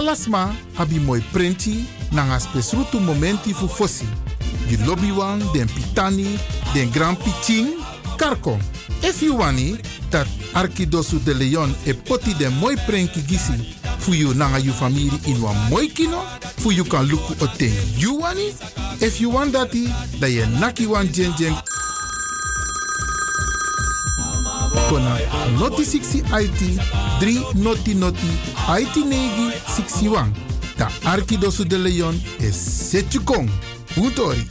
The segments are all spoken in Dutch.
Alasma abi moi prenti nanga spesrutu momenti fu fosi. You lobby wan, den pitani, den grand pitin, karko. If you wani, dat Arkidosu de Leon e poti den moi prenki gisi fu you nanga you family in wan moi kino, fu you kan luku o ten you wani. If you want dati, da ye naki wan jen jen kona noti 60 IT 3 noti noti IT negi 61. Da Arkidosu de Leon is Setjukong. Utori.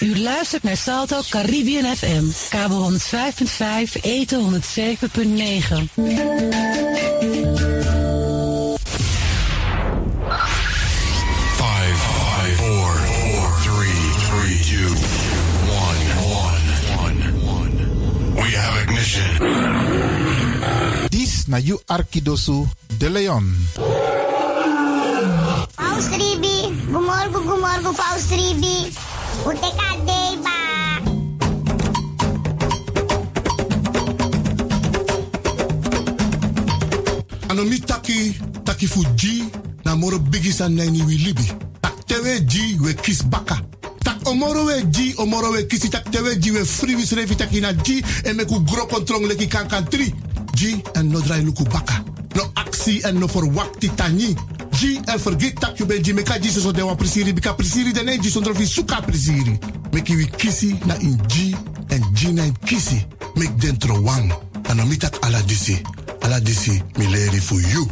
U luistert naar Salto Caribbean FM. Kabel 105.5, eten 107.9. na you Arkidosu de Leon. Paus Ribi, gumorgo gumorgo Paus Ribi. Uteka deba. Anomi taki taki fuji na moro bigisa wi libi. Tak tewe ji we kis baka. Tak omoro we ji omoro we kisi tak tewe ji we free taki na ji en meku gro kontrong leki kan kan tri. Ji en no drai luku. No aksi en no forwakti tani. Ji en forget tak you ben ji meka ji so de wan prisiri bika prisiri de ne ji sondro fi suka prisiri. Meki wi kisi na in ji en ji na in kisi. Mek dentro wan. Anomi tak ala disi. Ala disi mi leri for you.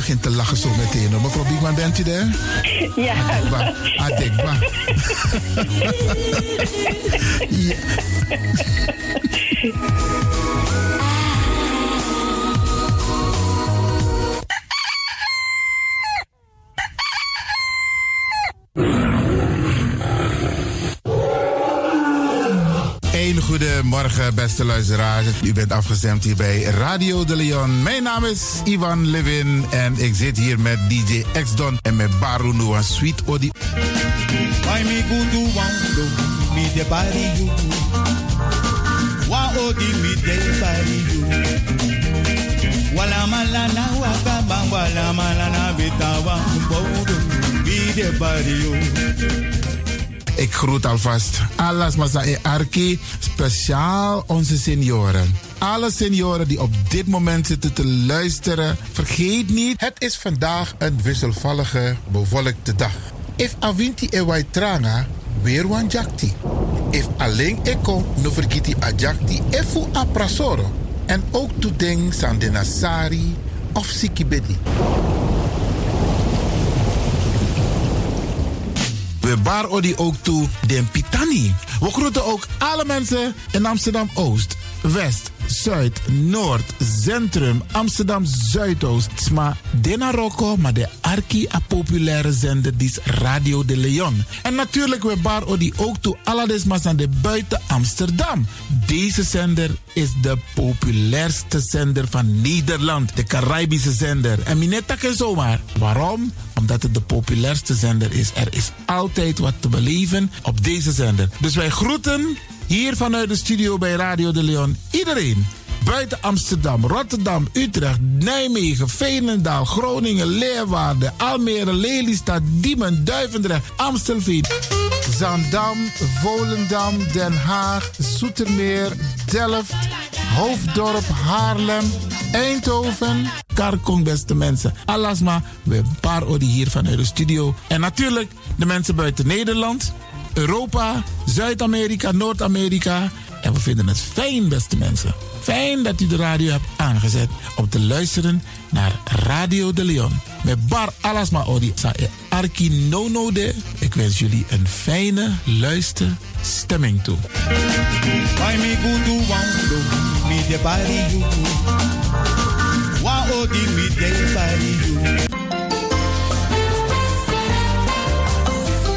Begint te lachen zo meteen. hoor. Mevrouw Biekman, bent u er? Ja. Adekba. Adekba. ja. beste luisteraars. U bent afgestemd hier bij Radio de Leon. Mijn naam is Ivan Levin en ik zit hier met DJ X-Don en met Baru Noah Sweet Odi. Wala malana wala malana bitawa. Ik groet alvast alles Masa Arki, speciaal onze senioren. Alle senioren die op dit moment zitten te luisteren, vergeet niet, het is vandaag een wisselvallige, bewolkte dag. If avinti e wai tranga, weer wan jakti. If alleen eko no vergiti a jakti efu a. En ook toedeng san de nasari of sikibedi. We bar odi ook toe den Pitani. We groeten ook alle mensen in Amsterdam Oost, West, Zuid, Noord, Centrum, Amsterdam Zuidoost. Sma Dena Rocco, maar de arki a populaire zender die is Radio de Leon. En natuurlijk we bar odi ook toe alle desmas aan de buiten Amsterdam. Deze zender is de populairste zender van Nederland. De Caribische zender. En minetta ken zomaar. Waarom? Omdat het de populairste zender is. Er is altijd wat te beleven op deze zender. Dus wij groeten hier vanuit de studio bij Radio de Leon iedereen. Buiten Amsterdam, Rotterdam, Utrecht, Nijmegen, Veenendaal, Groningen, Leeuwarden, Almere, Lelystad, Diemen, Duivendrecht, Amstelveen, Zandam, Volendam, Den Haag, Zoetermeer, Delft, Hoofddorp, Haarlem, Eindhoven, Karkong, beste mensen. Alasma, we paar odi hier vanuit de studio. En natuurlijk de mensen buiten Nederland, Europa, Zuid-Amerika, Noord-Amerika. En we vinden het fijn, beste mensen. Fijn dat u de radio hebt aangezet om te luisteren naar Radio de Leon. Met Bar Alasma Odi sa e Arki Nono de. Ik wens jullie een fijne luisterstemming toe. Do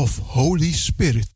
of Holy Spirit.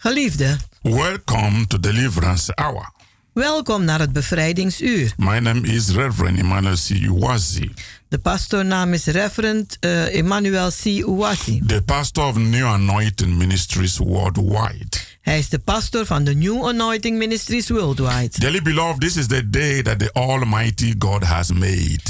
Geliefde, welcome to Deliverance Hour. welkom naar het bevrijdingsuur. My name is Reverend Emmanuel C. Uwazi, De pastoornaam is Reverend eh, Emmanuel C. Uwasi. the pastor of New Anointing Ministries worldwide. Hij is de pastor van de New Anointing Ministries Worldwide. Dearly beloved, this is the day that the Almighty God has made.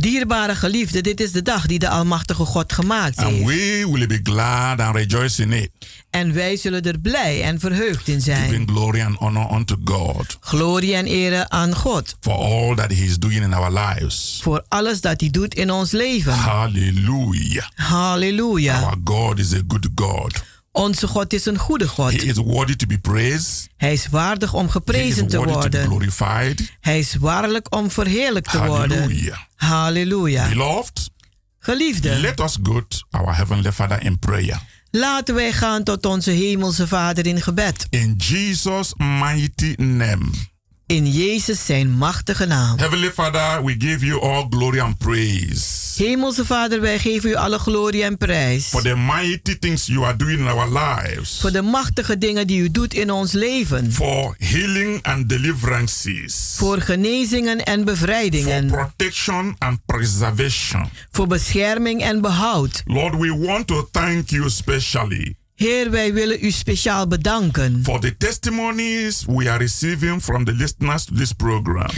Dierbare geliefde, dit is de dag die de Almachtige God gemaakt And heeft. we will be glad and rejoice in it, En wij zullen er blij en verheugd in zijn. giving glory and honor unto God Glorie en ere aan God. for all that He is doing in our lives. Voor alles dat hij doet in ons leven. Hallelujah. Halleluja. Our God is a good God. Onze God is een goede He God. is worthy to be praised. Hij is waardig om He geprezen te worthy to be worden. glorified. Hij is waarlijk om verheerlijkt te worden. Halleluja. Beloved, Geliefde, let us go to our Heavenly Father in prayer. laten wij gaan tot onze hemelse Vader in gebed. In Jesus' mighty name. In Jezus zijn machtige naam. Heavenly Father, we give you all glory and praise Hemelse Vader, wij geven u alle glorie en prijs. for the mighty things you are doing in our lives, Voor de machtige dingen die u doet in ons leven. for healing and deliverances, Voor genezingen en for bevrijdingen. protection and preservation. Voor bescherming en behoud. Lord, we want to thank you specially Heer, wij willen u speciaal bedanken. for the testimonies we are receiving from the listeners to this program.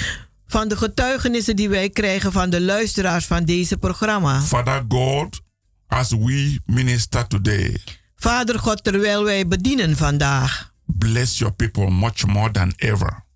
Van de getuigenissen die wij krijgen van de luisteraars van deze programma. Father God, as we minister today, Vader God, terwijl wij bedienen vandaag. bless your people much more than ever.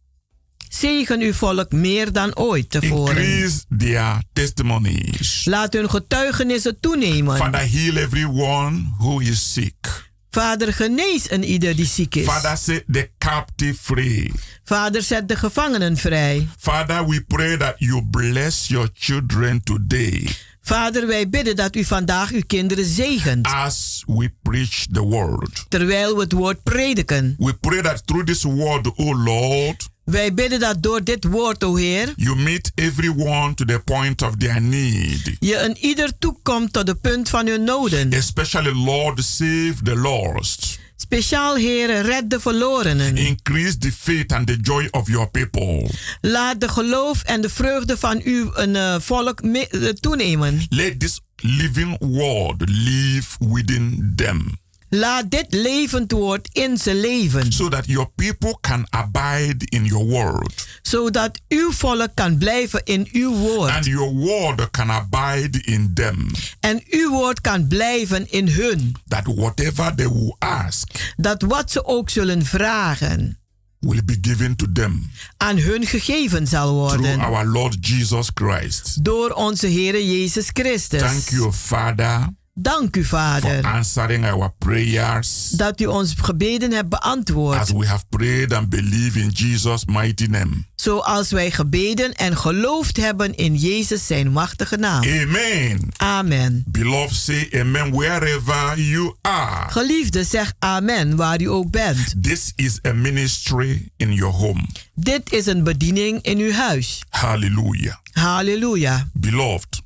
Zegen uw volk meer dan ooit tevoren. Increase their testimonies. Laat hun getuigenissen toenemen. Father, heal everyone who is sick. Vader, genees een ieder die ziek is. Father, set the captive free. Vader, zet de gevangenen vrij. Father, we pray that you bless your children today Vader, wij bidden dat u vandaag uw kinderen zegent. as we preach the word. Terwijl we het woord prediken. We pray that through this word, O Lord, Wij bidden dat door dit woord, o Heer, you meet everyone to the point of their need. je een ieder toekomt tot de punt van hun noden. Especially, Lord, save the lost. Speciaal, Heer, red de verlorenen. Increase the faith and the joy of your people. Laat de geloof en de vreugde van uw een, eh, volk eh, toenemen. Let this living word live within them. Laat dit levend woord in ze leven. so that your people can abide in your word Zodat uw volk kan blijven in uw woord. and your word can abide in them. En uw woord kan blijven in hun. That whatever they will ask Dat wat ze ook zullen vragen, will be given to them aan hun gegeven zal through worden. our Lord Jesus Christ. Door onze Heere Jezus Christus. Thank you, Father, Dank u, for Vader, answering our prayers dat u ons gebeden hebt as beantwoord. we have prayed and believe in Jesus' mighty name. Zoals wij gebeden en geloofd hebben in Jezus zijn machtige naam. Amen. Amen. Beloved, say amen wherever you are. Geliefde, zeg amen waar u ook bent. This is a ministry in your home. Dit is een bediening in uw huis. Hallelujah. Halleluja. Beloved,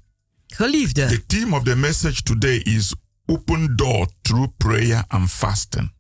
Geliefde, the theme of the message today is open door through prayer and fasting.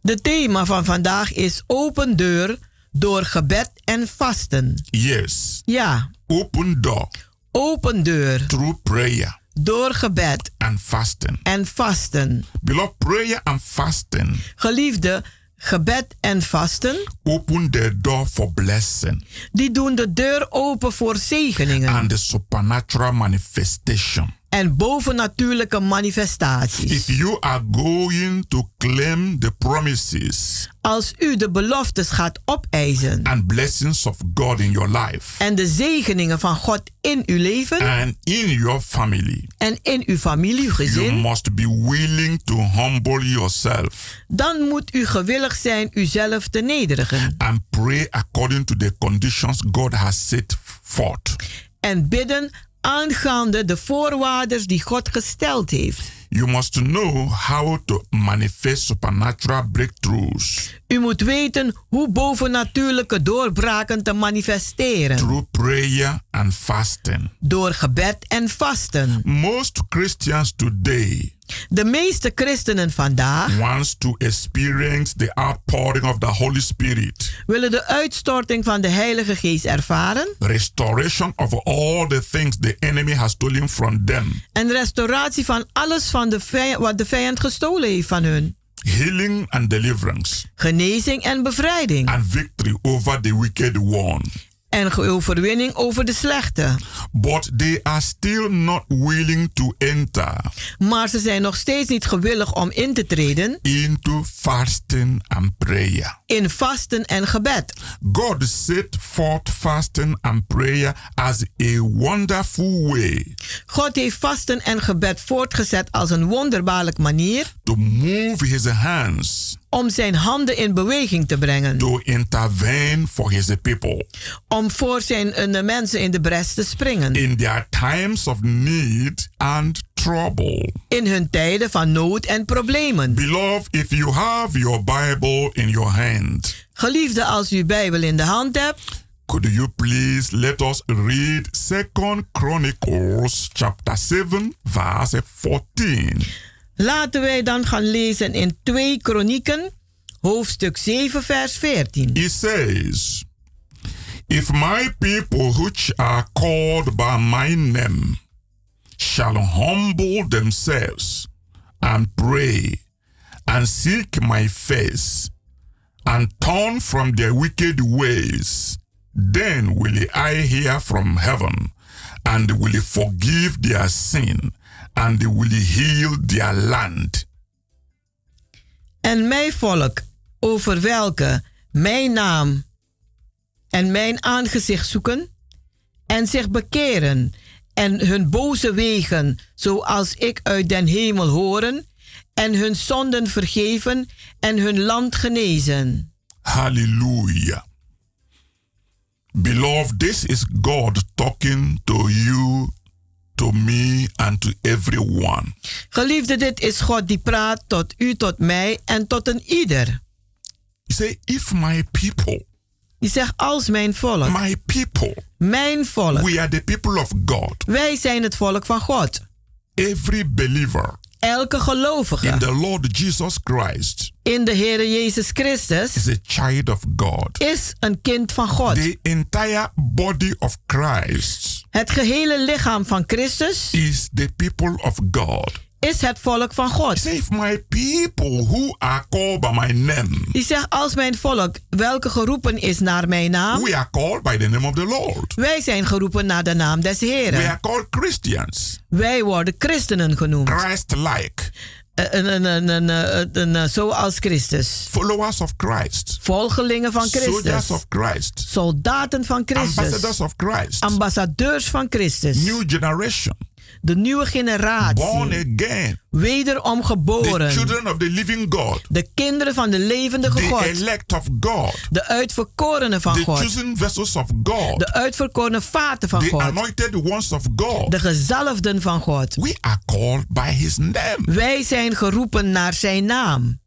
de thema van vandaag is open deur door gebed en vasten. Yes, Ja, open door open deur through prayer door gebed and fasting. en vasten. Beloved, prayer and fasting Geliefde, gebed en vasten, open the door for blessing. Die doen de deur open voor zegeningen. And the supernatural manifestation. En bovennatuurlijke If manifestaties. you are going to claim the promises Als u de beloftes gaat opeisen and blessings of God in your life en de zegeningen van God in uw leven and in your family, en in uw familie, uw you gezin, must be willing to humble yourself dan moet u gewillig zijn uzelf te nederigen and pray according to the conditions God has set forth. en bidden aangaande de voorwaarden die God gesteld heeft. You must know how to manifest supernatural breakthroughs U moet weten hoe bovennatuurlijke doorbraken te manifesteren through prayer and fasting. door gebed en vasten. Most Christians today De meeste christenen vandaag wants to experience the outpouring of the Holy Spirit, willen de uitstorting van de Heilige Geest ervaren restoration of all the things the enemy has stolen from them, en restauratie van alles van de vijand, wat de vijand gestolen heeft van hun. healing and deliverance, genezing en bevrijding. and victory over the wicked one. En overwinning over de slechte. But they are still not willing to enter Maar ze zijn nog steeds niet gewillig om in te treden into fasting and prayer. in vasten en gebed. God set forth fasting and prayer as a wonderful way God heeft vasten en gebed voortgezet als een wonderbaarlijk manier to move his hands om zijn handen in beweging te brengen. to intervene for his people Om voor zijn de mensen in de bres te springen. in their times of need and trouble. In hun tijden van nood en problemen. Beloved, if you have your Bible in your hand, Geliefde, als u uw Bijbel in de hand hebt, could you please let us read Second Chronicles chapter 7 verse 14. Laten wij dan gaan lezen in 2 Kronieken, hoofdstuk 7, vers 14. It says, If my people which are called by my name shall humble themselves and pray and seek my face and turn from their wicked ways, then will I hear from heaven and will forgive their sin and will heal their land. En mijn volk, over welke mijn naam en mijn aangezicht zoeken en zich bekeren en hun boze wegen, zoals ik uit den hemel horen, en hun zonden vergeven en hun land genezen. Hallelujah. Beloved, this is God talking to you, to me, and to everyone. Geliefde, dit is God die praat tot u, tot mij en tot een ieder. He say, if my people, Die zegt als mijn volk, my people, mijn volk, we are the people of God. wij zijn het volk van God. Every believer Elke in gelovige the Lord Jesus Christ in de Heer Jezus Christus is a child of God. is een kind van God. The entire body of Christ Het gehele lichaam van Christus is the people of God. is het volk van God. If my people who are called by my name, Die zegt als mijn volk, welke geroepen is naar mijn naam, we are called by the name of the Lord. wij zijn geroepen naar de naam des We Heren. are called Christians. Wij worden christenen genoemd. Christ-like, een- een- een- een- Zoals Christus. followers of Christ, Volgelingen van soldiers Christus. of Christ, Soldaten van ambassadors Christus. of Christ, Ambassadeurs van Christus. new generation, De nieuwe born generatie. again, Wederom the geboren. children of the living God, De kinderen van de levendige the God. elect of God, De uitverkorenen van the God. chosen vessels of God, De uitverkorene vaten van the God. anointed ones of God. De gezalfden van God. We are called by His name. Wij zijn geroepen naar zijn naam.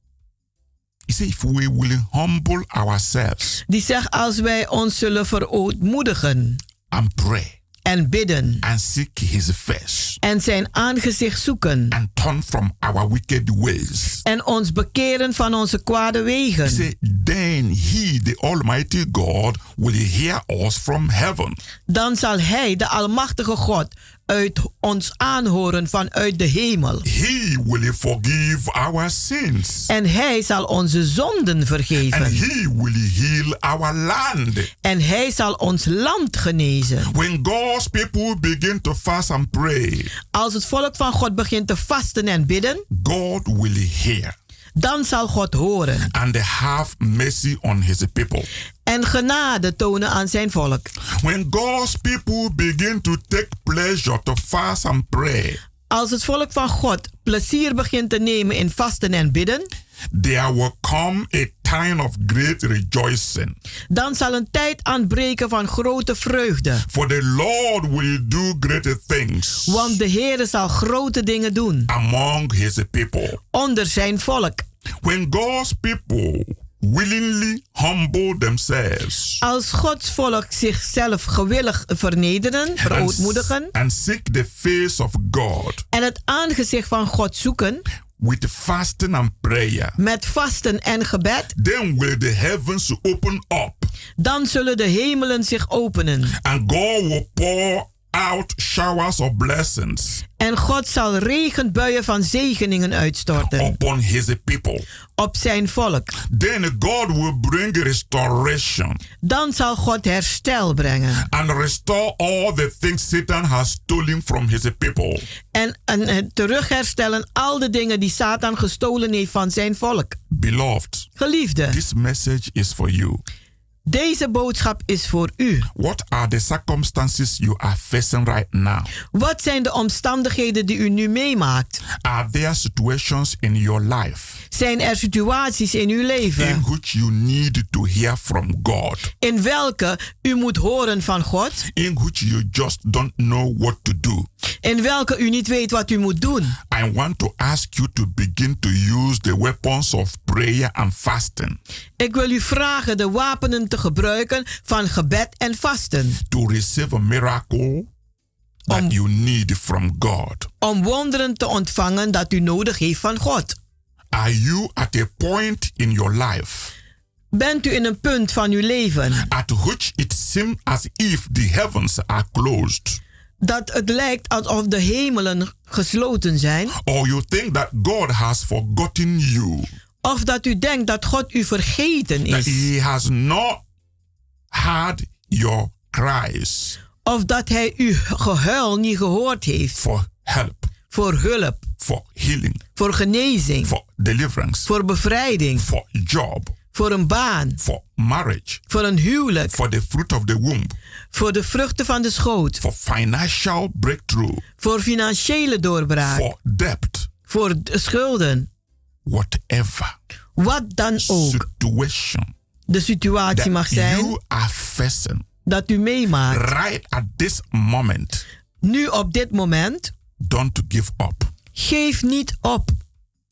He said, if we will humble ourselves Die zegt als wij ons zullen verootmoedigen and pray en bidden. And seek His face. En zijn aangezicht zoeken. And turn from our wicked ways, en ons bekeren van onze kwade wegen, said, then He, the Almighty God, will hear us from heaven. Dan zal hij, de Almachtige God, uit ons aanhoren vanuit de hemel. He will forgive our sins. En hij zal onze zonden And vergeven. He will heal our land. En hij zal ons land genezen. When God's people begin to fast and pray, Als het volk van God begint te vasten en bidden, God will hear dan zal God horen and have mercy on His people. en genade tonen aan zijn volk. When God's people begin to take pleasure to fast and pray, Als het volk van God plezier begint te nemen in vasten en bidden, there will come a time of great rejoicing. dan zal een tijd aanbreken van grote vreugde. For the Lord will do great things Want de Heere zal grote dingen doen among His people. onder zijn volk. When God's people willingly humble themselves Als Gods volk zichzelf gewillig vernederen, verootmoedigen and seek the face of God en het aangezicht van God zoeken with fasting and prayer, met vasten en gebed, then will the heavens open up dan zullen de hemelen zich openen. and God will pour out showers of blessings En God zal regenbuien van zegeningen uitstorten upon his people. op zijn volk. Then God will bring restoration Dan zal God herstel brengen. and restore all the things Satan has stolen from his people. En, en terugherstellen al de dingen die Satan gestolen heeft van zijn volk. Beloved, Geliefde, this message is for you. Deze boodschap is voor u. What are the circumstances you are facing right now? Wat zijn de omstandigheden die u nu meemaakt? Are there situations in your life Zijn er situaties in uw in leven which you need to hear from God? in welke u moet horen van God? In which you just don't know what to do? In welke u niet weet wat u moet doen? I want to ask you to begin to use the weapons of prayer and fasting Ik wil u vragen de wapenen te gebruiken van gebed en vasten. to receive a miracle that you need from God. Om wonderen te ontvangen dat u nodig heeft van God. Are you at a point in your life Bent u in een punt van uw leven at which it seems as if the heavens are closed? dat het lijkt alsof de hemelen gesloten zijn? Or you think that God has forgotten you? Of dat u denkt dat God u vergeten That is? He has not heard your cries Of dat hij uw gehuil niet gehoord heeft? for help, Voor hulp, for healing, voor genezing, for deliverance, voor bevrijding, for job, voor een baan, for marriage, voor een huwelijk, for the fruit of the womb, voor de vruchten van de schoot, for financial breakthrough, voor financiële doorbraak, for debt, voor de schulden. whatever Wat dan ook. situation de situatie mag zijn. you are facing. Dat u meemaakt. right at this moment, Nu op dit moment, don't give up. geef niet op.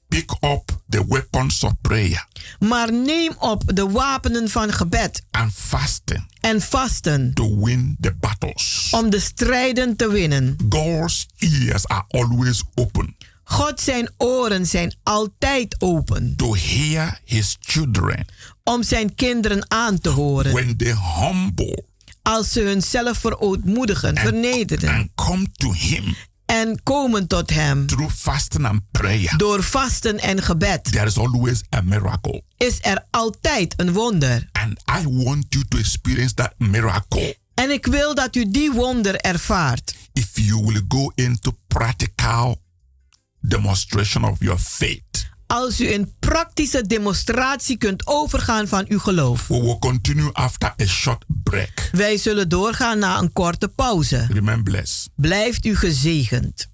Pick up the weapons of prayer Maar neem op de wapenen van gebed and fasting en vasten to win the battles. om de strijden te winnen. God's ears are always open God zijn oren zijn altijd open to hear his children om zijn kinderen aan te horen. when they humble Als ze hunzelf verootmoedigen, vernederen and come to him en komen tot hem through fasting and prayer. door vasten en gebed, There is always a miracle. is er altijd een wonder. And I want you to experience that miracle En ik wil dat u die wonder ervaart. if you will go into practical demonstration of your faith. Als u in praktische demonstratie kunt overgaan van uw geloof. We will continue after a short break. Wij zullen doorgaan na een korte pauze. Remain blessed. Blijft u gezegend.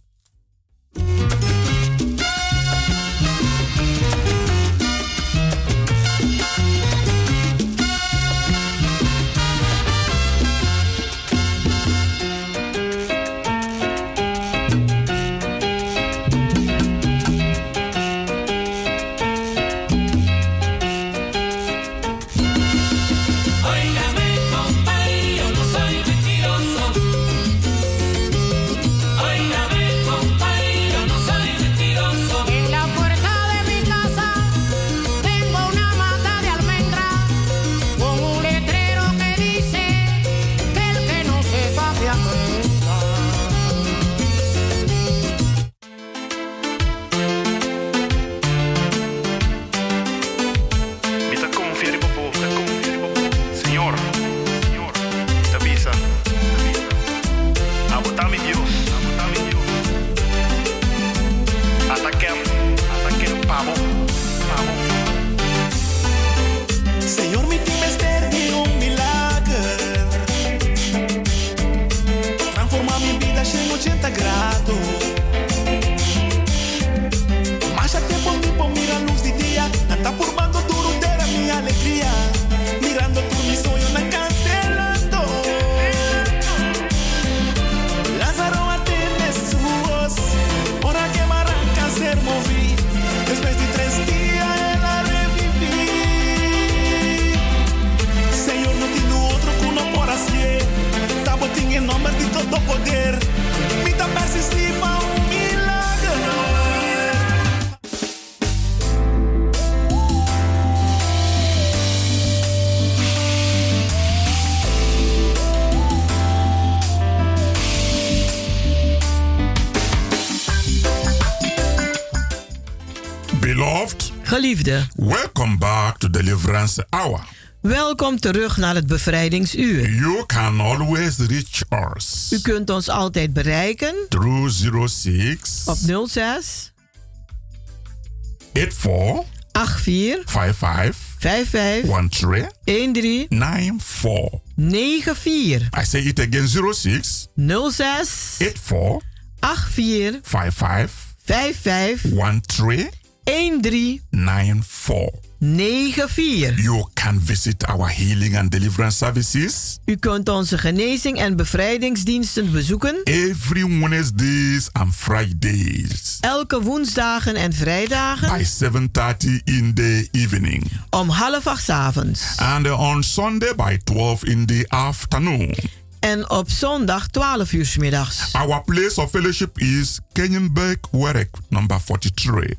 Geliefde, welcome back to Deliverance Hour. welkom terug naar het bevrijdingsuur. You can always reach us U kunt ons altijd bereiken through 06 op 06 84 84 55 55 13 13 94. 94 I say it again 06 06 84 84 55 55 13 13 94. 94. You can visit our healing and deliverance services U kunt onze genezing en bevrijdingsdiensten bezoeken every Wednesdays and Fridays elke woensdagen en vrijdagen by 7:30 in the evening om half acht 's avonds and on Sunday by 12 in the afternoon. en op zondag 12 uur 's middags. Our place of fellowship is Kenyenberg Werk number 43.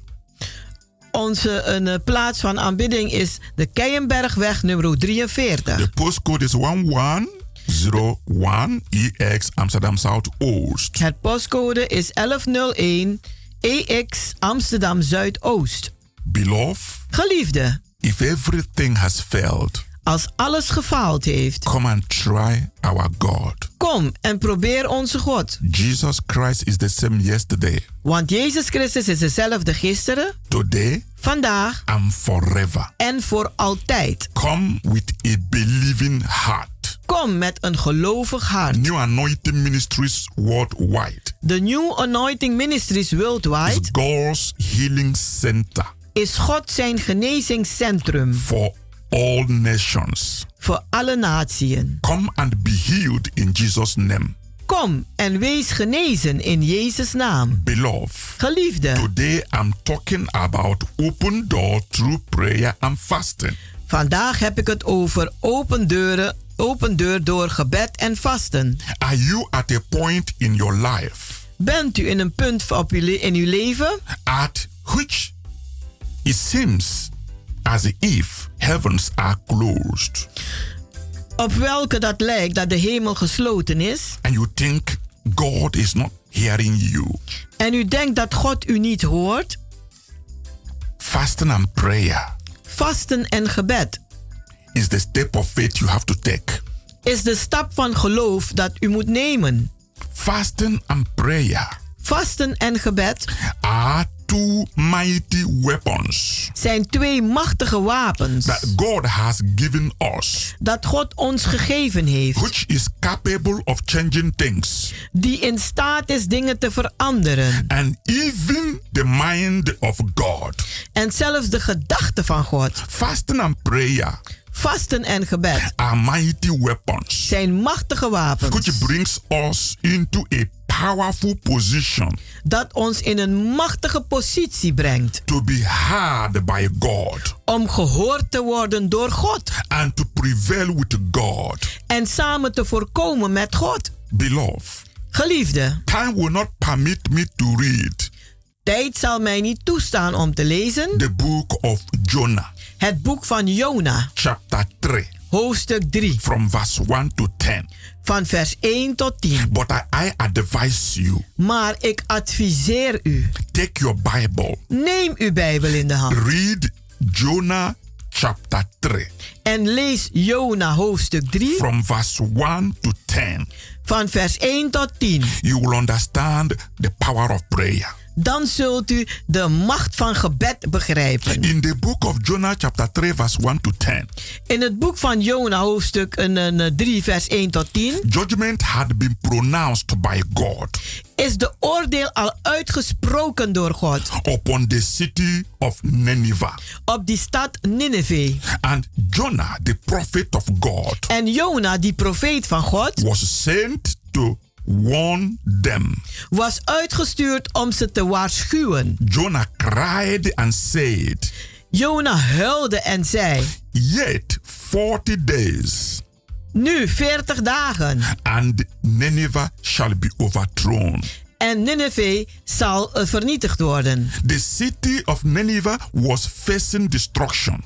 Onze een, eh, plaats van aanbidding is de Keienbergweg nummer 43. The postcode is 1101 EX Amsterdam South Oost. Het postcode is 1101 EX Amsterdam Zuidoost. Beloved, Geliefde, if everything has failed, als alles gefaald heeft, come and try our God. kom en probeer onze God. Jesus Christ is the same yesterday, Want Jezus Christus is dezelfde gisteren, today, vandaag and forever. en voor altijd. Come with a believing heart. Kom met een gelovig hart. New Anointing Ministries worldwide De New Anointing Ministries is Worldwide God's healing center is God zijn genezingscentrum for all nations. voor alle naties. Come and be healed in Jesus' name. Kom en wees genezen in Jezus' naam. Beloved, Geliefde, today I'm talking about open door through prayer and fasting. vandaag heb ik het over open deuren, open deur door gebed en vasten. Are you at a point in your life Bent u in een punt op uw in uw leven at which it seems as if heavens are closed op welke dat lijkt dat de hemel gesloten is and you think God is not hearing you? en u denkt dat God u niet hoort? Fasting and prayer Vasten en gebed is the step of faith you have to take. is de stap van geloof dat u moet nemen. Fasting and prayer Vasten en gebed are two mighty weapons. Zijn twee machtige wapens that God has given us, dat God ons gegeven heeft, which is capable of changing things. Die in staat is dingen te veranderen. and even the mind of God. En zelfs de gedachten van God, Fasting and prayer vasten en gebed, are mighty weapons zijn machtige wapens. Which brings us into a powerful position dat ons in een machtige positie brengt. to be heard by God om gehoord te worden door God. and to prevail with God. en samen te voorkomen met God. Beloved, Geliefde, time will not permit me to read tijd zal mij niet toestaan om te lezen the book of Jonah, het boek van Jona, chapter 3, hoofdstuk 3, from verse 1 to 10. van vers 1 tot 10. But I, I advise you Maar ik adviseer u, take your Bible, neem uw Bijbel in de hand read Jonah chapter 3, en lees Jona hoofdstuk 3 from verse 1 to 10. van vers 1 tot 10. You will understand the power of prayer. Dan zult u de macht van gebed begrijpen. In the book of Jonah, chapter 3, verse 1 to 10, In het boek van Jona hoofdstuk een, een, 3 vers 1 tot 10 judgment had been pronounced by God is de oordeel al uitgesproken door God upon the city of Nineveh. op die stad Nineveh. And Jonah, the prophet of God, En Jona, die profeet van God, was sent to warn them. was uitgestuurd om ze te waarschuwen. Jonah cried and said, Jona huilde en zei: Yet 40 days, Nu 40 dagen and Nineveh shall be overthrown. en Nineveh zal eh, vernietigd worden. The city of Nineveh was facing destruction.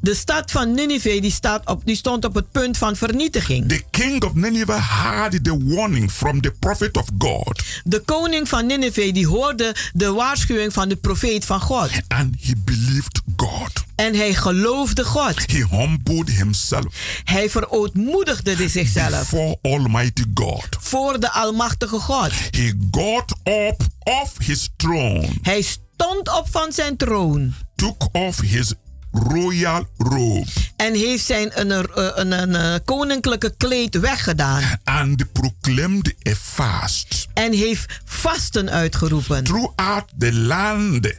De stad van Nineveh die, staat op, die stond op het punt van vernietiging. The king of Nineveh had the warning from the prophet of God. De koning van Nineveh die hoorde de waarschuwing van de profeet van God. And he believed God. En hij geloofde God. He humbled himself. Hij verootmoedigde zichzelf. Before Almighty God. Voor de Almachtige God. He got up off his throne. Hij stond op van zijn troon. Took off his royal robe. En heeft zijn een, een, een, een, een koninklijke kleed weggedaan. And proclaimed a fast. En heeft vasten uitgeroepen. Throughout the land.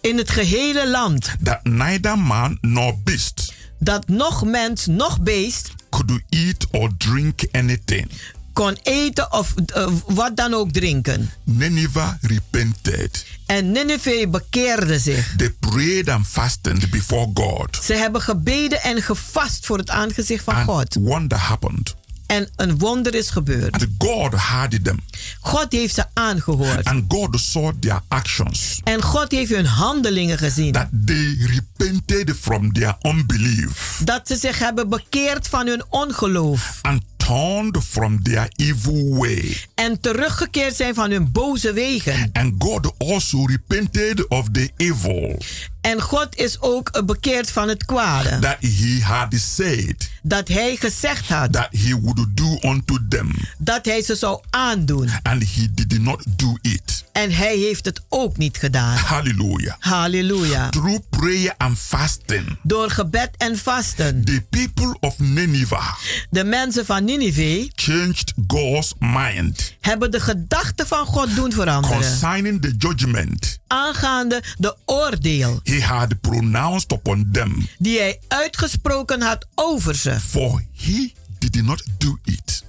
In het gehele land. That neither man nor beast. Dat nog mens, nog beest. Could eat or drink anything kon eten of uh, wat dan ook drinken. Nineveh repented. En Nineveh bekeerde zich. They prayed and fasted before God. Ze hebben gebeden en gevast voor het aangezicht van and God. Wonder happened. En een wonder is gebeurd. And God heard them. God heeft ze aangehoord. And God saw their actions. En God heeft hun handelingen gezien. That they repented from their unbelief. Dat ze zich hebben bekeerd van hun ongeloof. And turned from their evil way. En teruggekeerd zijn van hun boze wegen. And God also repented of the evil. En God is ook bekeerd van het kwade. That he had said. Dat hij gezegd had. That he would do unto them. Dat hij ze zou aandoen. And he did not do it. En hij heeft het ook niet gedaan. Hallelujah. Halleluja. Through prayer and fasting. Door gebed en vasten. The people of Nineveh. De mensen van Nineveh. Changed God's mind. Hebben de gedachten van God doen veranderen. Concerning the judgment. Aangaande de oordeel. He had pronounced upon them. Die hij uitgesproken had over ze. For he did not do it.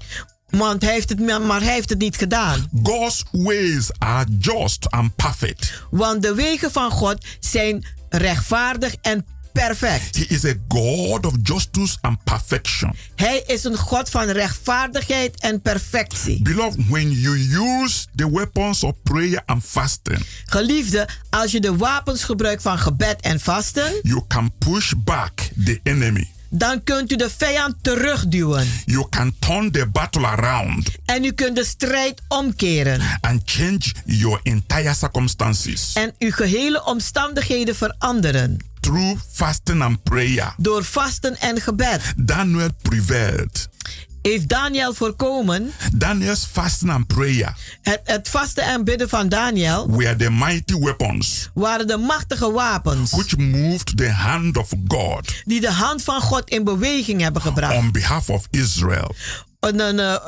Want hij heeft het, maar hij heeft het niet gedaan. God's ways are just and perfect. Want de wegen van God zijn rechtvaardig en perfect. He is a God of justice and perfection. Hij is een God van rechtvaardigheid en perfectie. Beloved, when you use the weapons of prayer and fasting, Geliefde, als je de wapens gebruikt van gebed en vasten, you can push back the enemy. Dan kunt u de vijand terugduwen. You can turn the battle around. En u kunt de strijd omkeren. And change your entire circumstances. En uw gehele omstandigheden veranderen. Through fasting and prayer. Door vasten en gebed. Daniel prevailed. Heeft Daniel voorkomen. Daniel's fasting and prayer. Het, het vasten en bidden van Daniel. Were the mighty weapons. Waren de machtige wapens. Which moved the hand of God. Die de hand van God in beweging hebben gebracht. On behalf of Israel.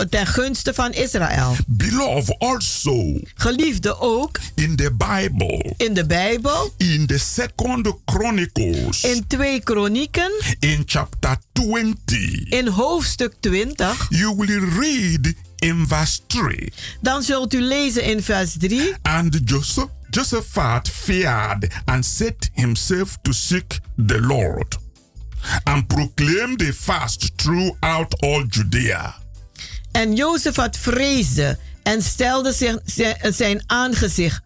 Ten gunste van Israël. Beloved also. Geliefde ook. In the Bible. In de Bijbel. In the second Chronicles. In 2 Kronieken. In chapter 20. In hoofdstuk 20. You will read in verse 3. Dan zult u lezen in vers 3. And Joseph, Josephat feared and set himself to seek the Lord. And proclaimed a fast throughout all Judea. En Jozefat vreesde en stelde zich, zijn aangezicht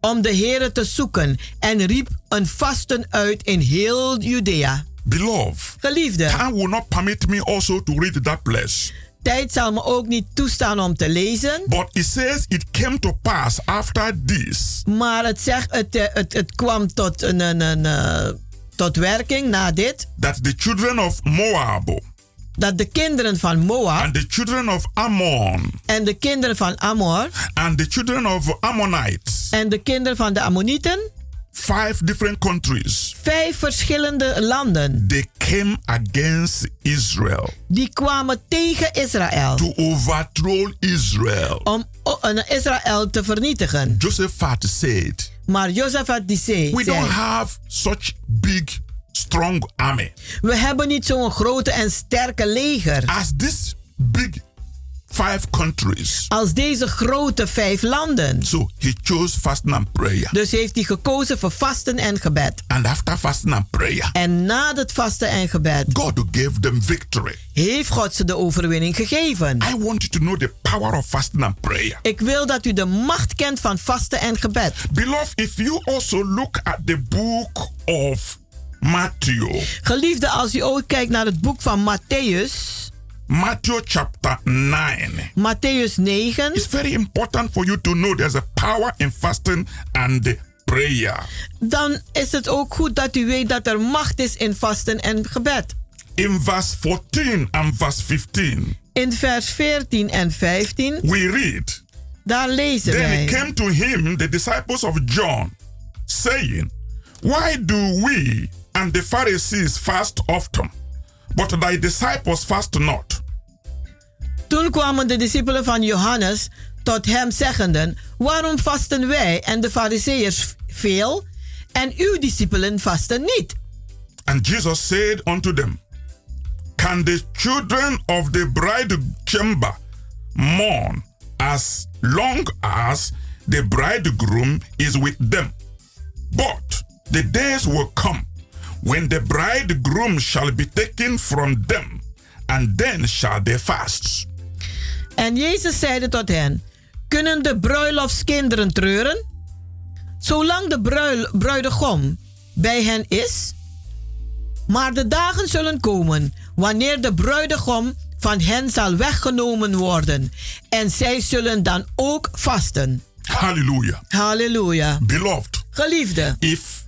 om de Heere te zoeken en riep een vasten uit in heel Judea. Beloved, Geliefde, time will not permit me also to read that place. Tijd zal me ook niet toestaan om te lezen. But it says it came to pass after this. Maar het zegt, het, het, het, het kwam tot een, een, een uh, tot werking na dit. That the children of Moab. Dat de kinderen van Moab. And the children of Ammon. En de kinderen van Ammon. And the children of Ammonites. En de kinderen van de Ammonieten. Five different countries. Vijf verschillende landen. They came against Israel. Die kwamen tegen Israël. To overthrow Israel. Om Israël te vernietigen. Josephat said. Maar Josephat die zei. We don't have such big strong army. We hebben niet zo'n grote en sterke leger. As this big five countries. Als deze grote vijf landen. So he chose fasting and prayer. Dus heeft hij gekozen voor vasten en gebed. And after fasting and prayer. En na het vasten en gebed. God gave them victory. Heeft God ze de overwinning gegeven. I want you to know the power of fasting and prayer. Ik wil dat u de macht kent van vasten en gebed. Beloved, if you also look at the book of Matthew, Geliefde, als u ook kijkt naar het boek van Matthäus, Matthew chapter 9, Matthäus 9, it's very important for you to know there's a power in fasting and prayer. dan is het ook goed dat u weet dat er macht is in vasten en gebed. In verse 14 and verse 15, In vers 14 en 15, we read, daar lezen Then wij. came to him the disciples of John, saying, Why do we and the Pharisees fast often, but thy disciples fast not? Toen kwamen de discipelen van Johannes tot hem zeggenden: Waarom vasten wij en de Farizeeërs veel en uw discipelen vasten niet? And Jesus said unto them, Can the children of the bride chamber mourn as long as the bridegroom is with them? But the days will come when the bridegroom shall be taken from them, and then shall they fast. En Jezus zeide tot hen: Kunnen de bruiloftskinderen treuren? Zolang de bruil, bruidegom bij hen is? Maar de dagen zullen komen wanneer de bruidegom van hen zal weggenomen worden. En zij zullen dan ook vasten. Hallelujah. Halleluja. Beloved, Geliefde, if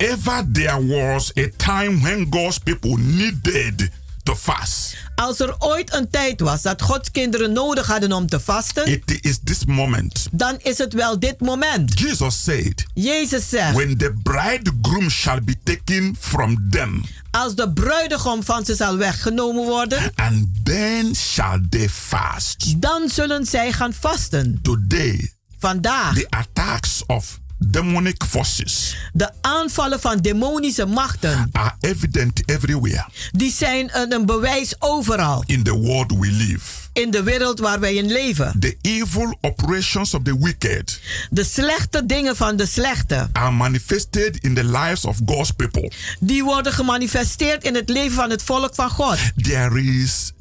ever there was a time when God's people needed to fast, als er ooit een tijd was dat Gods kinderen nodig hadden om te vasten, it is this moment. dan is het wel dit moment. Jesus said, Jezus zegt, When the bridegroom shall be taken from them, als de bruidegom van ze zal weggenomen worden, and then shall they fast. dan zullen zij gaan vasten. Today, Vandaag, the attacks of demonic forces de aanvallen van demonische machten, are evident everywhere die zijn een, een bewijs overal in the world we live. in de wereld waar wij in leven. The evil operations of the wicked De slechte dingen van de slechte, are manifested in the lives of God's people. die worden gemanifesteerd in het leven van het volk van God. There is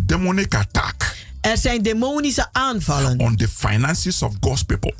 demonic attack Er zijn demonische aanvallen on the finances of God's people.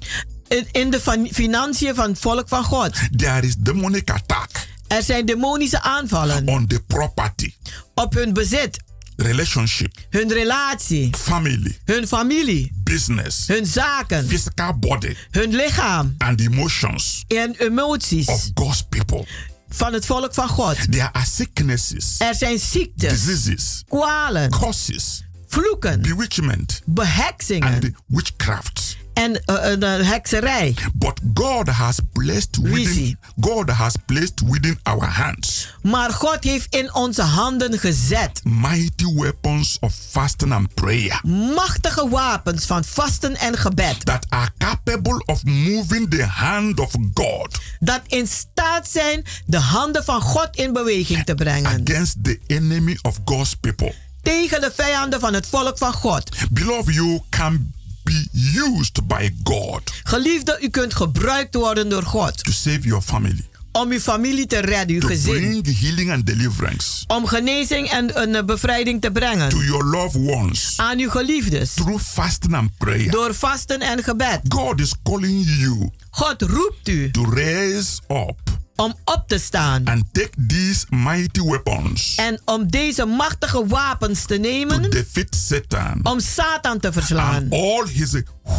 In, de financiën van het volk van God. There is demonic attack Er zijn demonische aanvallen. on the property, op hun bezit, relationship, hun relatie, family, hun familie, business, hun zaken, physical body, hun lichaam. and emotions en emoties. of God's people. van het volk van God. There are sicknesses, Er zijn ziektes, diseases, kwalen, curses, vloeken, bewitchment, beheksingen. and witchcraft. En eh, eh, de hekserij. But God has blessed within. God has placed within our hands Maar God heeft in onze handen gezet mighty weapons of fasting and prayer machtige wapens van vasten en gebed. that are capable of moving the hand of God Dat in staat zijn de handen van God in beweging te brengen. against the enemy of God's people. Tegen de vijanden van het volk van God. Beloved, you can be used by God Geliefde, u kunt gebruikt worden door God. to save your family, Om uw familie te redden, uw to gezin. bring healing and deliverance Om genezing en een eh, bevrijding te to brengen. your loved ones Aan uw geliefdes. through fasting and prayer. Door vasten en gebed. God is calling you God roept u to raise up om op te staan. and take these mighty weapons En om deze machtige wapens te to nemen. defeat Satan Om Satan te verslaan. and all his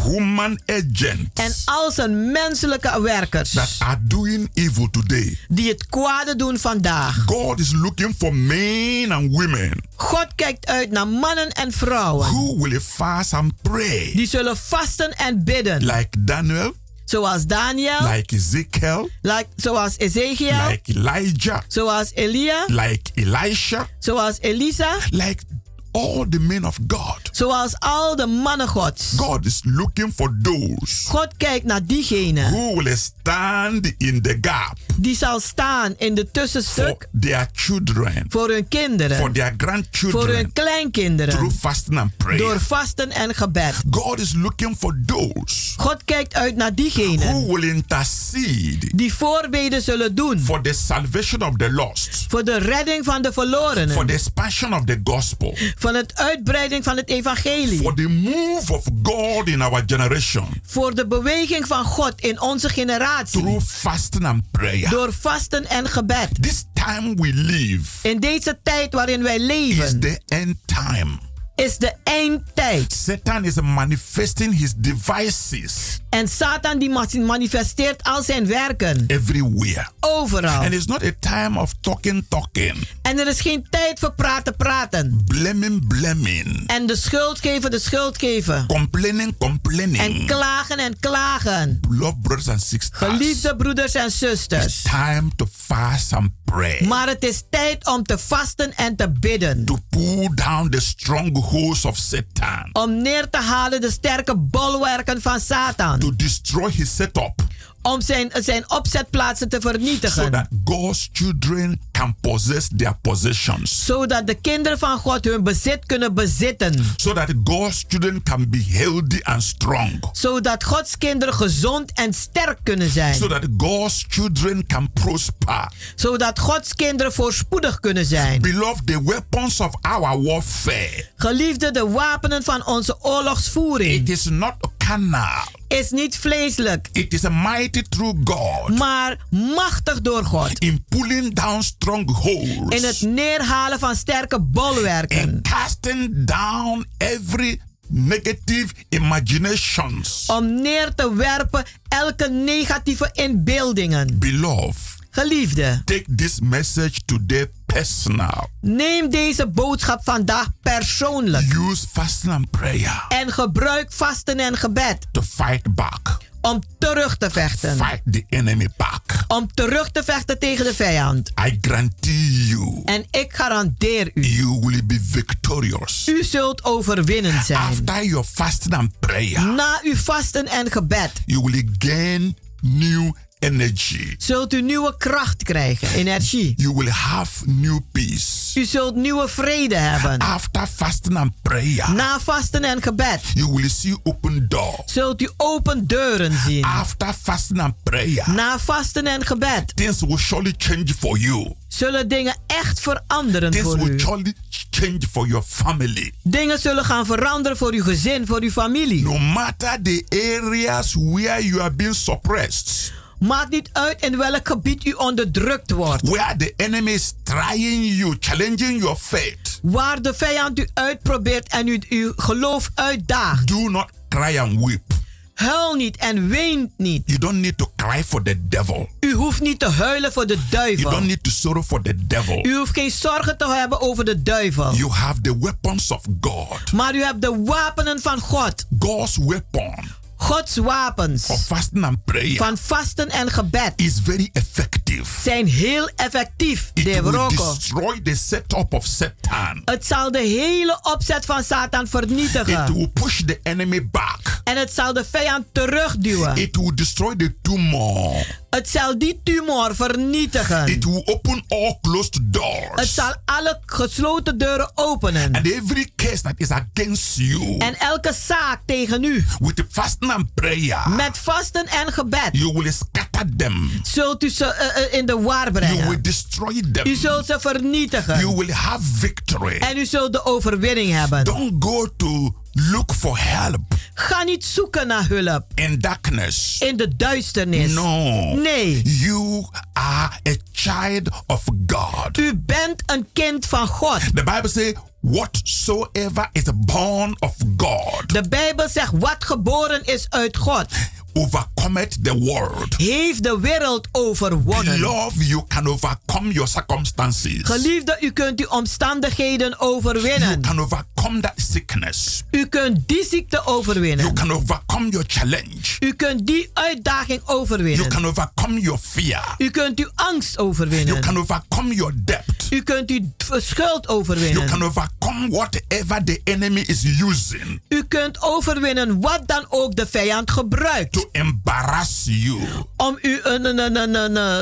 human agents En al zijn menselijke werkers. that are doing evil today. Die het kwade doen vandaag. God is looking for men and women God kijkt uit naar mannen en vrouwen. who will fast and pray Die zullen vasten en bidden. like Daniel, Zoals Daniel. like Ezekiel, like, zoals Ezekiel. like Elijah, zoals Elia. like Elisha, zoals Elisa. like all the men of God. Zoals al de mannen Gods. God is looking for those God kijkt naar diegenen who will stand in the gap die zal staan in de tussenstuk for their children, voor hun kinderen, for their voor hun grandchildren kleinkinderen, through fasting and prayer. door vasten en gebed. God is looking for those God kijkt uit naar diegenen who will intercede die voorbeden zullen doen for the salvation of the lost, voor de redding van de for verlorenen, the expansion of the gospel, van het uitbreiding van het evangelie, for the move of God in our generation voor de beweging van God in onze generatie, through fasting and prayer. Door vasten en gebed. This time we live In deze tijd waarin wij is leven the end time. Is de eindtijd. Satan is manifesting his devices En Satan die manifesteert al zijn werken. everywhere. Overal. And it's not a time of talking, talking, En er is geen tijd voor praten, praten. blaming, blaming, En de schuld geven, de schuld geven. complaining, En complaining. klagen en klagen. Love brothers and sisters. Geliefde broeders en It's zusters. time to fast and pray. Maar het is tijd om te vasten en te bidden. To pull down the of Satan. Om neer te halen de sterke bolwerken van Satan. To destroy his setup. Om zijn, zijn opzetplaatsen te So vernietigen. that God's children can possess their possessions. Zodat de kinderen van God hun bezit kunnen bezitten. So that God's children can be healthy and strong. Zodat Gods kinderen gezond en sterk kunnen zijn. So that God's children can prosper. Zodat Gods kinderen voorspoedig kunnen zijn. Beloved, the weapons of our warfare. Geliefde, de wapenen van onze oorlogsvoering It is not carnal. is niet vleeselijk, It is a mighty through God. maar machtig door God. In pulling down strongholds. In het neerhalen van sterke bolwerken. And casting down every negative imaginations. Om neer te werpen elke negatieve inbeeldingen. Beloved, Geliefde, take this message today personal. neem deze boodschap vandaag persoonlijk. Use fasting and prayer En gebruik vasten en gebed to fight back. om terug te vechten. Fight the enemy back. Om terug te vechten tegen de vijand. I guarantee you, En ik garandeer u, you will be victorious. u zult overwinnen zijn. After your fasting and prayer, Na uw vasten en gebed you will gain new energy. zult u nieuwe kracht krijgen, energie. You will have new peace. U zult nieuwe vrede hebben. After fasting and prayer, Na vasten en gebed you will see open door. zult u open deuren zien. After fasting and prayer, Na vasten en gebed things will surely change for you. zullen dingen echt veranderen Things voor will u. surely change for your family. Dingen zullen gaan veranderen voor uw gezin, voor uw familie. No matter the areas where you are being suppressed, Maakt niet uit in welk gebied u onderdrukt wordt. where the enemy is trying you, challenging your faith, Waar de vijand u uitprobeert en u uw geloof uitdaagt. do not cry and weep. Huil niet en ween niet. You don't need to cry for the devil. U hoeft niet te huilen voor de You duivel. don't need to sorrow for the devil. U hoeft geen zorgen te hebben over de duivel. You have the weapons of God. Maar u hebt de wapenen van God. God's weapon Gods wapens van vasten en gebed is very effective. zijn heel effectief. It De will destroy the setup of Satan. Het zal de hele opzet van Satan It vernietigen. will push the enemy back. En het zal de vijand terugduwen. It will destroy the tumor. Het zal die tumor vernietigen. It will open all closed Het doors. zal alle gesloten deuren openen. And every case that is against you, En elke zaak tegen u, with the fasting and prayer, met vasten en gebed, you will scatter them. zult u ze eh, eh, in de war You will brengen. destroy U them. zult ze vernietigen. You will have victory. En u zult de overwinning hebben. Don't go to look for help Ga niet zoeken naar hulp in darkness. in de duisternis. No. Nee. You are a child of God. U bent een kind van God. The Bible says, whatsoever is born of God De Bijbel zegt: wat geboren is uit God, overcometh the world. heeft de wereld overwonnen. Love, you can overcome your circumstances. Geliefde, u kunt uw omstandigheden You overwinnen. can overcome that sickness. U kunt die ziekte You overwinnen. can overcome your challenge. U kunt die uitdaging You overwinnen. can overcome your fear. U kunt uw angst You overwinnen. can overcome your debt. U kunt uw schuld You overwinnen. can overcome whatever the enemy is using U kunt overwinnen wat dan ook de vijand gebruikt to embarrass you, om u een,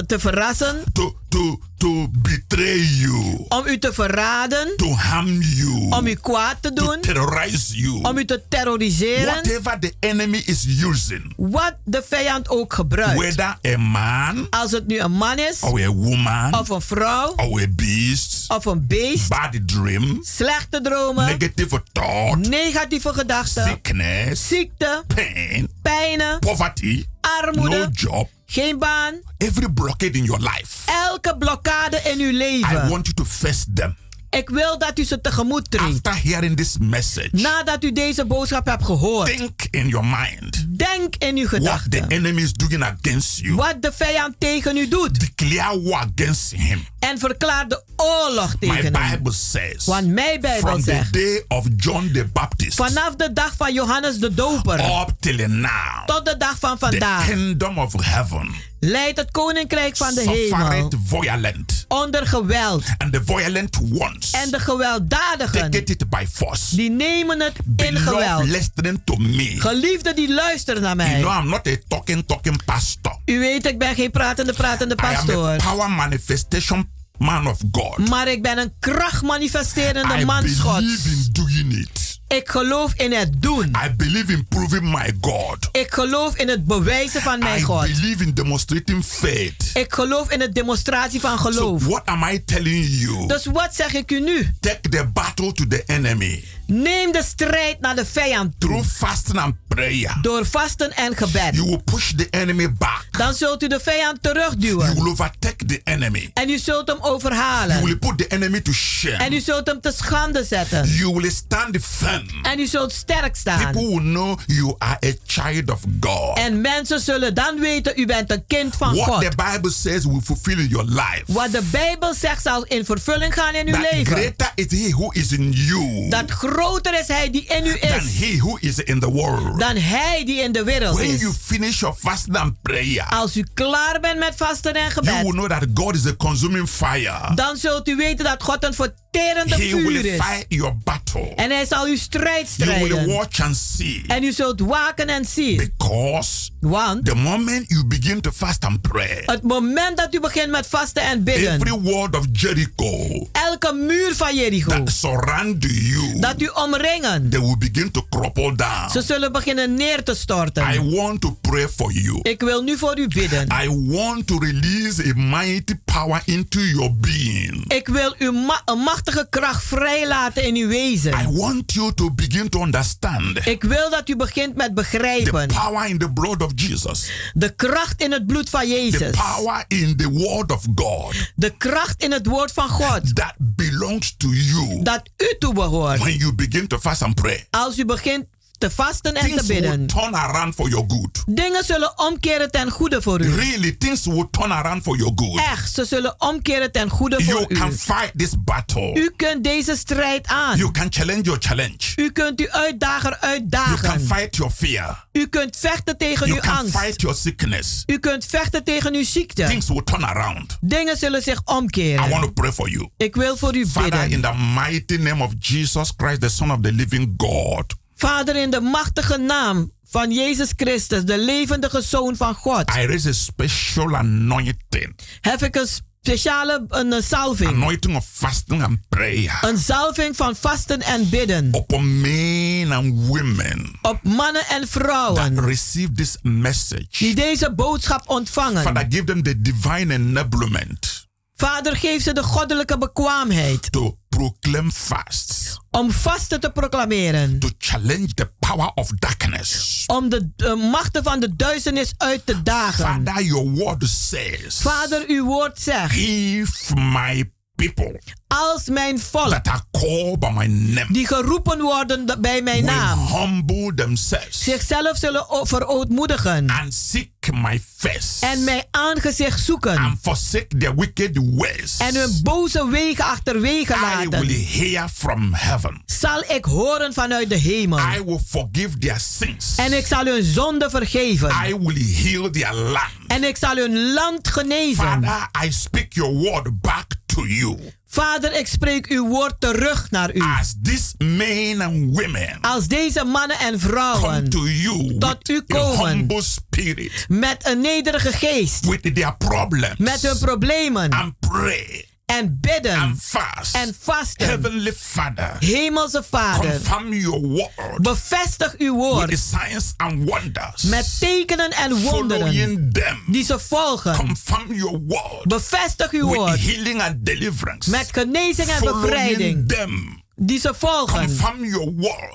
te verrassen, to, to, to betray you, om u te verraden, to harm you, om u kwaad te to doen, terrorize you. om u te terroriseren. Whatever the enemy is using, Wat de vijand ook gebruikt. whether a man Als het nu een man is, or a woman of een vrouw, or a beast, of een beest, bad dream, slechte dromen, negative thought, negatieve gedachten, sickness, ziekte, pain, pijnen, poverty, no armoede, job, Geen baan. Every blockade in your life. Elke blokkade in uw leven. I want you to face them. Ik wil dat u ze tegemoet treedt. After hearing this message, Nadat u deze boodschap hebt gehoord. think in your mind Denk in uw what gedachten. the enemy is doing against you. Wat de vijand tegen u doet. Declare war against him. En verklaar de oorlog My tegen hem. Bible says, Want mijn Bijbel from the zegt. day of John the Baptist Vanaf de dag van Johannes de Doper. up till now, Tot de dag van the vandaag. kingdom of heaven Leidt het koninkrijk van de hemel. violent, Onder geweld. and the violent ones En de gewelddadigen. take it by force. Die nemen het in geweld. listening to me. Geliefden die luisteren naar You mij. know I'm not a talking, talking pastor. U weet, ik ben geen pratende, pratende I am a pastoor. power manifestation man of God. Maar ik ben een krachtmanifesterende I mans Gods. believe in doing it. Ik geloof in het doen. I believe in proving my God. Ik geloof in het bewijzen van mijn I God. believe in demonstrating faith. Ik geloof in het demonstratie van So geloof. what am I telling you? Dus wat zeg ik u nu? Take the battle to the enemy Neem de strijd naar de vijand toe. through fasting and prayer. Door vasten en gebed. You will push the enemy back. Dan zult u de vijand You terugduwen. will overtake the enemy. En u zult hem You overhalen. will put the enemy to shame. En u zult hem te schande zetten. You will stand firm. En u zult sterk staan. People will know you are a child of God. En mensen zullen dan weten, u bent een kind van What God. the Bible says will fulfill in your life. Wat de Bijbel zegt zal in vervulling gaan in uw That leven. greater is he who is in you Dat groter is hij die in u than is. he who is in the world. Dan hij die in de wereld When you is. finish your fasting and prayer, Als u klaar bent met vasten en you gebed. will know that God is a consuming fire. Dan zult u weten dat God een verterende He vuur will is. fight your battle. En hij zal uw strijd You will strijden. watch and see. En u zult waken en zien. Because Want the moment you begin to fast and pray, het moment dat u begint met vasten en bidden. every word of Jericho Elke muur van Jericho. that surround you, Dat u omringen. they will begin to crumple down. Ze zullen beginnen neer te storten. I want to pray for you. Ik wil nu voor u bidden. I want to release a mighty power into your being. Ik wil u ma- een machtige kracht vrijlaten in uw I wezen. want you to begin to understand Ik wil dat u begint met the begrijpen. power in the blood of Jesus, De kracht in het bloed van the Jezus. power in the word of God De kracht in het woord van God. that belongs to you Dat u toebehoort. when you begin to fast and pray. Als u begint te vasten en te Things will bidden. turn around for your good. Dingen zullen omkeren ten goede voor u. Really, things will turn around for your good. Echt, ze zullen omkeren ten goede You voor can u. fight this battle. U kunt deze strijd aan. You can challenge your challenge. U kunt uw uitdager You can uitdagen. fight your fear. U kunt vechten tegen You uw can angst. fight your sickness. U kunt vechten tegen uw ziekte. Things will turn around. Dingen zullen zich I want omkeren. to pray for you. Ik wil voor u Father, in bidden. the mighty name of Jesus Christ, the Son of the living God, Vader, in de machtige naam van Jezus Christus, de levendige Zoon van God, I raise a special anointing, heb ik een speciale een salving. anointing of fasting and prayer Een salving van vasten en bidden. upon men and women Op mannen en that vrouwen receive this message. die deze boodschap ontvangen. Father, give them the divine enablement Vader, geef ze de goddelijke bekwaamheid to proclaim fasts, om vasten te proclameren. to challenge the power of darkness. Om de, de machten van de duisternis uit te dagen. Father, your word says, Vader, uw woord zegt. if my people Als mijn volk, that are called by my name die geroepen worden bij mijn naam, humble themselves zichzelf zullen verootmoedigen and seek my face en mijn aangezicht zoeken and forsake their wicked ways, en hun boze wegen achterwege I will laten, hear from heaven. zal ik horen vanuit de hemel. I will forgive their sins. En ik zal hun zonde vergeven. I will heal their land. En ik zal hun land genezen. Father, I speak your word back to you. Vader, ik spreek uw woord terug naar u. As these men and women Als deze mannen en come vrouwen to you tot u komen spirit, met een nederige geest, with their problems, met hun problemen and pray en bidden and fast. en vasten. Heavenly Father, Hemelse Vader, confirm your word bevestig uw with woord the signs and wonders met tekenen en wonderen following them. die ze volgen. Confirm your word Bevestig uw with woord healing and deliverance met genezing en following bevrijding. them. Die ze volgen.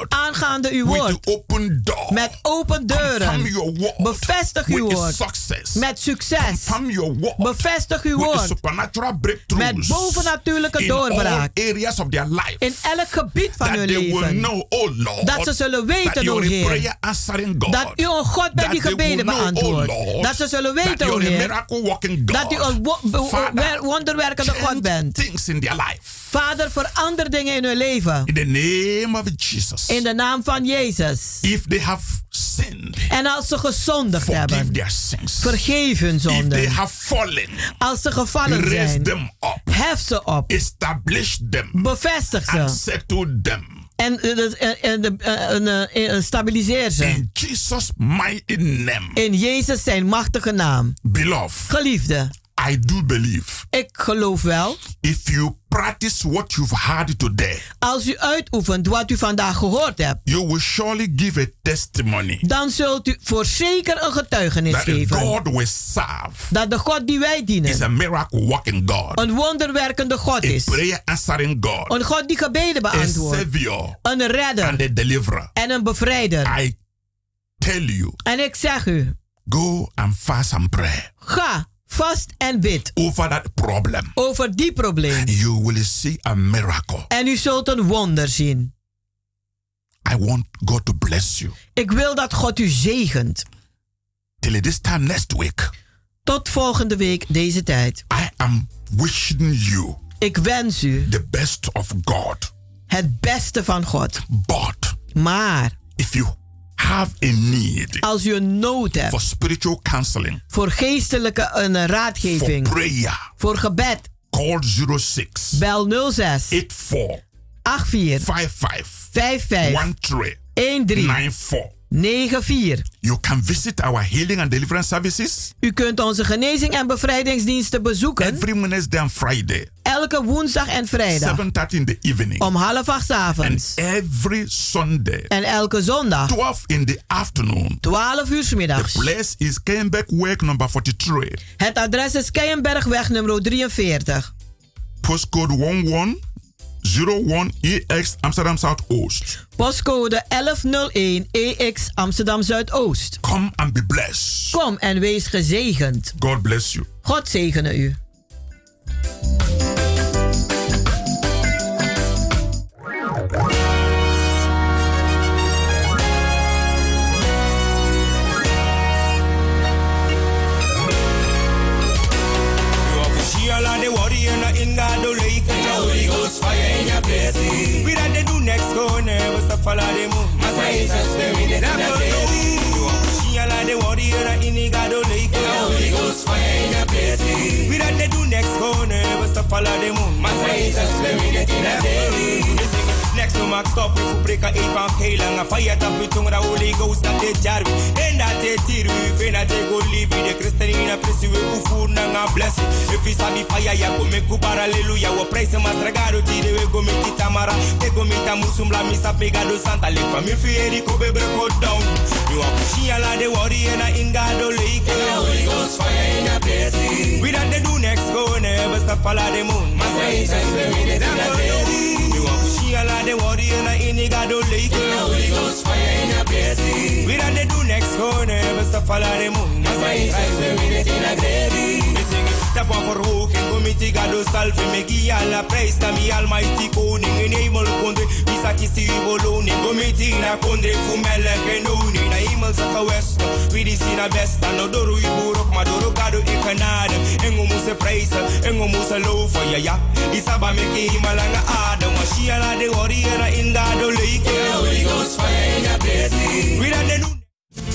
Aangaande uw woord. open door. Met open deuren. Bevestig uw woord. success. Met succes. Bevestig uw woord. Met bovennatuurlijke doorbraak. areas of their life. In elk gebied van hun leven. know, oh Lord, Dat ze zullen weten, o a Heer. Dat u een God bent die gebeden oh beantwoordt. Dat ze zullen weten, o a Heer. Dat u een wo- wonderwerkende God bent. things in their life. Vader, verander dingen in hun leven. In the name of Jesus. In de naam van Jezus. If they have sinned, En als ze gezondigd forgive hebben, their sins. vergeef hun If they zonden. have fallen, Als ze gevallen raise zijn, them up. hef ze op. Establish them. Bevestig And ze. settle them. En eh, eh, eh, stabiliseer ze. In Jesus' mighty name. In Jezus zijn machtige naam. Beloved, Geliefde, I do believe ik geloof wel. if you practice what you've heard today, Als u uitoefent wat u vandaag gehoord hebt, you will surely give a testimony dan zult u voorzeker een getuigenis that geven. God we serve Dat de God die wij is dienen a miracle working God, een wonderwerkende God a is. prayer answering God, Een God die gebeden a beantwoordt. savior, Een redder and a deliverer. en een bevrijder. I tell you, En ik zeg u, go and fast and pray ga vast en bid over that problem. over die probleem. You will see a miracle. En u zult een wonder zien. I want God to bless you. Ik wil dat God u zegent. Till this time next week, Tot volgende week deze tijd. I am wishing you Ik wens u the best of God. het beste van God. But Maar if you have a need als u een nood hebt. for spiritual counseling, voor geestelijke een for raadgeving, prayer, voor gebed, call 06 bel 06 84 84 55 55 13 13 94. 94. You can visit our healing and deliverance services U kunt onze genezing en bevrijdingsdiensten bezoeken every Wednesday and Friday, elke woensdag en vrijdag 7:30 in the evening, om half acht 's avonds. and every Sunday, En elke zondag 12 in the afternoon. 12 uur 's The middags. place is Work number 43, Het adres is Keienbergweg nummer 43. postcode 1101 EX Amsterdam Zuidoost. Postcode 1101 EX Amsterdam Zuidoost. Come and be blessed. Kom en wees gezegend. God bless you. God zegene u. follow the moon. Masa is a spirit that they Sheila the warrior na in God the lake and the Holy Ghost fire in your place. We that they do next go never stop follow the moon. Masa is a spirit that they Next to Max stop we voor breken een van keilen Een fire tap we tongue the Holy Ghost dat dit jaar we En dat dit hier we Vind dat ik go live De Christenina presi we ufu na nga blessing If you sabi fire ya go make up hallelujah. We praise him as regado tire we go make it tamara. Te go make tamusum la misa pegado santa Lek from if you hear it go be break out down. You are pushing a lot the warrior na in God the lake. And the Holy Ghost fire in your place We that they do next go never stop follow the moon. Masa is a spirit that they You are pushing a lot the warrior na in God the lake And the Holy Ghost fire in your place We that they do next go never stop follow the moon. Masa is a spirit in a verhoging, kom met die gado salve Me gi alla prijs, na mi almighty koning In hemel si beloning Kom met die na kondre, fu melk en honing Na hemelse gewest, wie die si na besta No doru i burok, ma doru gado i genade Engo moese prijzen, engo moese loven Ja die me adem ala de warrior in gado lake Holy Ghost fire in your We de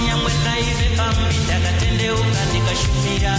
Nyamwe taife pamita katendeuka nikashumira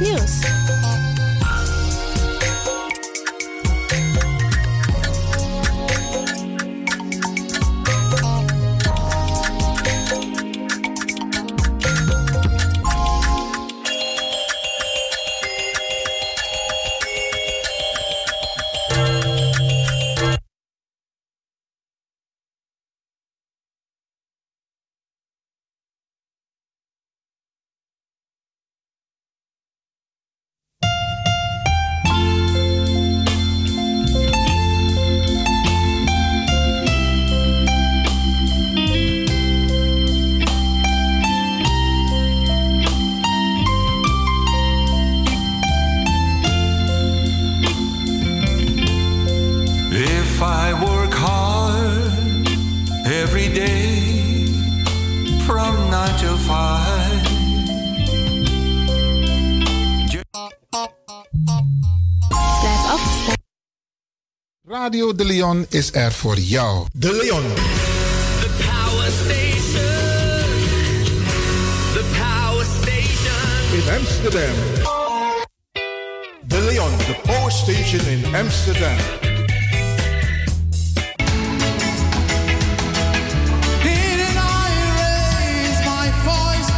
News. Radio De Leon is er voor jou. De Leon. The power station. The power station. In Amsterdam. De Leon, the power station in Amsterdam.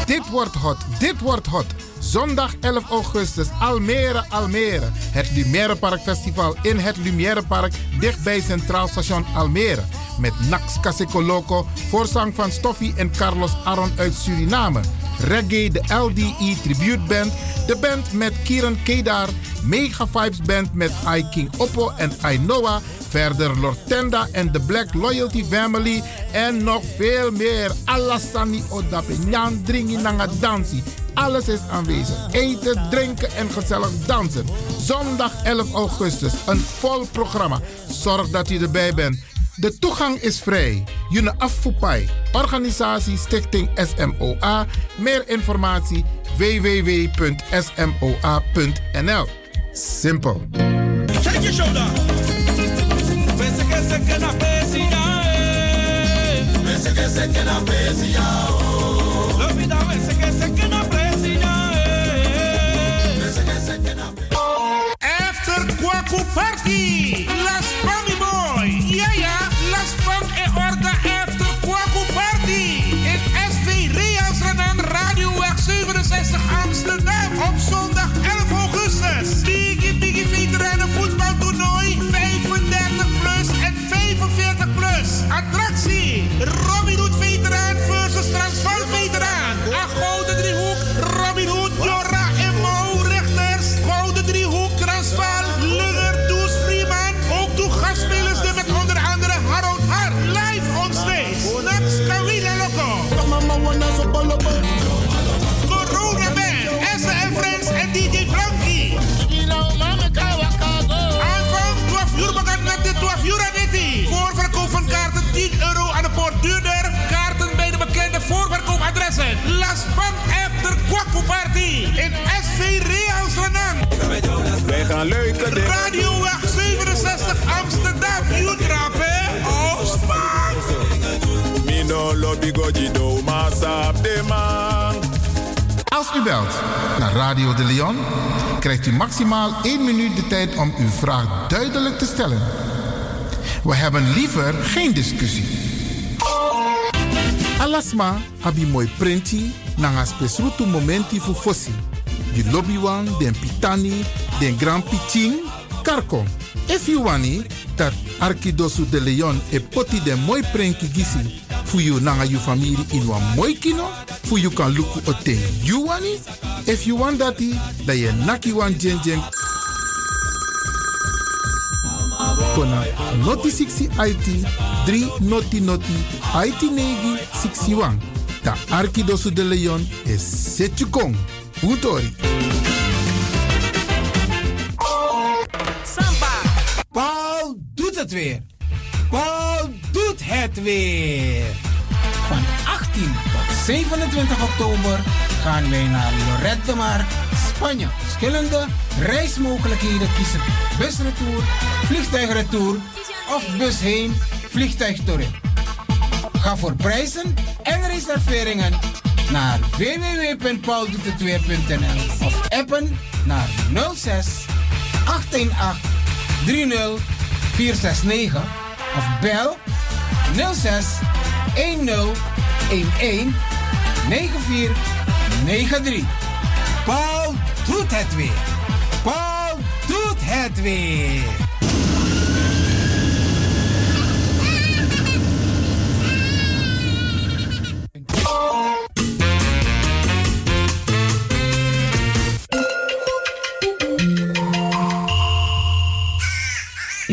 Dit wordt hot, dit wordt hot. Zondag 11 augustus, Almere, Almere. Het Lumière Park Festival in het Lumière Park, dichtbij Centraal Station Almere. Met Nax Loco, voorzang van Stoffie en Carlos Aron uit Suriname. Reggae, de LDE Tribute Band. De band met Kieran Kedar. Mega Vibes Band met I King Oppo en I Noah. Verder Lortenda en de Black Loyalty Family. En nog veel meer. Alassani Odape. Dringi nanga dansi. Alles is aanwezig. Eten, drinken en gezellig dansen. Zondag 11 augustus. Een vol programma. Zorg dat u erbij bent. De toegang is vrij. June Affupai. Organisatie Stichting SMOA. Meer informatie www.smoa.nl. Simpel. Shake your shoulder. Pense que se que na pesia, eh. Pense que se que na pesia, oh. Lo vida pense que se que na pesia, eh. Pense que se que na After Kwaku Party, Gaan leuke dingen. Radioweg 67 Amsterdam. Utrap hè? Oh, smaak. Mino lobby gojido masap de man. Als u belt naar Radio de Leon, krijgt u maximaal 1 minuut de tijd om uw vraag duidelijk te stellen. We hebben liever geen discussie. Alasma abi mooi printi nanga spesrutu momenti fu fossi. Di lobby wan, den pitani, den grand piching, karko. If you wani, dat de Leon e poti den mooi prenki gisi fu you nanga you family in wan mooi kino, fu you kan luku oten you wani. If you want dati, da ye naki wan jen jen kona noti 60 IT 3 noti noti IT negi 61. Da Arkidosu de Leon is Setjukong. Utori. Doet het weer. Paul doet het weer. Van 18 tot 27 oktober gaan wij naar Lorette de Mar, Spanje. Verschillende reismogelijkheden kiezen. Busretour, vliegtuigretour of bus heen, vliegtuigtouring. Ga voor prijzen en reserveringen naar www.pauldoetetweer.nl of appen naar 06 818 30 469 of bel 06 10 11 94 93. Paul doet het weer. Paul doet het weer.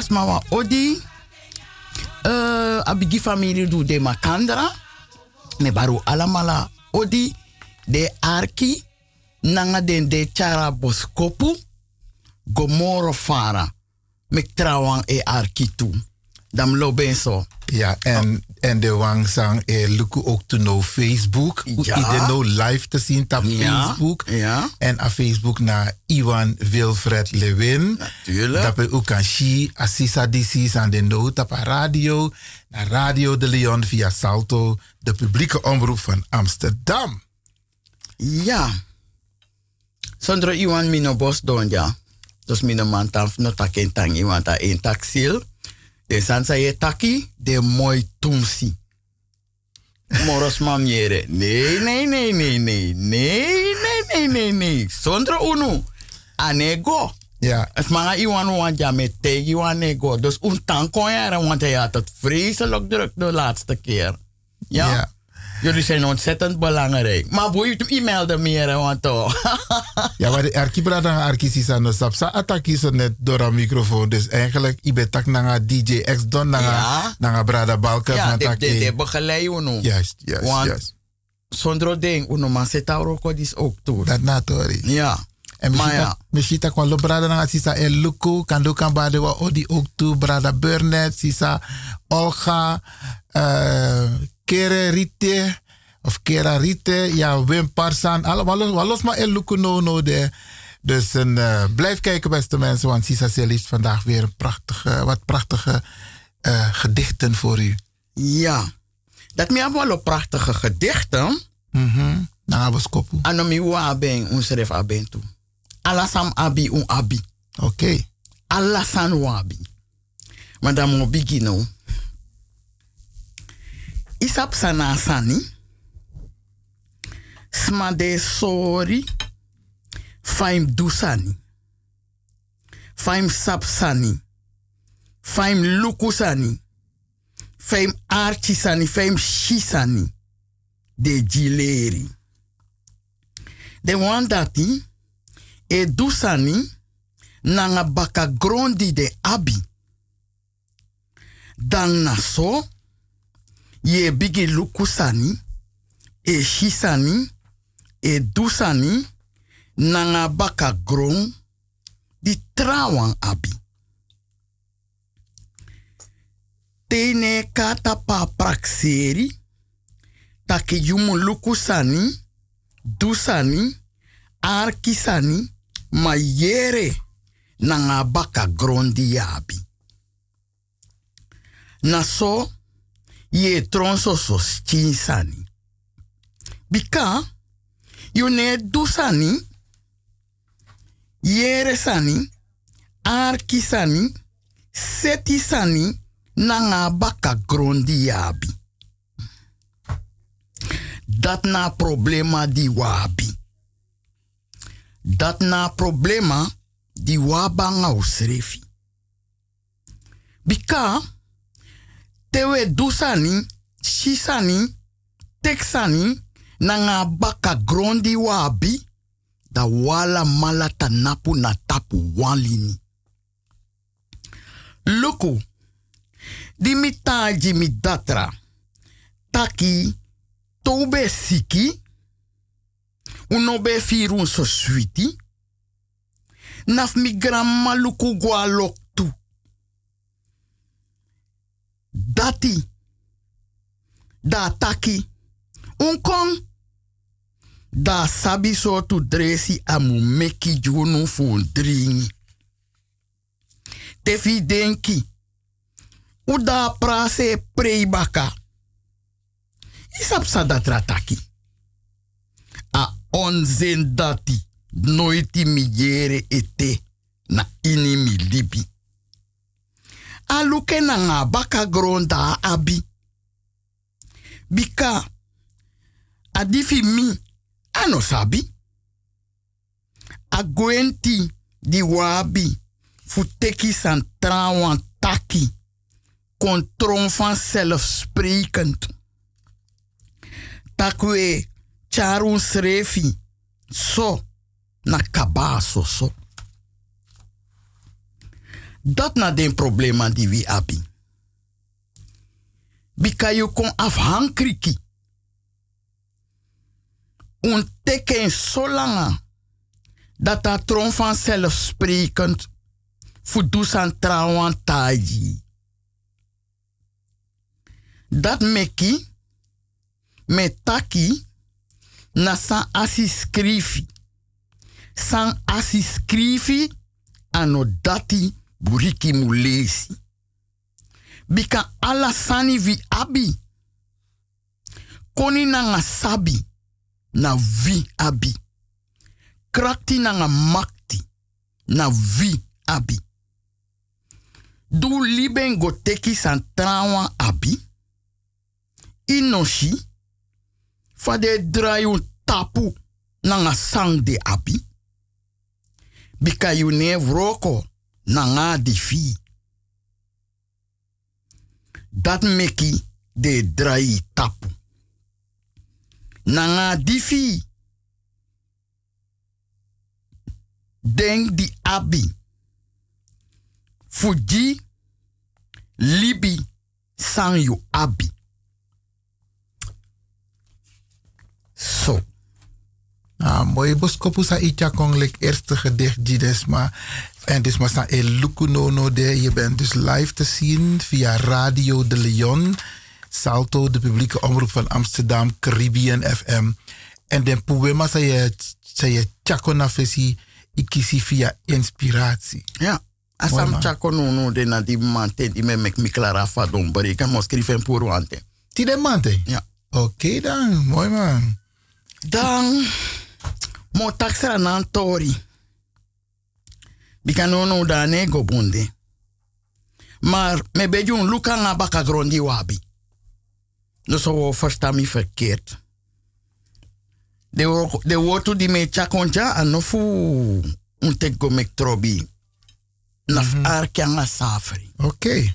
bar alas mawa odi. Uh, abigi family du de makandra. Me baru alamala odi. De arki. Nanga den de chara boskopu. Gomoro fara. Me trawang e arki tu. Dam lo ben so. Ja, en, en de wangsang eh, luku ook te no Facebook. Ja. Iedereen no live te zien op Ja, Facebook. ja. En op Facebook naar Iwan Wilfred Lewin. Natuurlijk. Dat we ook kan zien, Assisa DC's aan de noot op radio. Naar Radio de Leon via Salto, de publieke omroep van Amsterdam. Ja. Sondro iwan mino bos donja. Dus mino man taf no taken tang iwan ta een taksil. De sansa ye taki de mooi tumsi. Moros mamjere. Nee, nee, nee, nee, nee. Nee, nee, nee, nee, nee. Unu. Anego. Ja. Het mga iwan want ja met tegen iwan nego. Dus un tang kon want hij had het vreselijk druk de laatste keer. Ja. Ja. Jullie zijn ontzettend belangrijk. Maar boei, je mailde meer, want toch. Ja, maar de arki brada nga arki sisa no sapsa ataki so net door een microfoon. Dus eigenlijk, ibe tak nanga DJ X Don nanga, Ja. nanga brada Balker ja, van de, tak de, de begeleid uno. Juist, juist, Want juist. zonder ding, uno man zit ook is ook toe. Dat na tori. Ja. En misschien ja. tak- misschien tak wel brada nanga sisa el luku kan do kan bade wa odi ook toe brada Burnett sisa Olga eh Kere Rite of Kera Rite ja Wim Parsan allemaal los, maar el luku no no de dus een, eh, blijf kijken beste mensen want Sisa Sel heeft vandaag weer een prachtige wat prachtige eh, gedichten voor u. Ja. Dat me wel een prachtige gedichten. Mhm. Nou, was kopu. Anomi wa ben un schrijf aben toe. Alasam abi un abi. Oké. Alasan wabi. Maar dan begino. Isap sana sani. Smade sorry. Faim dusani. Faim sapsani. Faim lukusani. Faim archisani. Faim shisani. De gileri. De one dati. e dusani nanga baka grondi de abi. Dan na so, ye bigi lukusani, e shisani, e dusani, nanga baka di trawan abi. Tene kata pa prakseri, taki yumu lukusani, dusani, arkisani, ma yere nanga baka grondi yabi. Na so, ye tronso so chinsani. Bika, you ne dusani, yere sani, arki sani, seti sani, nanga baka grondi yabi. Dat na problema di wabi. Dat na problema di wabanga usrefi. Bika, tewe dusani, shisani, teksani, nanga baka grondi wabi, da wala malata napu na tapu walini. Luku, di mitaji mi datra, taki, tobe siki, unobe firun so switi, naf mi grandma luku Dati, da taki, unkong, da sabi so tu dresi amu meki junu fu dringi. Tefi denki, uda prase preibaka. Isap taki. A onzen dati, noiti mi yere ete na ini mi libi. Aluke na nga baka gronda abi. Bika, adifi mi, ano sabi. Agwenti di wabi, futeki san trawan taki, kontron van zelfsprekend. Takwe, charun srefi, so, na kabaso so. Dat na den problema die we abi. Bika je kon afhankriki. Un teken langa. Dat dat tron vanzelfsprekend. Fudus aan trouwen taji. Dat meki. Met taki. Na san asiscrifi. San asiscrifi. Ano dati buriki mulesi. Bika ala sani vi abi. Koni nanga sabi. Na vi abi. Krakti nanga makti. Na vi abi. Du liben go teki san abi. Inoshi. Fade drayu tapu nanga sang de abi. Bika you ne vroko nanga di fi. Dat meki de drai tapu. Nanga di fi. Den di abi. Fuji libi san you abi. Zo. Nou, mooi boskopu sa itja konglik eerste gedicht Gidesma. En dus maar e luku no no de. Je bent dus live te zien via Radio de Leon. Salto, de publieke omroep van Amsterdam, Caribbean FM. En de poema sa je, sa je chako na fesi ikisi via inspiratie. Ja. Asam chako no no de na di mante di me mek mi klara fa don bari kan mo skriven pour wante. Ti de mante? Ja. Oké dan, mooi man. Dan mo taksra nan tori. Bika no no da ne go bunde. Maar me bejun luka nga baka grondi wabi. Dus zo versta mi verkeerd. De, de wotu di me chakonja anofu un tek go mek trobi. Naf arki anga safri. Oké.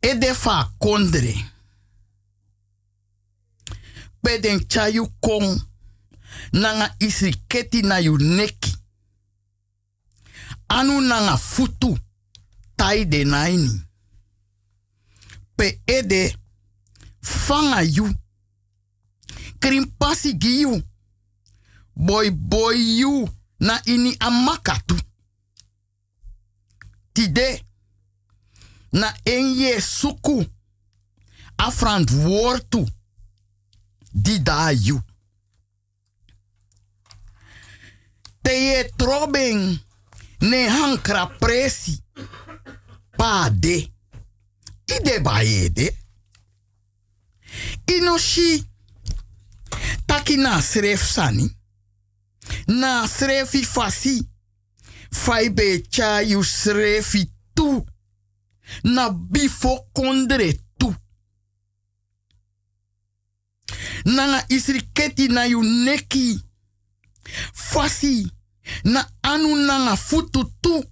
E de fa kondre. Pe den chayu kong nanga isri keti na yu neki. Anu nanga futu tai de naini. Pe ede fanga yu. Krimpasi. Boy boy yu na ini amakatu. Tide na enye suku afrant wortu di da yu. Te ye ne hankra presi pa de. Ide ba ye de. Inoshi taki na sref sani. Na srefi fasi. Fai be cha yu srefi tu. Na bifo kondre tu. Nanga isri keti na yu neki. Fasi. Na anu nanga futu tu.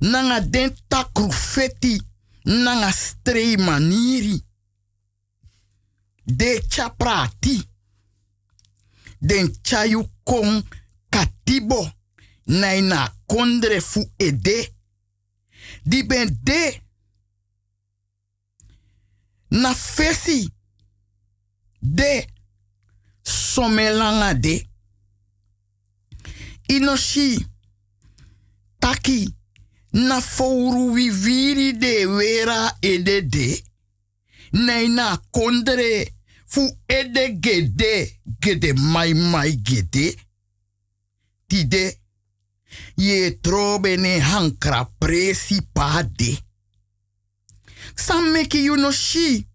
Nanga den takru feti. Nanga strei maniri. De chaprati. Den chayu kong katibo. Naina kondre fu ede. Di ben de. Na fesi. De. Somelanga de. Inoshi. Taki. Na fouru de wera ede de. Naina kondre fu ede gede. Gede mai mai gede. Tide. Ye trobe ne hankra presi pa de. Sam you no shi.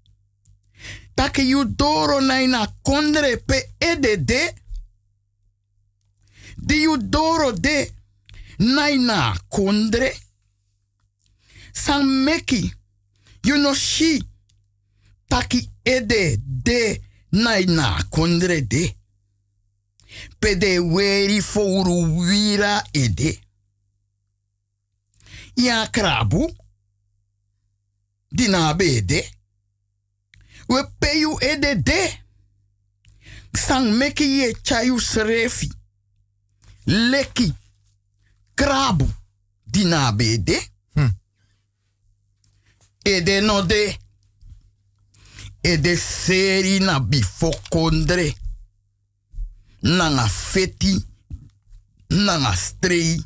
Take you doro naina kondre pe ede de. Di you doro de. Naina kondre. Sam meki you no shi. Taki ede de naina kondre de. Pede weri fouru wira ede. Ya krabu. Dina bede. We peyu ede de. Sang meki ye chayu srefi. Leki. Krabu. Dina bede. Ede no de. Ede seri na bifokondre. Nanga feti. Nanga strei.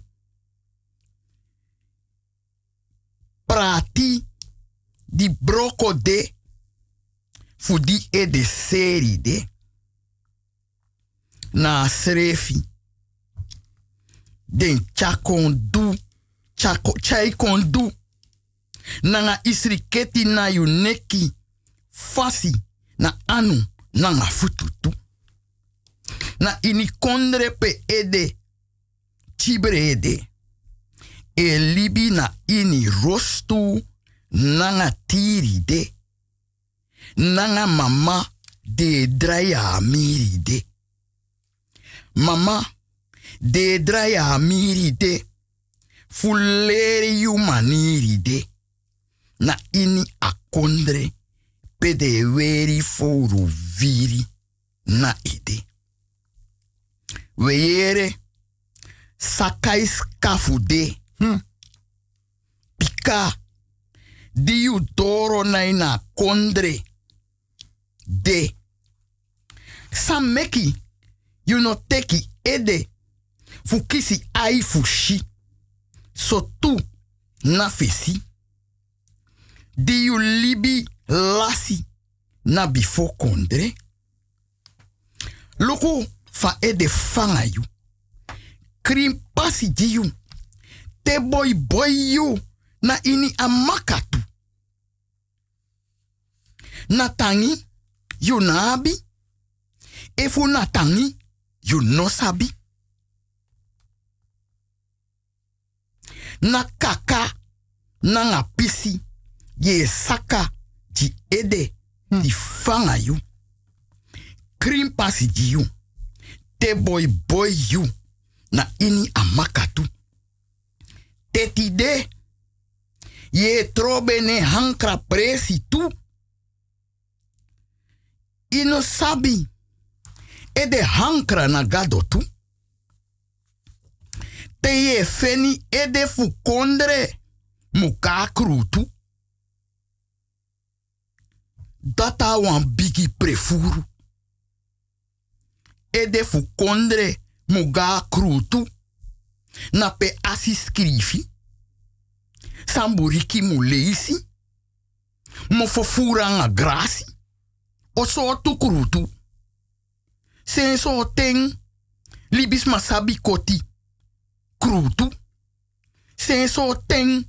Prati. Di broko de. Fu di ede seri de. Na srefi. Den chakon du. Chako, chai kon. Nanga isri keti na yu neki. Fasi na anu nanga fututu. Na ini pe ede. Chibre ede. E libi na ini rostu nanga tiri de. Nanga mama de draya miri de. Mama de draya miri de. Fuleri yu maniri de. Na ini akondre pe de weri foru viri na ide. Weyere sakais kafu de. Hm. Pika di yu doro na ina kondre de. Sam meki you no teki ede fu kisi ai fu shi. So tu na fesi. Di yu libi lasi na bifo kondre. Loko fa ede fanga yu. Krim pasi di. Te boy boy yu na ini amakatu. Na tangi yu nabi. Efu na tangi yu no sabi. Na kaka na nga pisi ye saka di ede di fanga yu. Krim pasi di yu. Te boy boy yu na ini amakatu. Teti de ye trobe ne hankra presi tu. Ino sabi e de hankra na gado tu. Feni e de fu kondre muka krutu. Data wan bigi prefuru. E de fu kondre muga krutu. Na pe asi skrifi. Samburiki mu leisi. Fofura nga grasi. O krutu. Sen so ten. Libis masabi koti. Krutu. Sen so ten.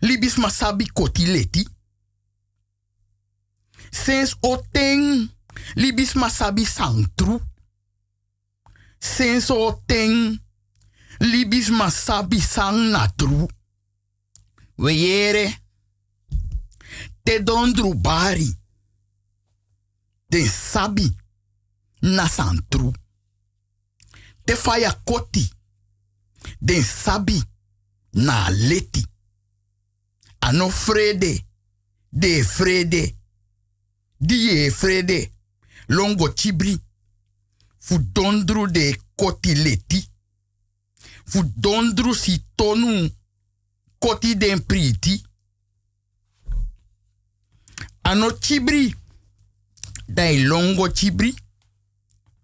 Libis masabi koti leti. Sens o ten. Libis masabi sangtru. Sens o ten. Libis masabi sang natru. Weyere. Te dondru bari. Den sabi na santru. Te faya koti. Den sabi na leti. Ano frede. De frede. Die frede. Longo chibri. Fu dondru de koti leti. Fu dondru si tonu koti den priti. Ano chibri. Dai longo chibri.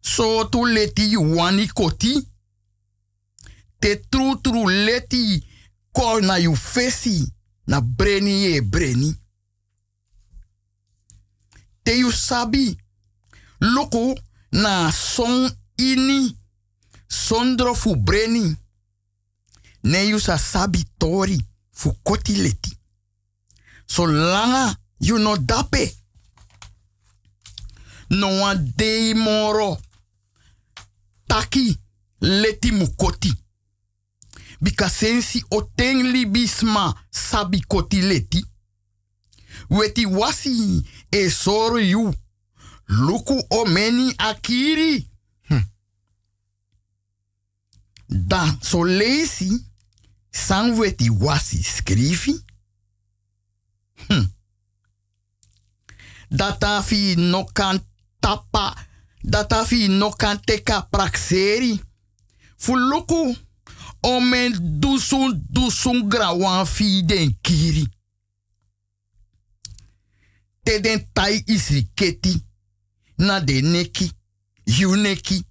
So tu leti wani koti. Te tru tru leti ko na yu fesi. Na breni e breni. Te yu sabi. Loko na son ini. Sondro fu breni. Ne yu sa sabi tori fu koti leti. So langa yu no dape. No dei moro. Taki leti mukoti. Bika sensi o ten libisma sabi koti leti. Weti wasi e soro yu. Luku o meni akiri. Hm. Da so lesi san weti wasi skrifi. Hm. Data fi no kan tapa. Data fi no kan teka prakseri. Fuluku o men dusun dusun grawan fi den kiri. Te den tai isri keti. Na de neki. Yu neki.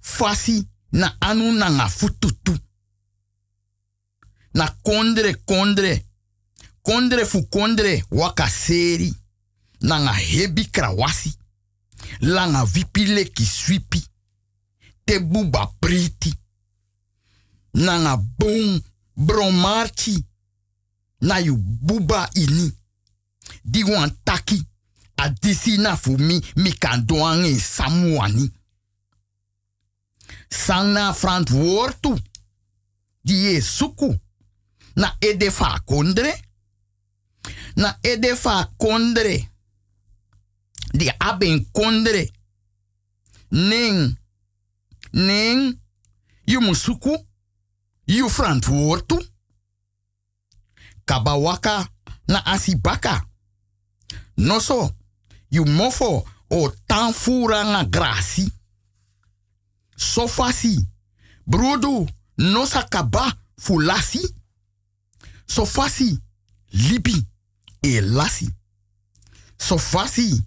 Fasi na anu na nga fututu. Na kondre kondre. Kondre fu kondre waka seri. Na nga hebi krawasi. Langa vipi leki swipi. Te buba priti. Na nga bon bromarchi. Na yu buba ini. Di wan taki. A disi na fu mi mi kan e samuani. Sang na frant wortu. Die e suku. Na edefa kondre. Na edefa kondre. Di aben kondre. Ning. Ning. Yu musuku. Frant wortu. Kabawaka na asibaka. Noso. Yu mofo o tanfura nga grasi. Sofasi. Brodu nosa kaba fulasi. Sofasi. Libi e lasi. Sofasi.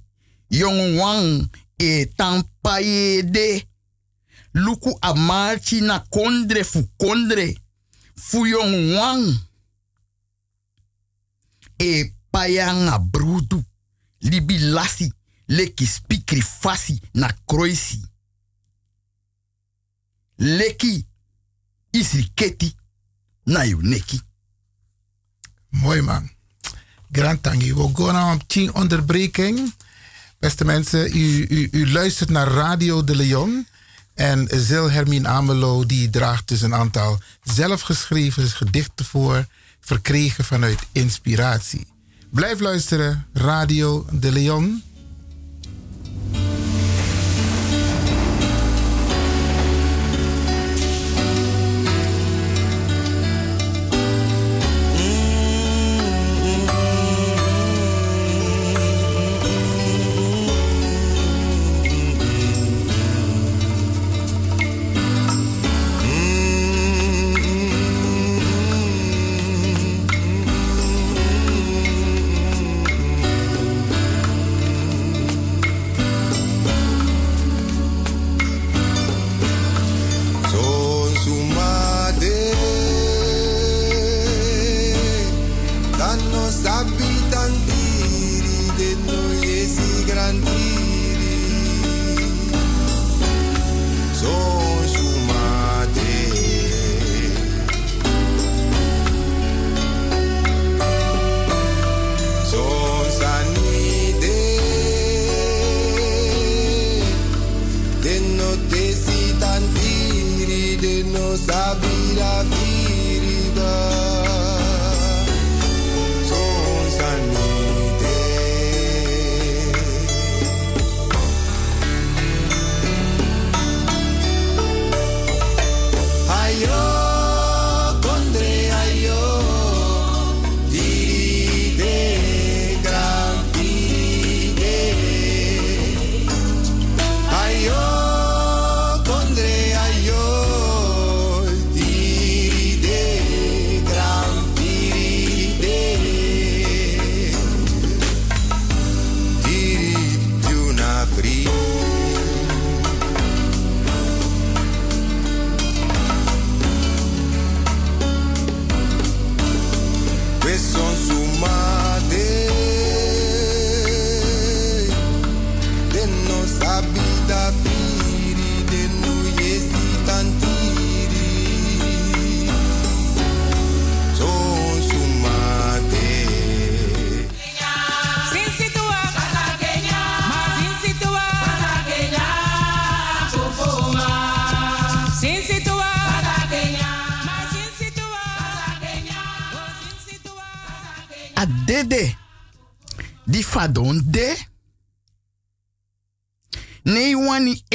Yong wang e tampaye de. Luku amarchi na kondre fu kondre. Fu yong wang. E payanga brudu. Libi lasi. Leki spikri fasi na kroisi. Leki isri keti na yu neki. Mooi man. Grand tangi. We gaan naar een tien onderbreking. Beste mensen, u, u, u luistert naar Radio de Leon. En Zil Hermine Amelo die draagt dus een aantal zelfgeschreven gedichten voor, verkregen vanuit inspiratie. Blijf luisteren, Radio de Leon.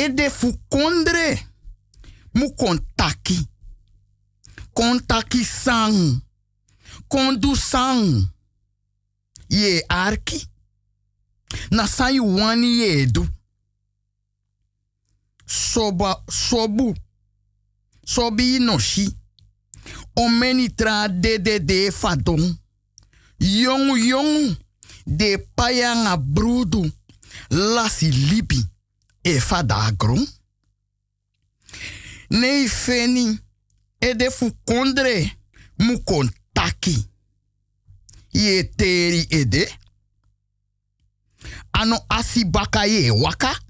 Wani ede fu kondre. Mu kontaki. Kontaki sang. Kondu sang. Ye arki. Na yu wani edu. Soba, sobu. Sobi no shi. Omeni tra dede de fadon. Yongu yongu. De payanga brudu. Lasi libi. E fada gron. Nee feni. Ede fu kondre. Mu kontaki. Ye teri ede. Ano asibaka ye waka.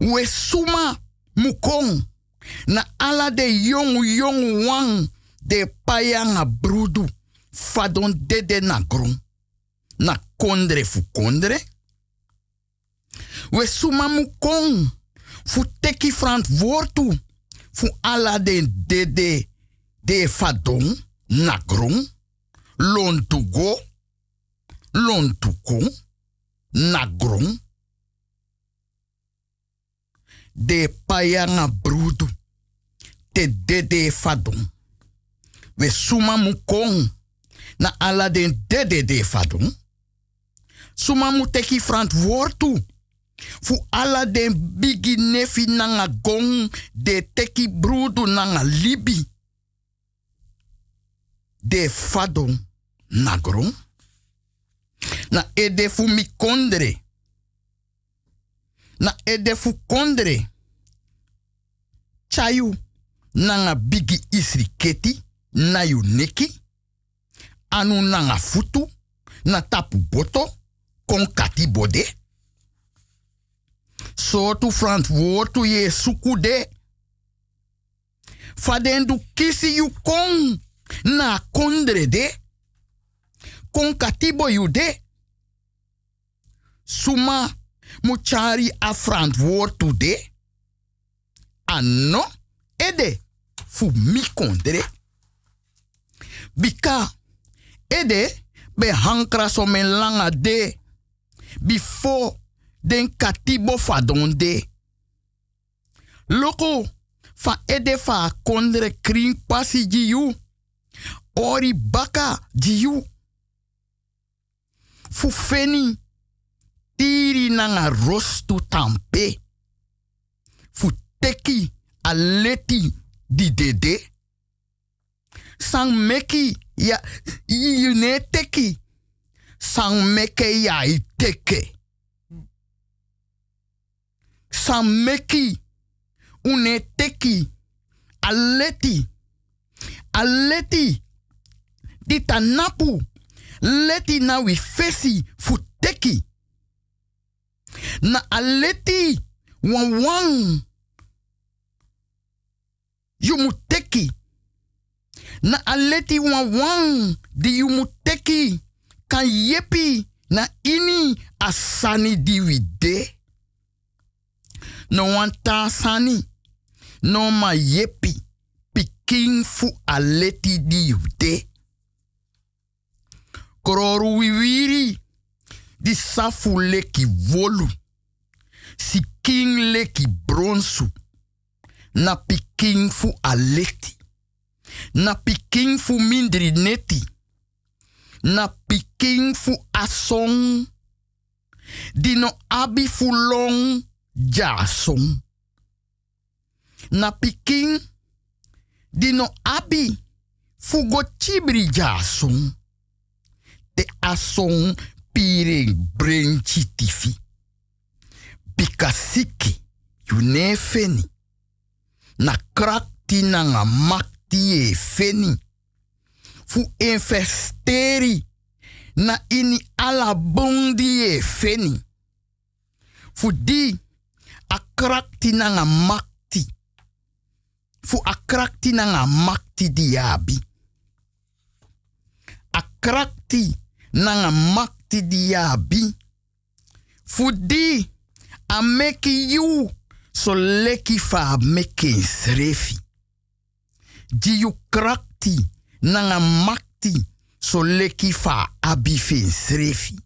We suma mukong. Na ala de yong yong wang. De payanga brudu. Fadon dede na. Na kondre fu kondre. We suma mukong. Fu teki verantwoordu. Fu ala de. De fadon na gron. Lon to go. Lon to ko. Na gron. De payanga brudu. Te dede fadon. We suma mukong. Na ala dede de fadon. Suma mu teki verantwoordu. Fu ala den bigi nefi nanga gong. De teki brudu nanga libi. De fadon na gron. Na ede fu mi kondre. Na ede fu kondre. Chayu nanga bigi isri keti na yu neki. Anu nanga futu na tapu boto kon kati bode. Sotu verantwoordu ye suku de. Fadendu kisi yu kon na kondre de. Kon katibo de. Suma muchari a verantwoordu de. Ano ede fu mi kondre. Bika ede be hankra so men langa de. Before den katibo fadon de. Loko fa ede fa kondre kring pasi jiu. Ori baka jiu. Fu feni tiri nanga rostu tampe. Fu teki aleti di dede. Sang meki ya yune teki. Sang meke ya i teke. Sang meki une teki aleti. Aleti di tanapu. Leti na wi fesi fu teki. Na aleti wan wan. You. Na aleti wan wan di you moet teki. Kan yepi na ini asani di wide. No wan ta sani. No ma yepi. Piking fu aleti di wide. Kroru wiwiri. Di safu leki volu. Si king leki bronsu. Na piking fu aleti. Na piking fu mindri neti. Na piking fu asong. Dino abi fu long jasong. Na piking dino abi fu go chibri jasong. Te asong piring brenchi tifi. Bikasiki yu ne feni. Na krakti na nga makti e feni. Fu investeri na ini ala bondi e feni. Fu di akrakti nanga makti. Fu akrakti nanga makti diabi. Akrakti nanga makti diabi. Fu di a you so leki fa srefi. Di you krakti nanga makti so leki fa abi fin srefi.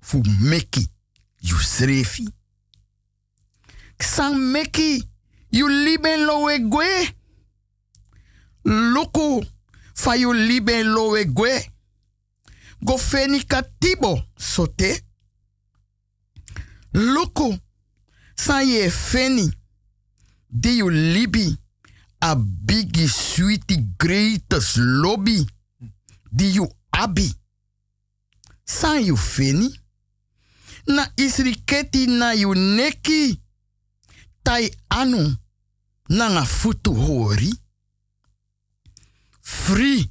Fu meki you srefi. Sang meki you liben lowe gwe. Loko fa you liben lowe gwe. Go feni katibo sote. Loko san ye feni. Di you libi a bigi sweetie greatest lobby. Di you abi. San you feni. Na isriketi na you neki. Tai anu na nga futu hori. Free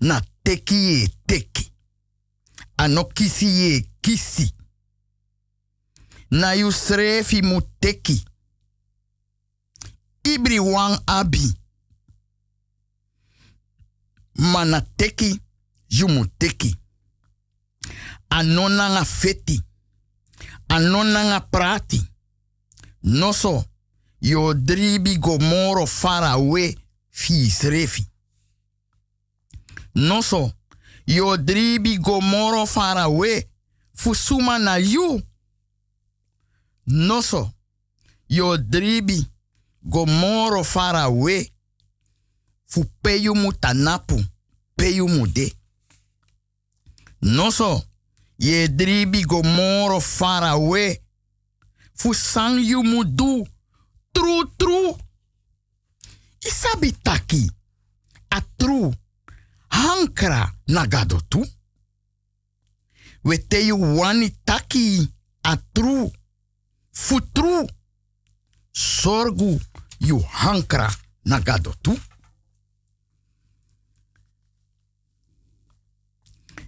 na teki ye teki. Ano kisi ye kisi. Na srefi mu teki. Ibri wan abi. Mana teki, you mu teki. Ano nga feti. Ano nga prati. Noso, yo dribi gomoro far away fi srefi. Noso, yo dribi gomoro far away fusuma na you. Noso, yo dribi gomoro far away fu peyu mu tanapu, peyu de. Noso, ye dribi gomoro far away fu sang you mu du tru tru. Isabi taki a tru hankra nagado tu. We te you wani taki a tru fu tru. Sorgu you hankra nagado tu.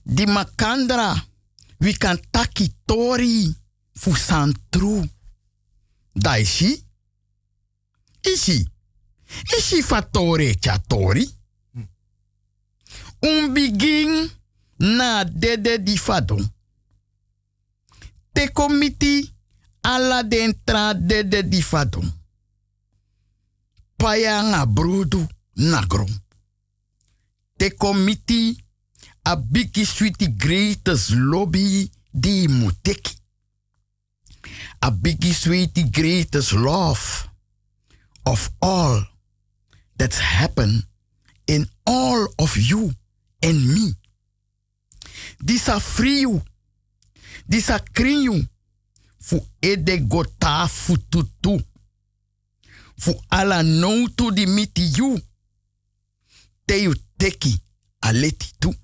Di makandra we kan taki tori fu san tru. Daishi? Ishi? Ishi fatore chatori? Un begin na dede di fadon. Te komiti ala dentra dede di fadon. Paya nga brudu nagron. Te komiti a biki sweetie greatest lobby di muteki. A biggie sweetie greatest love of all that's happened in all of you and me. Disa you. Disa kring you. Fu ede gota fututu. Fu ala no to miti you. Te you teki aleti tu.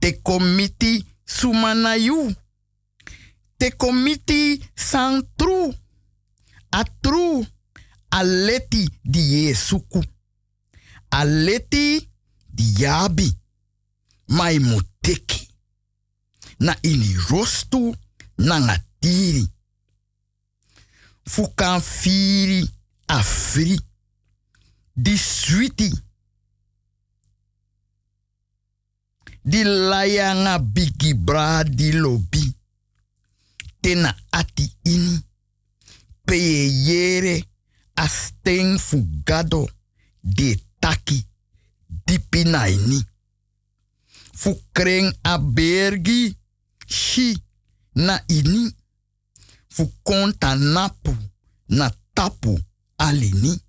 Te komiti sumana you te komiti san tru. A tru. Aleti di yesuku. Aleti di yabi. Na ini rostu na ngatiri. Fukan firi afri. Di sweetie. Di layanga bigi bra di lobi tena ati ini. Peye yere asten fugado de taki dipi na ini. A bergi shi na ini. Fukonta napu na tapu alini.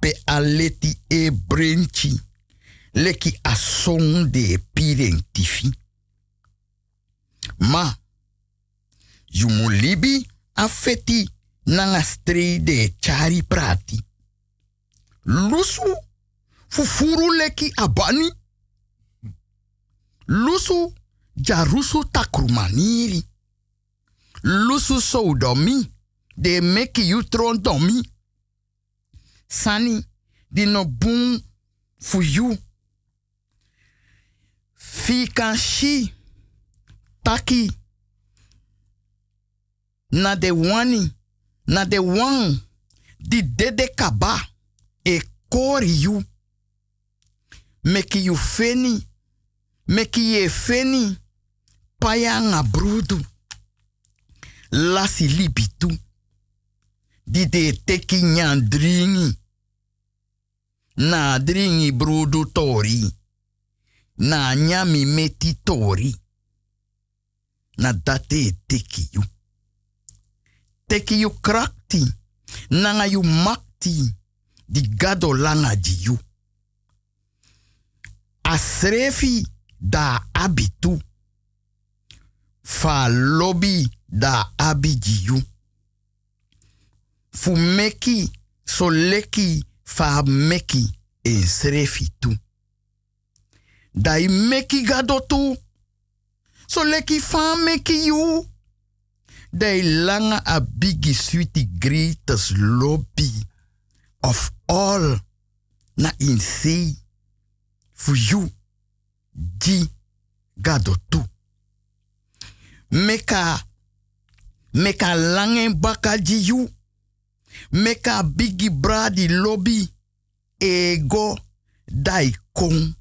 Pe aleti e brenchi. Leki a song de pirentifi. Ma, you mu libi a feti nanga stride chari prati. Lusu fufuru leki abani. Lusu jarusu takrumaniri. Lusu sodomi de meki you tron domi. Sani di no boom fu you. Taki na de wani, na de wan, di kaba, e kori you. Meki you feni, meki ye feni, paya nga brudu. Lasi libitu. Di de teki nyan dringi. Na brudu tori. Na nyami meti tori. Na date. Teki you krakti. Nanga you makti. Di gado langa di you. Asrefi da abitu. Fa lobby da abiji you. Fu meki so fa meki srefi tu. Dai meki gado tu. So leki fa meki you. Dai langa a bigi sweetie greatest lobby of all na in say for you di gado tu. Meka meka lange baka di you. Meka bigi bradi lobby ego dai kon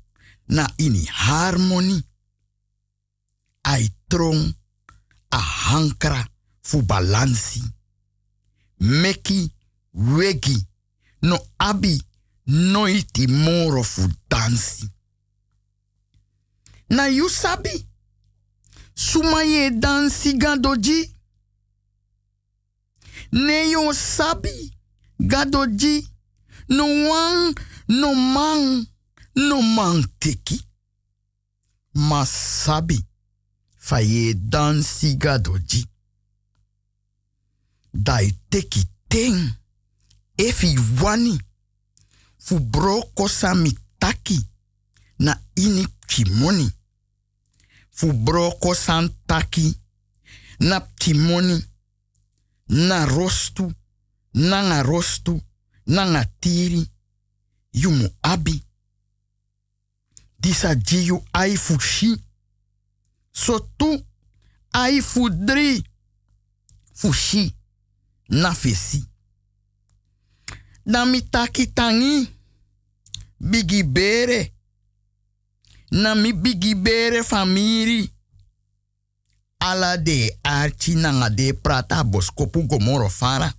na ini harmony. Ai trong a hankra fu balansi. Meki wegi no abi noiti moro fu dansi. Na you sabi? Suma ye dansi gadoji? Ne yo sabi? Gadoji? No wan, no man, no man teki. Ma sabi? Fa ye dansi gadoji. Dai teki ten. Efi wani. Fu taki. Na ini kimoni. Fu taki. Na timoni. Na rostu. Nanga rostu. Nanga tiri. Abi. Disa jiyu ai fu shi. Ai fu dri. Na fesi. Na mi taki tangi. Bigi bere. Na mi bigi bere famiri. Ala de archi nanga de prata boskopu gomoro fara.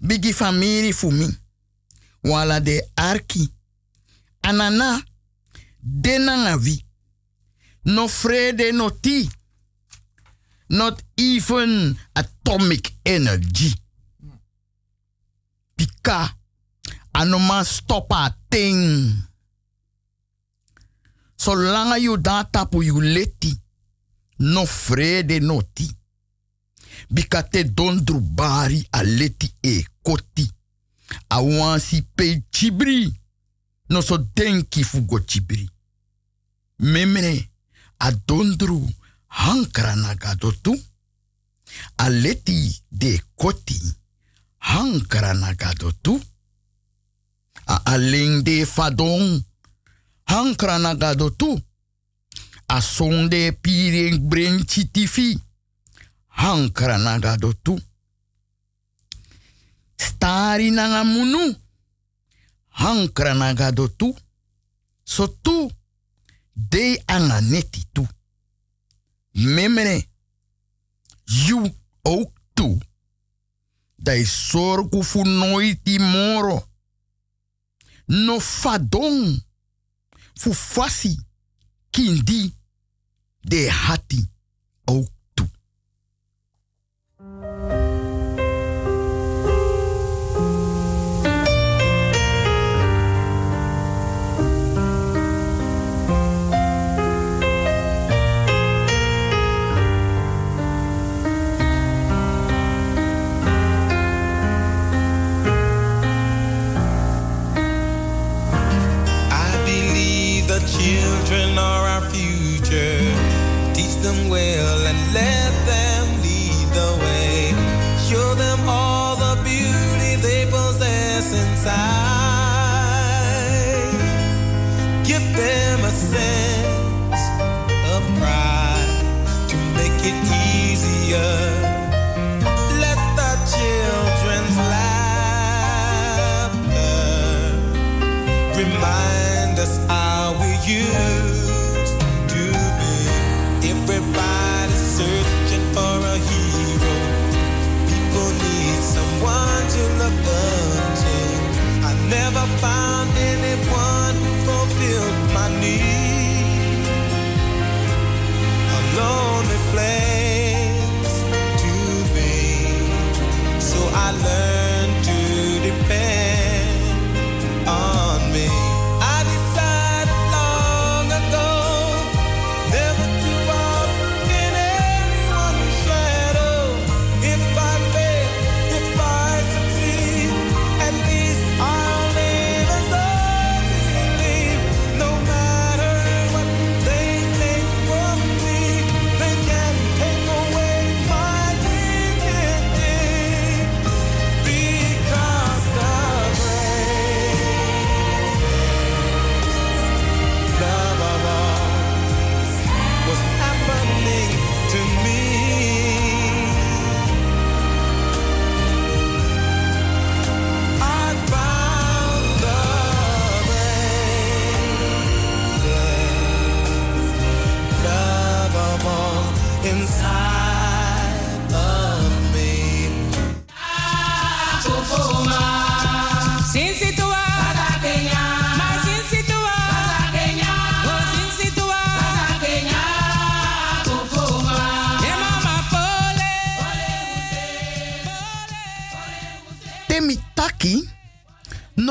Bigi famiri fumi. Wala de arki. Anana. De nanga. No vrede no ti. Not even atomic energy. Pika. Anoma stopa ting. Zolang you da tapu you leti. No vrede no ti. Bika te don drubari a leti e koti. A wansi chibri. No so denki fugo chibri. Memene a dondru na gado tu. A leti de koti hankra na gado tu. A aling de gado tu. A sonde piring brenchi tifi tu. Stari na munu hankra na gado tu. So tu de neti tu. Memene, you ook tu. Dai sorgu fu noiti moro. No fadong. Fu fasi. Kindi. De hati. Ook tu. Children are our future. Teach them well and let them lead the way. Show them all the beauty they possess inside. Give them a sense of pride to make it easier never found anyone who fulfilled my need. A lonely place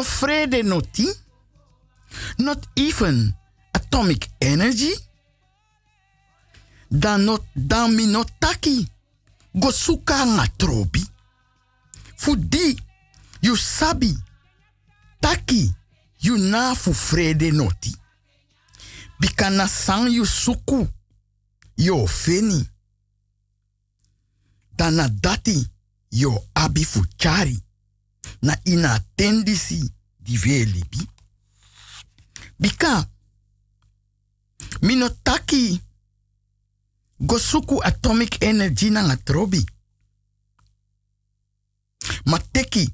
no frede noti, not even atomic energy, dan not dan mi no taki, go suka nga trobi. Fudi, you sabi, taki, you na fu frede noti. Bikana sang you suku, yo feni. Dana dati, yo abi fu chari na ina tendisi di libi. Bika, mino taki go suku atomic energy na nga trobi. Ma teki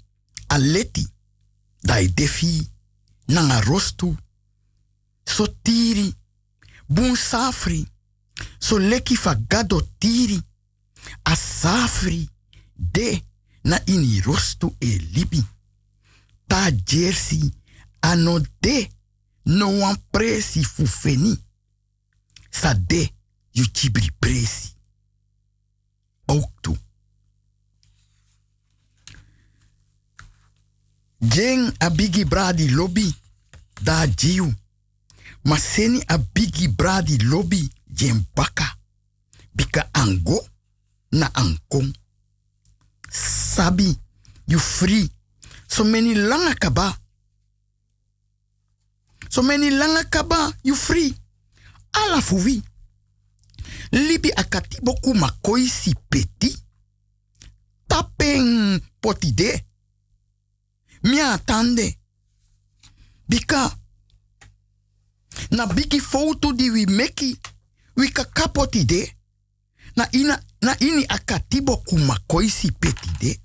a leti dai defi na nga rostu. So tiri, bun safri, so leki fa gado tiri, a safri de na ini rostu e libi. Ta jersey ano de no wan presi fu feni. Sa de yu chibri presi. Ook toe. Jeng a bradi lobby da jiu. Ma seni a bigi bradi lobby jen baka. Bika ango na ankong. Sabi, you free. So many langa kaba. So many langa kaba, you free. Ala fuwi. Libi akati boku makoi si peti. Tapeng potide. Mia tande. Bika. Na bigi foto di wi meki. Wi kakapotide. Na ina na ini akati boku makoi si petide.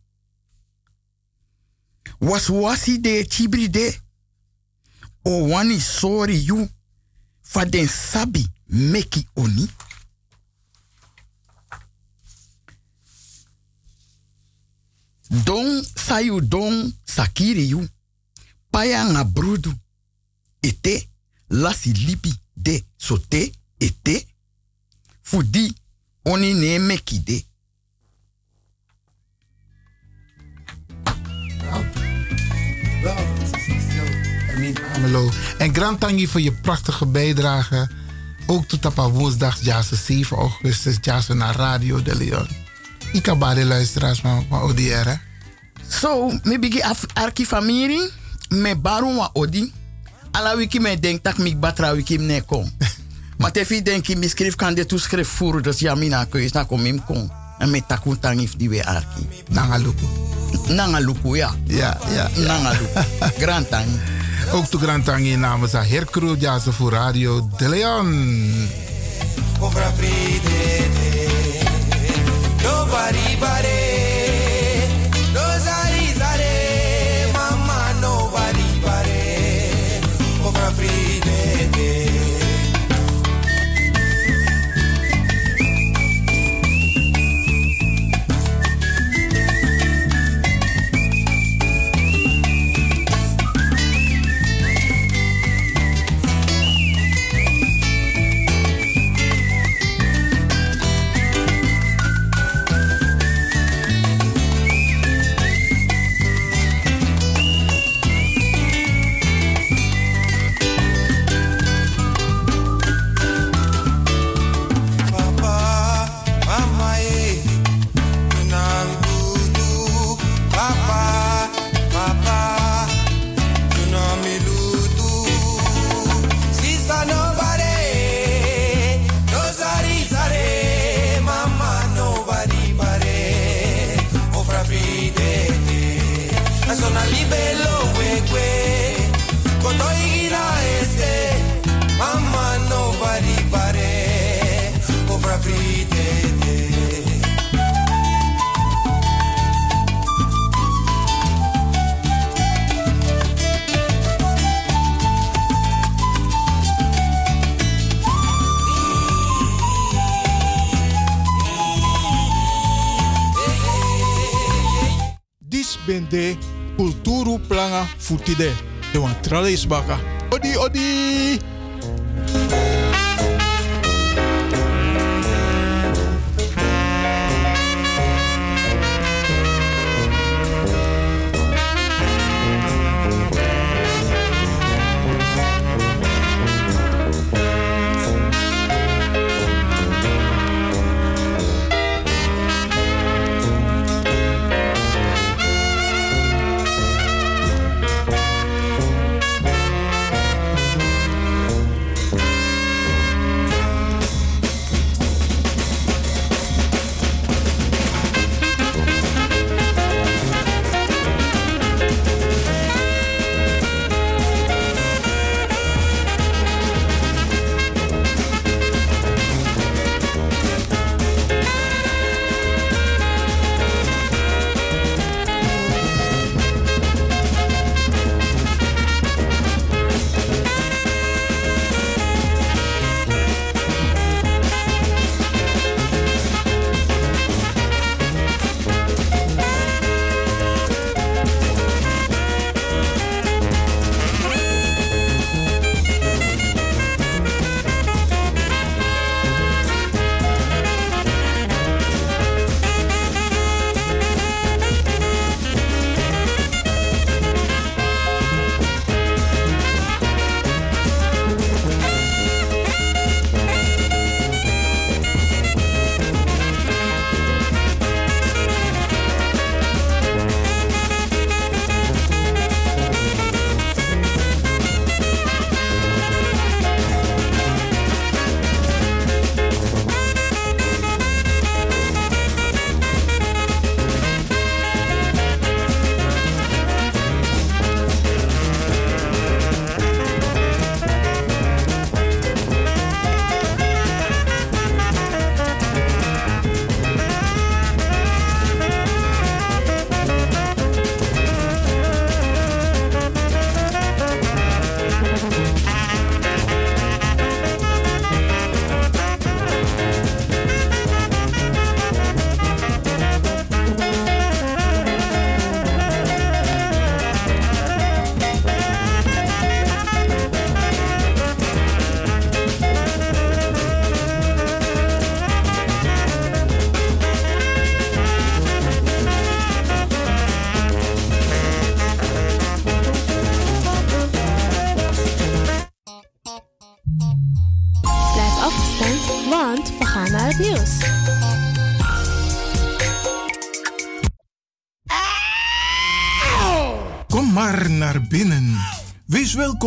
Was wasi de chibri de. O wani sorry you. Fa den sabi meki oni. Don sayu don sakiri you. Paya nga brudu. Ete lasi lipi de sote ete. Fudi oni ne meki de. Amelo. En Grand Tangi voor je prachtige bijdrage. Ook tot op woensdag, ja, 7 augustus, ja, naar Radio de Leon. Ik kan bij de luisteraars, maar ODR, hè? So, mi bigi arki famiri, me baru wa odi. Ala wiki me denk tak mi batra wiki me kom. Maar tefi denk ik, mi schrijf kan de toeschrift voeren, dus ja, mina kun je na kom im kom. En me takun tangif die we arki. Nangaluku. Nangaluku, ja. Ja, ja. Nangaluku. Grand tangi. Ook de Grand Tangi namens haar Herkroel Jazz voor Radio de Leon. Over nobody, body. Bende kulturu planga futide. De wan trale is baka. Odi odi.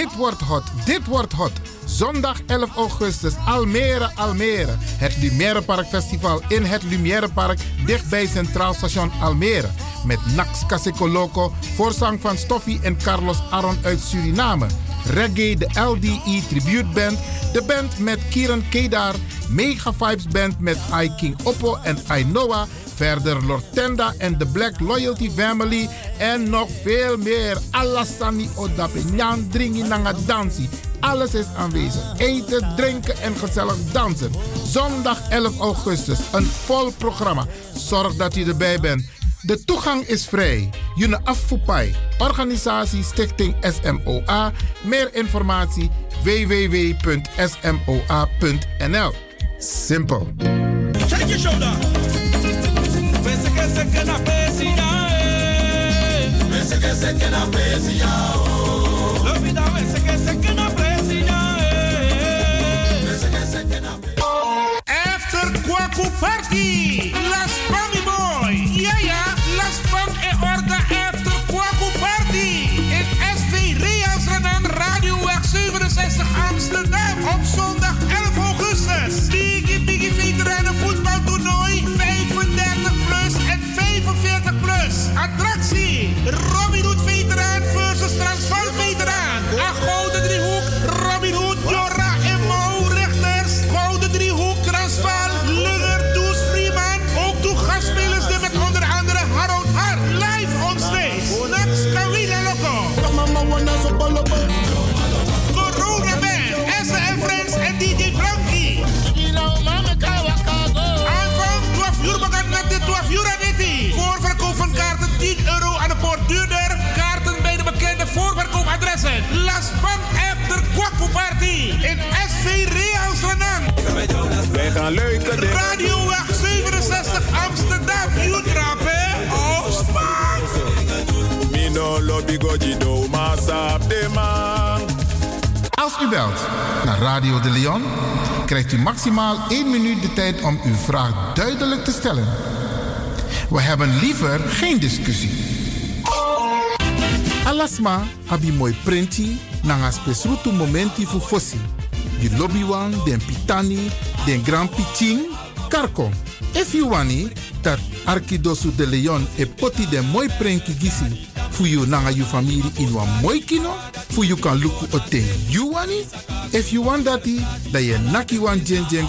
Dit wordt hot, dit wordt hot. Zondag 11 augustus, Almere, Almere. Het Lumière Park Festival in het Lumière Park, dichtbij Centraal Station Almere. Met Nax Loco, voorzang van Stoffie en Carlos Aron uit Suriname. Reggae, de LDE Tribute Band, de band met Kieran Kedar, Mega Vibes Band met I King Oppo en I Noah. Verder Lortenda en de Black Loyalty Family en nog veel meer. Alassani Odape, Nyan Dringi Nanga Dansi. Alles is aanwezig. Eten, drinken en gezellig dansen. Zondag 11 augustus, een vol programma. Zorg dat u erbij bent. De toegang is vrij. June Affupai, organisatie Stichting SMOA. Meer informatie www.smoa.nl. Simpel. Shake your shoulder. Pense que se que na pesina, eh. Pense que se que na pesina, oh. Lo vida pense que se que na pesina, eh. Pense que se que na After Kwaku Party, Gaan leuke dingen. Radioweg 67 Amsterdam. Youtrap hè? Oh, smaak. Mino lobby gojido masap de man. Als u belt naar Radio de Leon, krijgt u maximaal 1 minuut de tijd om uw vraag duidelijk te stellen. We hebben liever geen discussie. Alasma abi mooi printi nanga spesrutu momenti fu fossi. Di lobby wan, den pitani, den grand piching, karko. If you wani, dat Arkidosu de Leon e poti den mooi prenki gisi fu you nanga you family in wan mooi kino, fu you kan luku oten you wani. If you want dati, da ye naki wan jen jen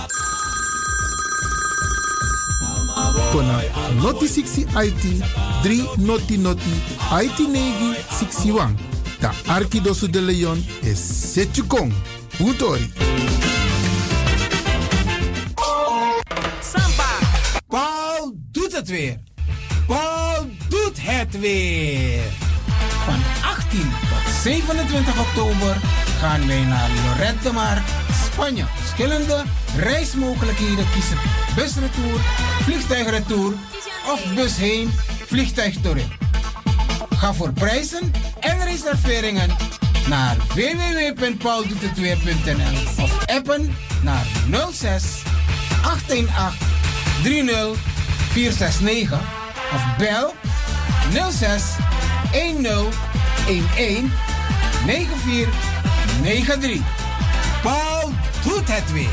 kona noti 60 IT 3 noti noti IT negi 61. Da Arkidosu de Leon Setjukong. Utori. Samba. Weer. Paul doet het weer. Van 18 tot 27 oktober gaan wij naar Lorette de Mar, Spanje. Verschillende reismogelijkheden kiezen. Busretour, vliegtuigretour of bus heen, vliegtuig. Ga voor prijzen en reserveringen naar www.pauldoetetweer.nl of appen naar 06 818 30 469 of bel 06 10 11 9493. Paul doet het weer.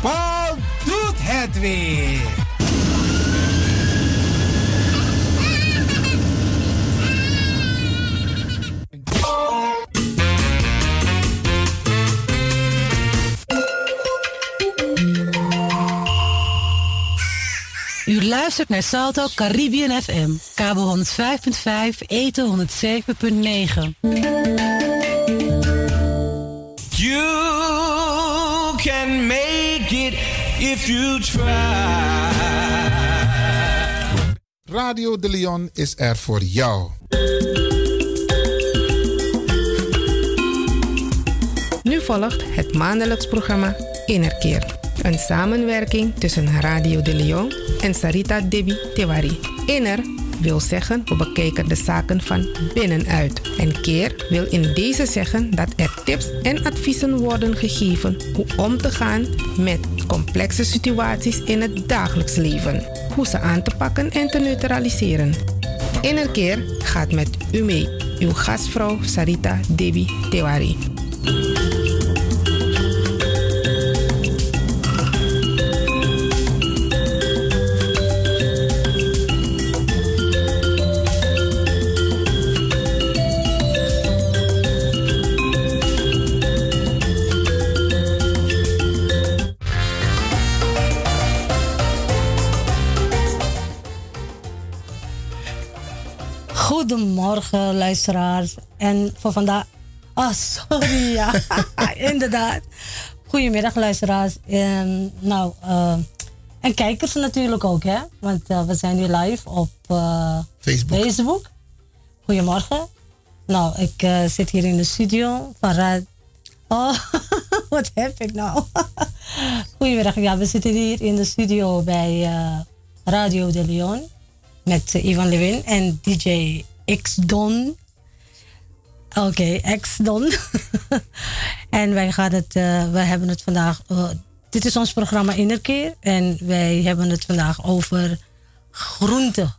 Paul doet het weer. U luistert naar Salto Caribbean FM, kabel 105.5, eten 107.9. You can make it if you try. Radio de Leon is er voor jou. Nu volgt het maandelijks programma Innerkeer. Een samenwerking tussen Radio de Leon en Sarita Debi Tewari. Inner wil zeggen we bekijken de zaken van binnenuit. En keer wil in deze zeggen dat er tips en adviezen worden gegeven hoe om te gaan met complexe situaties in het dagelijks leven. Hoe ze aan te pakken en te neutraliseren. Innerkeer gaat met u mee. Uw gastvrouw Sarita Debi Tewari. Goedemorgen, luisteraars. En voor vandaag. Ah, sorry, ja. Inderdaad. Goedemiddag, luisteraars. En, nou, eh, en kijkers natuurlijk ook, hè? Want eh, we zijn nu live op eh, Facebook. Facebook. Goedemorgen. Nou, ik zit hier in de studio van Raad. Oh, wat heb ik nou? Goedemiddag. Ja, we zitten hier in de studio bij Radio de Leon met Ivan Lewin en DJ X Don. Oké, X Don. en wij gaan het, eh, we hebben het vandaag. eh, dit is ons programma Innerkeer en wij hebben het vandaag over groenten.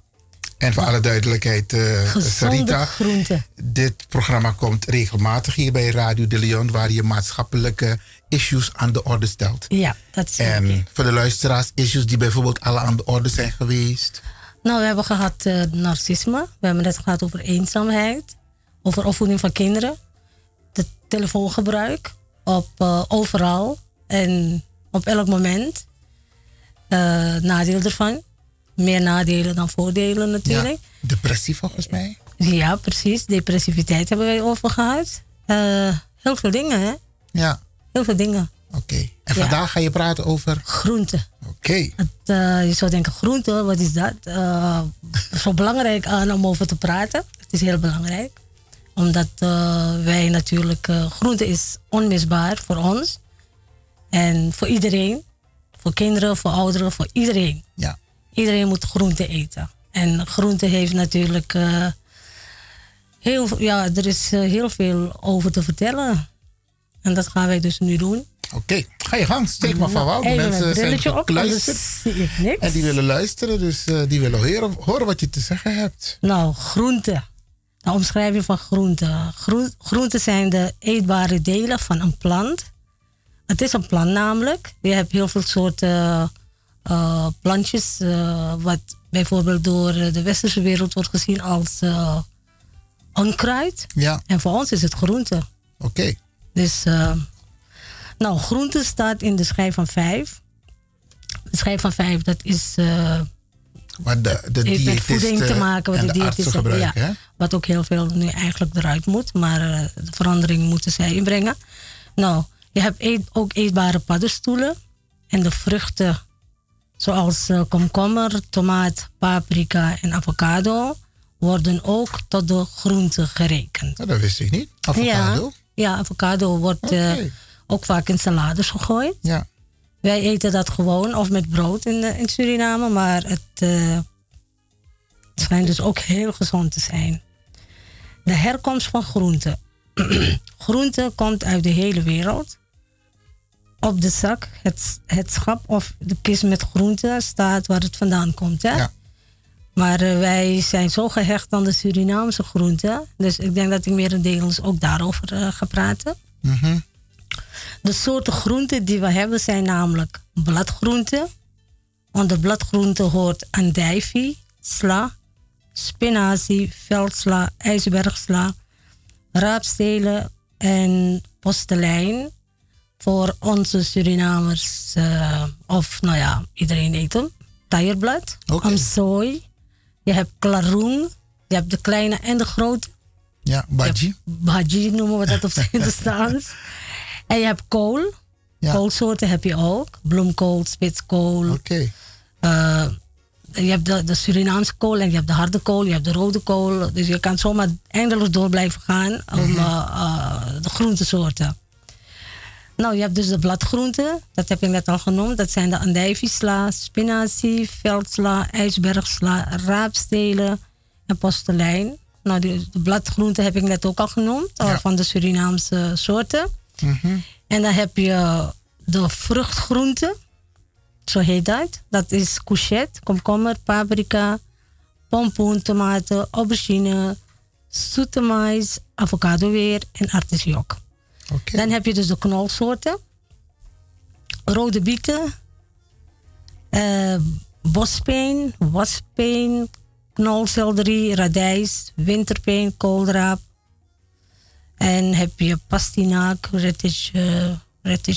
En voor alle duidelijkheid, eh Sarita, groenten. dit programma komt regelmatig hier bij Radio de Leon, waar je maatschappelijke issues aan de orde stelt. Ja, dat is En voor de luisteraars, issues die bijvoorbeeld alle aan de orde zijn geweest. Nou, we hebben gehad eh, narcisme. We hebben het gehad over eenzaamheid. Over opvoeding van kinderen. De telefoongebruik. Op, eh, overal. En op elk moment. Eh nadeel ervan. Meer nadelen dan voordelen natuurlijk. Depressie volgens mij. Ja, precies. Depressiviteit hebben wij over gehad. Eh, heel veel dingen, hè? Ja. Heel veel dingen. Oké. En Ja. vandaag ga je praten over... Groenten. Oké. Eh, je zou denken, groente, wat is dat? Eh, zo belangrijk aan om over te praten. Het is heel belangrijk. Omdat eh, wij natuurlijk, eh, groente is onmisbaar voor ons. En voor iedereen. Voor kinderen, voor ouderen, voor iedereen. Ja. Iedereen moet groente eten. En groente heeft natuurlijk eh, heel, ja, er is eh, heel veel over te vertellen. En dat gaan wij dus nu doen. Oké, ga je gang. Steek maar van mijn mensen zijn op, zie ik niks. En die willen luisteren, dus eh, die willen horen, horen wat je te zeggen hebt. Nou, groenten. De omschrijving van groenten. Groen, groenten zijn de eetbare delen van een plant. Het is een plant namelijk. Je hebt heel veel soorten eh, plantjes, eh, wat bijvoorbeeld door de westerse wereld wordt gezien als onkruid. Ja. En voor ons is het groente. Oké. Dus, eh, nou, groente staat in de schijf van vijf. De schijf van vijf, dat is eh, Maar de, de heeft met voeding te diëtisten maken. Wat de de artsen diëtisten gebruiken, ja, hè? Wat ook heel veel nu eigenlijk eruit moet. Maar eh, de verandering moeten zij inbrengen. Nou, je hebt eet- ook eetbare paddenstoelen. En de vruchten zoals eh, komkommer, tomaat, paprika en avocado... worden ook tot de groenten gerekend. Nou, dat wist ik niet. Avocado? Ja, ja avocado wordt eh, ook vaak in salades gegooid. Ja. Wij eten dat gewoon of met brood in, eh, in Suriname, maar het eh, schijnt dus ook heel gezond te zijn. De herkomst van groenten. groente komt uit de hele wereld. Op de zak, het, het schap of de kist met groenten staat waar het vandaan komt. Hè? Maar eh, wij zijn zo gehecht aan de Surinaamse groenten. Dus ik denk dat ik merendeels ook daarover eh, ga praten. Mhm. De soorten groenten die we hebben zijn namelijk bladgroenten. Onder bladgroenten hoort andijvie, sla, spinazie, veldsla, ijsbergsla, raapstelen en postelijn. Voor onze Surinamers, eh, of nou ja, iedereen eet hem. Taierblad, amzooi. Je hebt klaroen, je hebt de kleine en de grote. Ja, baji. Bhaji noemen we dat op zijn Hindoestaans. En je hebt kool. Koolsoorten heb je ook. Bloemkool, spitskool. Oké. Eh, je hebt de, de Surinaamse kool en je hebt de harde kool, je hebt de rode kool. Dus je kan zomaar eindeloos door blijven gaan om eh, eh, de groentesoorten. Nou, je hebt dus de bladgroenten, dat heb ik net al genoemd. Dat zijn de andijviesla, spinazie, veldsla, ijsbergsla, raapstelen en postelijn. Nou, die, de bladgroenten heb ik net ook al genoemd, eh, van de Surinaamse soorten. Mhm. En dan heb je de vruchtgroenten, zo heet dat. Dat is courgette, komkommer, paprika, pompoen, tomaten, aubergine, zoete mais, avocado weer en artisjok. Dan heb je dus de knolsoorten. Rode bieten. eh bospeen, waspeen, knolselderie, radijs, winterpeen, koolraap. En heb je pastinaak, radish,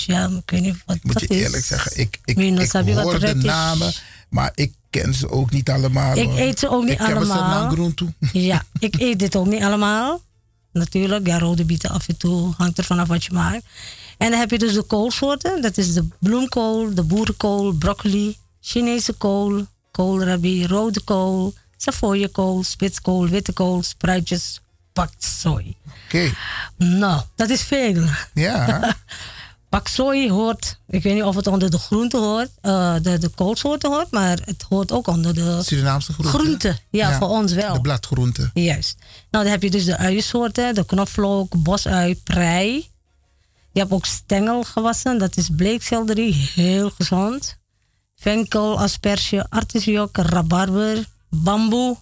ja, ik weet niet wat Moet dat je is. eerlijk zeggen, ik, ik, Minus, ik heb je hoor de namen, maar ik ken ze ook niet allemaal. Ik hoor. eet ze ook niet ik ken ze allemaal. naar groen toe. Ja, ik eet dit ook niet allemaal. Natuurlijk, ja, rode bieten af en toe. Hangt er vanaf wat je maakt. En dan heb je dus de koolsoorten. Dat is de bloemkool, de boerenkool, broccoli, Chinese kool, koolrabi, rode kool, savoyekool, spitskool, witte kool, spruitjes, paksoi. Oké. Nou, dat is veel. Ja. paksoi hoort, ik weet niet of het onder de groente hoort, eh, de, de koolsoorten hoort, maar het hoort ook onder de Surinaamse groente. groente. Ja, voor ons wel. De bladgroente. Juist. Nou, dan heb je dus de uiensoorten, de knoflook, bosui, prei. Je hebt ook stengelgewassen, dat is bleekselderie, heel gezond. Venkel, asperge, artisjok, rabarber, bamboe.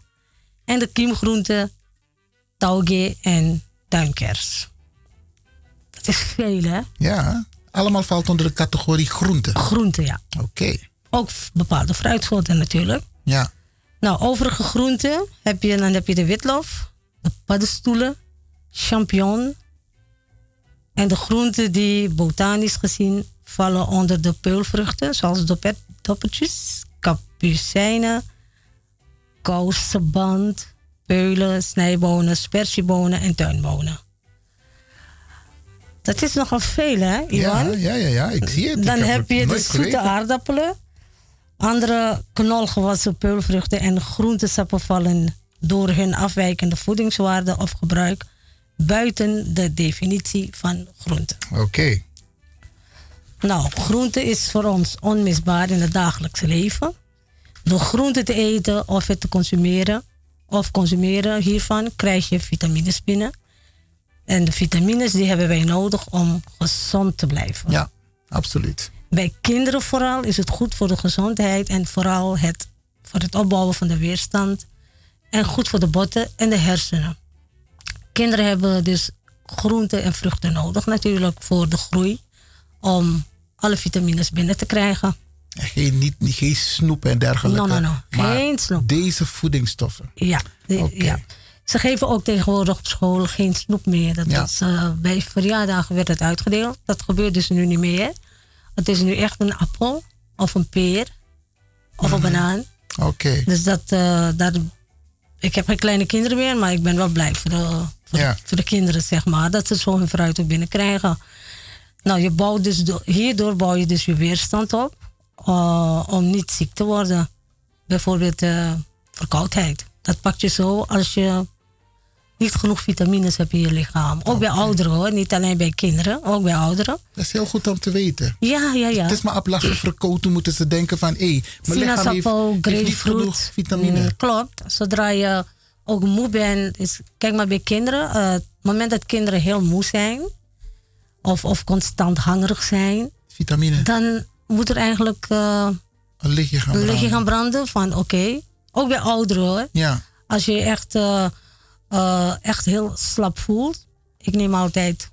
En de kiemgroenten, tauge en tuinkers. Dat is veel, hè? Ja, allemaal valt onder de categorie groente. Groente, ja. Oké. Ook bepaalde fruitsoorten natuurlijk. Ja. Nou, overige groenten heb je, dan heb je de witlof, de paddenstoelen, champignon. En de groenten die botanisch gezien vallen onder de peulvruchten, zoals dopet, doppertjes, kapucijnen, kousenband, peulen, snijbonen, spersiebonen en tuinbonen. Dat is nogal veel, hè, Iwan? Ja, ja, ja, ja, ik zie het. Ik Dan heb je de nooit zoete aardappelen, andere knolgewassen, peulvruchten en groentesappen vallen door hun afwijkende voedingswaarde of gebruik buiten de definitie van groente. Oké. Nou, groente is voor ons onmisbaar in het dagelijkse leven. Door groente te eten of het te consumeren, of consumeren hiervan, krijg je vitamines binnen. En de vitamines die hebben wij nodig om gezond te blijven. Ja, absoluut. Bij kinderen vooral is het goed voor de gezondheid en vooral het, voor het opbouwen van de weerstand. En goed voor de botten en de hersenen. Kinderen hebben dus groenten en vruchten nodig natuurlijk voor de groei. Om alle vitamines binnen te krijgen. En Geen, niet, niet, geen snoep en dergelijke. No, no, Geen snoep. Deze voedingsstoffen. Ja, de- ja. Ze geven ook tegenwoordig op school geen snoep meer. Dat Ja. was, eh, bij verjaardagen werd het uitgedeeld. Dat gebeurt dus nu niet meer. Het is nu echt een appel of een peer of een banaan. Oké. Dus dat, eh, daar, ik heb geen kleine kinderen meer, maar ik ben wel blij voor de, voor, Ja. de, voor de kinderen, zeg maar. Dat ze zo hun fruit ook binnenkrijgen. Nou, je bouwt dus, do- hierdoor bouw je dus je weerstand op eh, om niet ziek te worden. Bijvoorbeeld eh, verkoudheid. Dat pak je zo als je niet genoeg vitamines hebt in je lichaam. Ook bij ouderen hoor, niet alleen bij kinderen, ook bij ouderen. Dat is heel goed om te weten. Ja, ja, ja. Het is maar op verkouden moeten ze denken van... hé, mijn lichaam heeft, niet genoeg vitamine. Mm, klopt. Zodra je ook moe bent. Is, kijk maar bij kinderen. eh, het moment dat kinderen heel moe zijn. Of, of constant hangerig zijn. Vitamine. Dan moet er eigenlijk eh, Een lichtje gaan een lichtje branden. gaan branden. Van oké. Ook bij ouderen hoor. Ja. Als je je echt, eh, eh, echt heel slap voelt. Ik neem altijd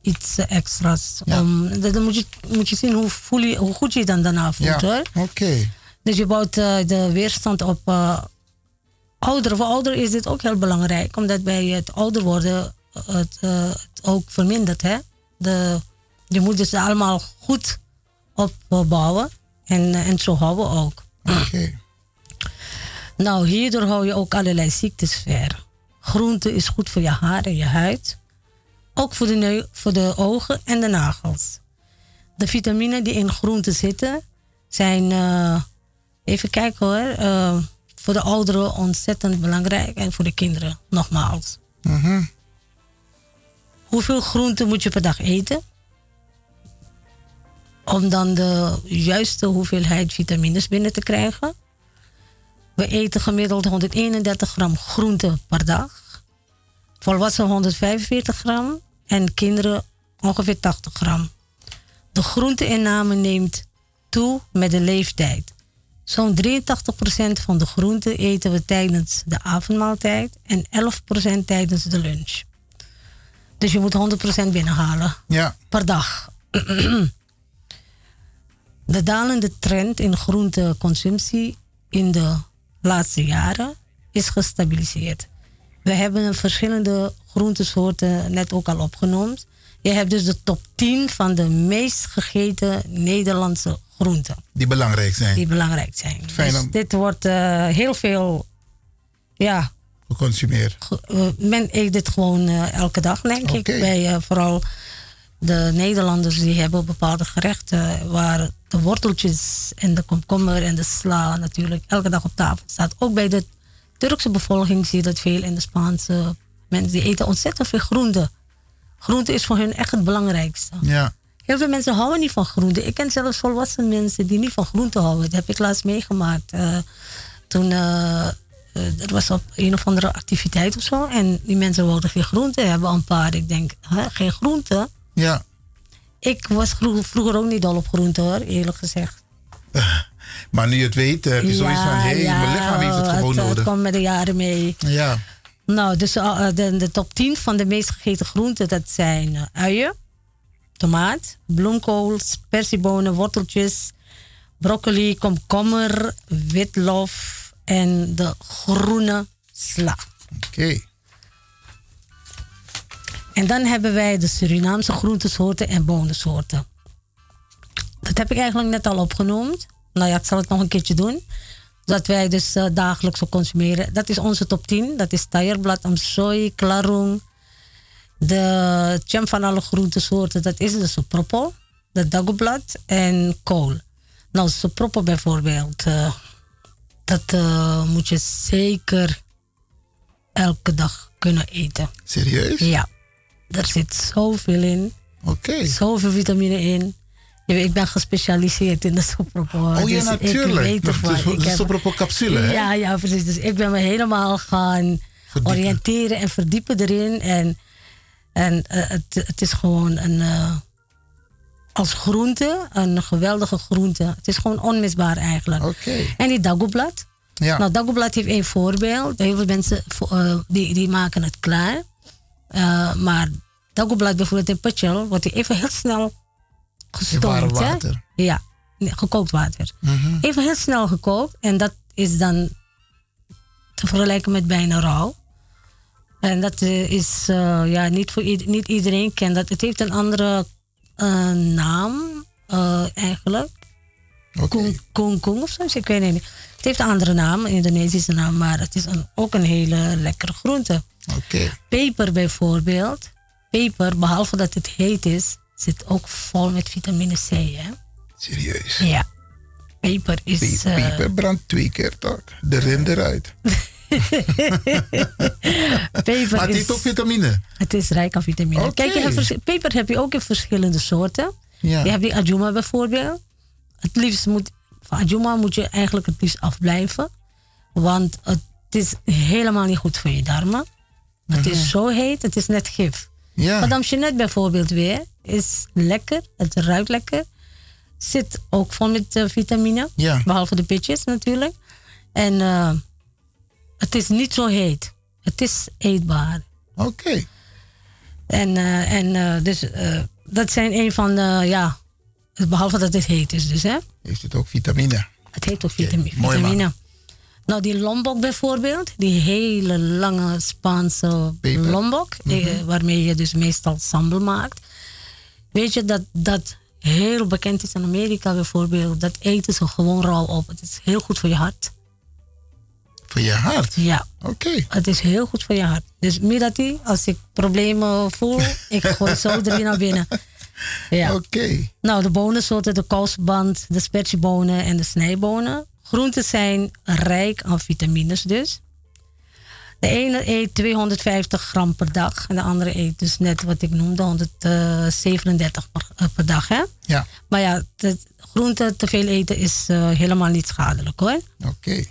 iets extra's. Om, dan moet je, moet je zien hoe, voel je, hoe goed je dan daarna voelt Ja, oké. Dus je bouwt eh, de weerstand op eh, ouderen. Voor ouderen is dit ook heel belangrijk, omdat bij het ouder worden het, het ook vermindert. Hè? De, je moet dus allemaal goed opbouwen en, en zo houden ook. Oké. Nou, hierdoor hou je ook allerlei ziektes ver. Groente is goed voor je haar en je huid. Ook voor de, voor de ogen en de nagels. De vitaminen die in groenten zitten zijn, eh, even kijken hoor, eh, voor de ouderen ontzettend belangrijk en voor de kinderen nogmaals. Mhm. Hoeveel groenten moet je per dag eten? Om dan de juiste hoeveelheid vitamines binnen te krijgen. We eten gemiddeld 131 gram groente per dag. Volwassenen 145 gram en kinderen ongeveer 80 gram. De groenteinname neemt toe met de leeftijd. Zo'n 83% van de groenten eten we tijdens de avondmaaltijd en 11% tijdens de lunch. Dus je moet 100% binnenhalen Ja. per dag. De dalende trend in groenteconsumptie in de laatste jaren is gestabiliseerd. We hebben verschillende groentesoorten net ook al opgenoemd. Je hebt dus de top 10 van de meest gegeten Nederlandse groenten. Die belangrijk zijn. Die belangrijk zijn. Fijn dus om- dit wordt eh, heel veel. Ja, Geconsumeerd. eh, men eet dit gewoon eh, elke dag, denk ik. Bij vooral de Nederlanders die hebben bepaalde gerechten waar de worteltjes en de komkommer en de sla natuurlijk elke dag op tafel staat. Ook bij de Turkse bevolking zie je dat veel en de Spaanse mensen die eten ontzettend veel groente. Groente is voor hun echt het belangrijkste. Ja. Heel veel mensen houden niet van groente. Ik ken zelfs volwassen mensen die niet van groente houden. Dat heb ik laatst meegemaakt. Eh, toen uh, er was op een of andere activiteit of zo. En die mensen wilden geen groente hebben, een paar. Ik denk, hè, geen groente? Ja. Ik was vro- vroeger ook niet dol op groente hoor, eerlijk gezegd. Maar nu je het weet, heb je zoiets van, hé, hey, mijn lichaam heeft het gewoon het, nodig. Het komt met de jaren mee. Ja. Nou, dus uh, de, de top 10 van de meest gegeten groenten, dat zijn uh, uien, tomaat, bloemkool, spersiebonen, worteltjes, broccoli, komkommer, witlof en de groene sla. Oké. Okay. En dan hebben wij de Surinaamse groentesoorten en bonensoorten. Dat heb ik eigenlijk net al opgenoemd. Nou ja, ik zal het nog een keertje doen. Dat wij dus uh, dagelijks zo consumeren. Dat is onze top 10. Dat is taierblad, amsoy, klarung. De champ van alle groentesoorten, dat is de sopropo. De dagoblad en kool. Nou, sopropo bijvoorbeeld. Uh, dat uh, moet je zeker elke dag kunnen eten. Serieus? Ja. Er zit zoveel in. Oké. Okay. Zoveel vitamine in. Ik ben gespecialiseerd in de sopropo. Oh ja, dus natuurlijk. Ik weet ervan. De capsule, hè? Ja, ja, precies. Dus ik ben me helemaal gaan verdiepen. oriënteren en verdiepen erin. En, en uh, het, het is gewoon een... Uh, als groente, een geweldige groente. Het is gewoon onmisbaar eigenlijk. Okay. En die dagoblad. Ja. Nou, dagoblad heeft één voorbeeld. Heel veel mensen uh, die, die maken het klaar. Uh, maar dagoblad bijvoorbeeld in Pachel wordt even heel snel gestoomd. water. Hè? Ja, gekookt water. Mhm. Even heel snel gekookt. En dat is dan te vergelijken met bijna rauw. En dat uh, is uh, ja, niet voor niet iedereen kent dat. Het heeft een andere uh, naam eigenlijk. Okay. Of zo, ik weet het niet. Het heeft een andere naam, een Indonesische naam, maar het is een, ook een hele lekkere groente. Okay. Peper bijvoorbeeld. Peper, behalve dat het heet is, zit ook vol met vitamine C. Hè? Serieus? Ja. Peper is. Pe peper uh, brandt twee keer toch? De rin eruit. peper maar het heeft ook vitamine. Het is rijk aan vitamine. Okay. Kijk, je hebt peper heb je ook in verschillende soorten. Ja. Je hebt die Ajuma bijvoorbeeld. Het liefst moet, van Ajuma moet je eigenlijk het liefst afblijven. Want het is helemaal niet goed voor je darmen. Het Mhm. is zo heet, het is net gif. Ja. Madame Jeanette bijvoorbeeld weer is lekker, het ruikt lekker. Zit ook vol met uh, vitamine. Ja. Behalve de pitjes natuurlijk. En uh, het is niet zo heet. Het is eetbaar. Oké. Okay. En, uh, en dus dat zijn een van de, ja, behalve dat het heet is dus hè. Heeft het ook vitamine? Het heeft ook vitamine. Okay. vitamine. Mooi, nou, die lombok bijvoorbeeld, die hele lange Spaanse Peper. lombok, mm -hmm. die, waarmee je dus meestal sambal maakt. Weet je dat dat heel bekend is in Amerika bijvoorbeeld? Dat eten ze gewoon rauw op. Het is heel goed voor je hart. Voor je hart? Ja. Oké. Okay. Het is heel goed voor je hart. Dus Mirati, als ik problemen voel, ik gooi zo drie naar binnen. Ja. Oké. Okay. Nou, de bonensoorten, de kousband, de spersiebonen en de snijbonen. Groenten zijn rijk aan vitamines dus. De ene eet 250 gram per dag en de andere eet dus net wat ik noemde, 137 per, uh, per dag. Hè? Ja. Maar ja, de groenten te veel eten is uh, helemaal niet schadelijk hoor. Oké.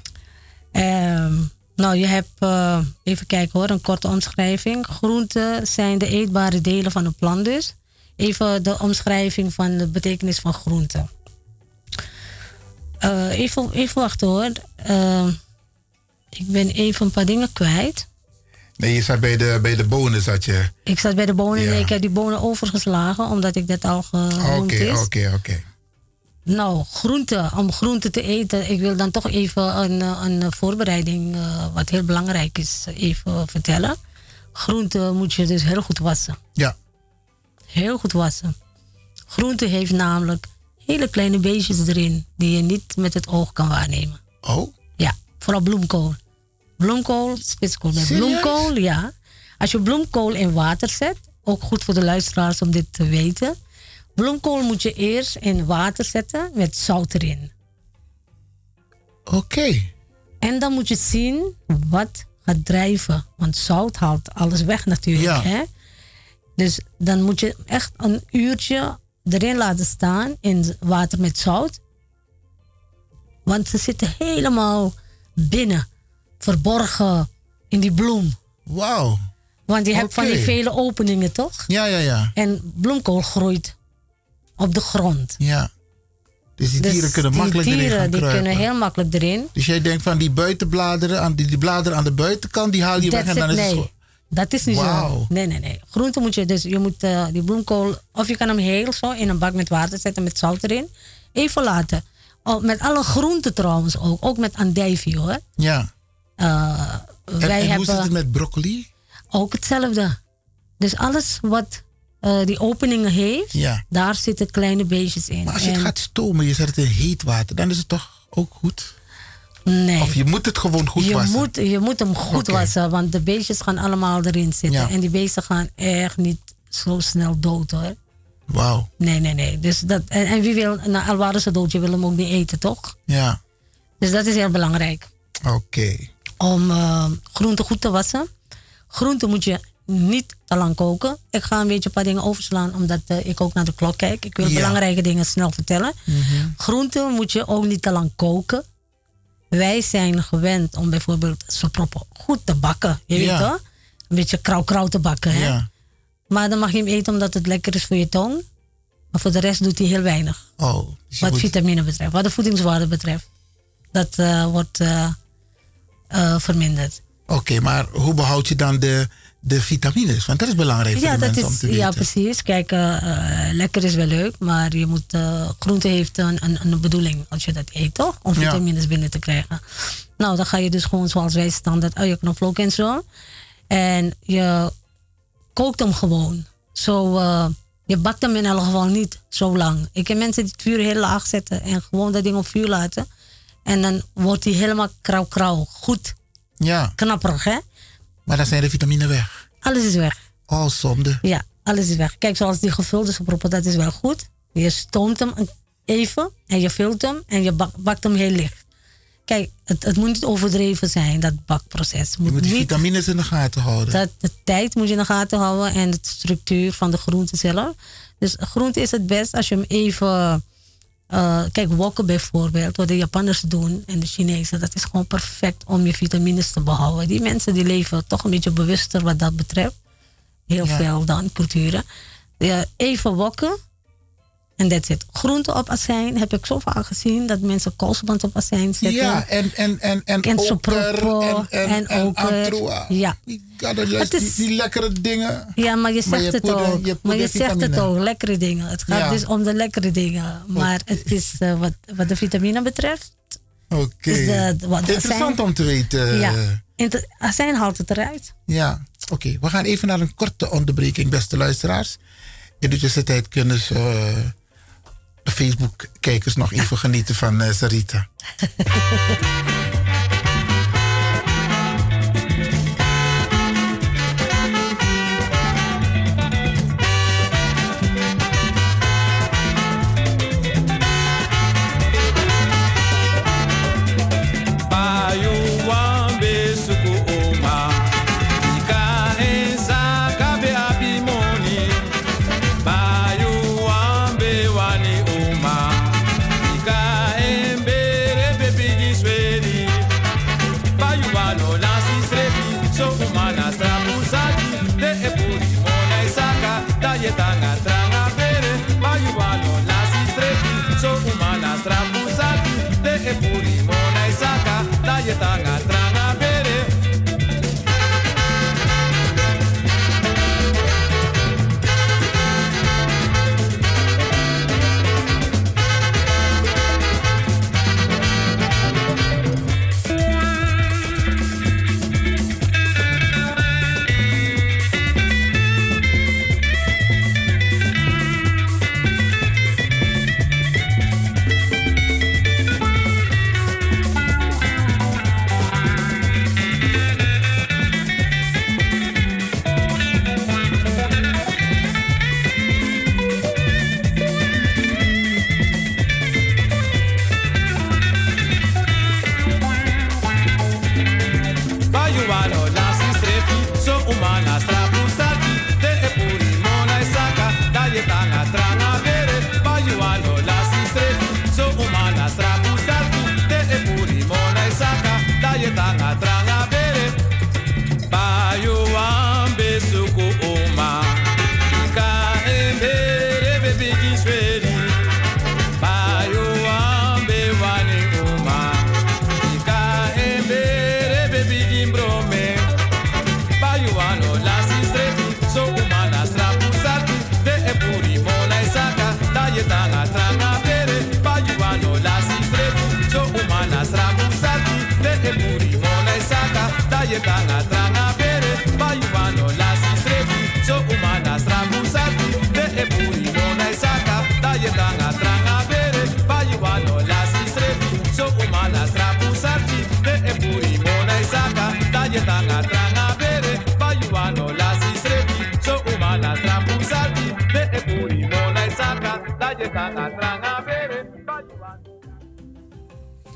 Okay. Um, nou, je hebt, uh, even kijken hoor, een korte omschrijving. Groenten zijn de eetbare delen van een plant dus. Even de omschrijving van de betekenis van groenten. Uh, even, even wachten hoor. Uh, ik ben even een paar dingen kwijt. Nee, je zat bij de, bij de bonen, zat je. Ik zat bij de bonen Ja. en ik heb die bonen overgeslagen, omdat ik dat al genoemd Oké, is. oké, oké. Nou, groente, om groente te eten, ik wil dan toch even een, eh, een voorbereiding, eh, wat heel belangrijk is, even vertellen. Groente moet je dus heel goed wassen. Ja. Heel goed wassen. Groente heeft namelijk hele kleine beestjes erin, die je niet met het oog kan waarnemen. Oh? Ja, vooral bloemkool. Bloemkool, spitskool met bloemkool, ja. Als je bloemkool in water zet, ook goed voor de luisteraars om dit te weten. Bloemkool moet je eerst in water zetten met zout erin. Oké. En dan moet je zien wat gaat drijven. Want zout haalt alles weg natuurlijk. Ja. Hè? Dus dan moet je echt een uurtje erin laten staan in water met zout. Want ze zitten helemaal binnen, verborgen in die bloem. Wauw. Want je hebt van die vele openingen, toch? Ja, ja, ja. En bloemkool groeit op de grond. Ja. Dus die Dus dieren kunnen die makkelijk erin dieren gaan die kruipen. kunnen heel makkelijk erin. Dus jij denkt van die buitenbladeren, aan die, die bladeren aan de buitenkant, die haal je weg en dan it, is het nee. zo. Dat is niet zo. Nee, nee, nee. Groente moet je dus, je moet eh, die bloemkool, of je kan hem heel zo in een bak met water zetten met zout erin. Even laten. Oh, met alle groenten trouwens ook. Ook met andijvie hoor. Ja. Eh, En, wij en hoe hebben zit het met broccoli? ook hetzelfde. Dus alles wat eh, die openingen heeft, Ja. daar zitten kleine beestjes in. Maar als je het gaat stomen, je zet het in heet water, dan is het toch ook goed? Nee. Of je moet het gewoon goed je wassen? Moet, je moet hem goed wassen, want de beestjes gaan allemaal erin zitten. Ja. En die beesten gaan echt niet zo snel dood hoor. Wauw. Nee, nee, nee. Dus dat, en, en wie wil, nou, al waren ze dood, je wil hem ook niet eten, toch? Ja. Dus dat is heel belangrijk. Oké. Om eh groenten goed te wassen. Groenten moet je niet te lang koken. Ik ga een beetje een paar dingen overslaan, omdat eh, ik ook naar de klok kijk. Ik wil Ja. belangrijke dingen snel vertellen. Groenten moet je ook niet te lang koken. Wij zijn gewend om bijvoorbeeld soproppen goed te bakken. Je weet wel? Een beetje krauw-krauw te bakken. Hè? Ja. Maar dan mag je hem eten omdat het lekker is voor je tong. Maar voor de rest doet hij heel weinig. Oh. wat moet- vitamine betreft, wat de voedingswaarde betreft. Dat eh, wordt eh, eh, verminderd. Oké, maar hoe behoud je dan de, de vitamines? Want dat is belangrijk voor Ja, de dat mensen om is, te weten. ja, precies. Kijk, eh, eh, lekker is wel leuk, maar je moet, eh, groente heeft een, een, een bedoeling als je dat eet, toch? Om Ja. vitamines binnen te krijgen. Nou, dan ga je dus gewoon zoals wij standaard je knoflook en zo. En je kookt hem gewoon. Zo, je bakt hem in elk geval niet zo lang. Ik heb mensen die het vuur heel laag zetten en gewoon dat ding op vuur laten. En dan wordt hij helemaal krauw-krauw. Goed Ja, knapperig, hè? Maar dan zijn de vitamine weg. Alles is weg. Oh, zonde. Ja, alles is weg. Kijk, zoals die gevulde soproppen, dat is wel goed. Je stoomt hem even en je vult hem en je bak- bakt hem heel licht. Kijk, het, het moet niet overdreven zijn, dat bakproces. Het Je Moet moet die niet, vitamines in de gaten houden. dat, de tijd moet je in de gaten houden en de structuur van de groente zelf. Dus groente is het best als je hem even... eh, kijk, wokken bijvoorbeeld, wat de Japanners doen en de Chinezen, dat is gewoon perfect om je vitamines te behouden. Die mensen die leven toch een beetje bewuster wat dat betreft. Heel Ja. veel dan, culturen. Ja, even wokken en that's it. Groente op azijn heb ik zo vaak gezien dat mensen koolsband op azijn zetten. Ja, en, en, en, en, En oker soproppen en, en, en en oker. antroa. Ja. Dat Het die, is- die lekkere dingen. Ja, maar je zegt Maar je het poeder- ook. je maar je zegt het ook, lekkere dingen. Het gaat Ja. dus om de lekkere dingen. Maar het is eh, wat, wat de vitamine betreft. Oké. Interessant azijn- om te weten. ja, inter- azijn haalt het eruit. Ja, oké. We gaan even naar een korte onderbreking, beste luisteraars. In de tussentijd kunnen ze, eh, de Facebook-kijkers nog even genieten van eh, Sarita.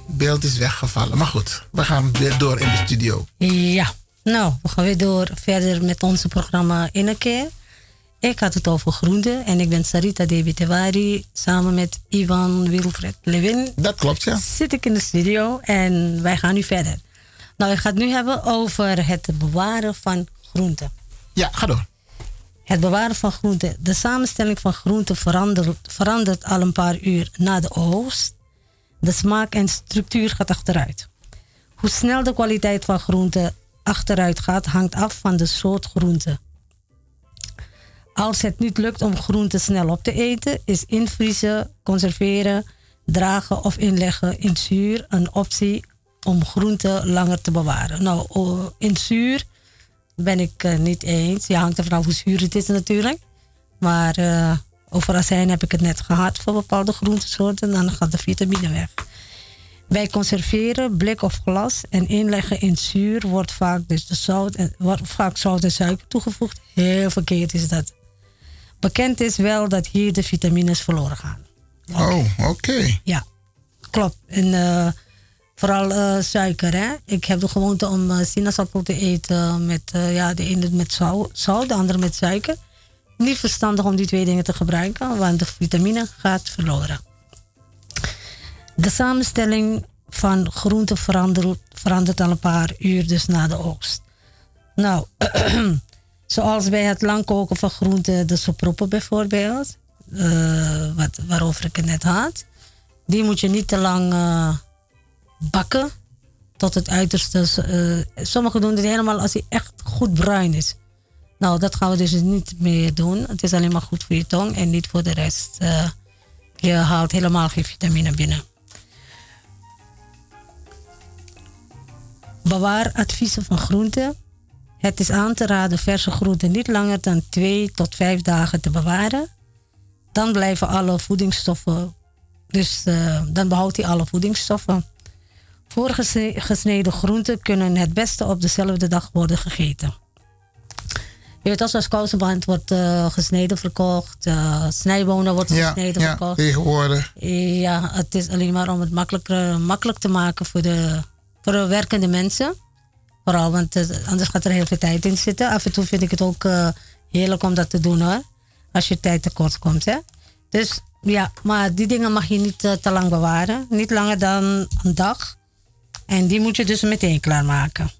Beeld is weggevallen. Maar goed, we gaan weer door in de studio. Ja, nou, we gaan weer door verder met onze programma in een keer. Ik had het over groente en ik ben Sarita Debitewari samen met Ivan Wilfred Lewin. Dat klopt, ja. Zit ik in de studio en wij gaan nu verder. Nou, ik ga het nu hebben over het bewaren van groenten. Ja, ga door. Het bewaren van groenten. De samenstelling van groenten verandert, verandert al een paar uur na de oogst. De smaak en structuur gaat achteruit. Hoe snel de kwaliteit van groenten achteruit gaat, hangt af van de soort groente. Als het niet lukt om groenten snel op te eten, is invriezen, conserveren, dragen of inleggen in zuur een optie om groenten langer te bewaren. Nou, o- in zuur ben ik eh, niet eens. Ja, hangt er vanaf hoe zuur het is natuurlijk. Maar eh, over azijn heb ik het net gehad voor bepaalde groentesoorten. Dan gaat de vitamine weg. Bij conserveren, blik of glas en inleggen in zuur wordt vaak, dus de zout en, wordt vaak zout en suiker toegevoegd. Heel verkeerd is dat. Bekend is wel dat hier de vitamines verloren gaan. Oh, oké. Ja, klopt. En eh, vooral eh, suiker. Hè? Ik heb de gewoonte om eh, sinaasappel te eten met eh, ja, de ene met zou- zout, de andere met suiker. Niet verstandig om die twee dingen te gebruiken, want de vitamine gaat verloren. De samenstelling van groenten verandert, verandert al een paar uur dus na de oogst. Nou, zoals bij het lang koken van groenten, de soproppen bijvoorbeeld, wat, waarover ik het net had, die moet je niet te lang bakken tot het uiterste. eh, sommigen doen dit helemaal als hij echt goed bruin is. Nou, dat gaan we dus niet meer doen. Het is alleen maar goed voor je tong en niet voor de rest. Eh, je haalt helemaal geen vitamine binnen. Bewaaradviezen van groenten. Het is aan te raden verse groenten niet langer dan 2 tot 5 dagen te bewaren. Dan blijven alle voedingsstoffen, dus eh, dan behoudt hij alle voedingsstoffen. Voorgesneden groenten kunnen het beste op dezelfde dag worden gegeten. Je weet als als kousenband wordt eh, gesneden verkocht, eh, snijbonen wordt Ja, gesneden ja, verkocht. tegenwoordig. Ja, het is alleen maar om het makkelijker, makkelijk te maken voor de, voor de werkende mensen. Vooral, want eh, anders gaat er heel veel tijd in zitten. Af en toe vind ik het ook heerlijk om dat te doen hoor. Als je tijd tekort komt. Hè? Dus ja, maar die dingen mag je niet te lang bewaren. Niet langer dan een dag. En die moet je dus meteen klaarmaken.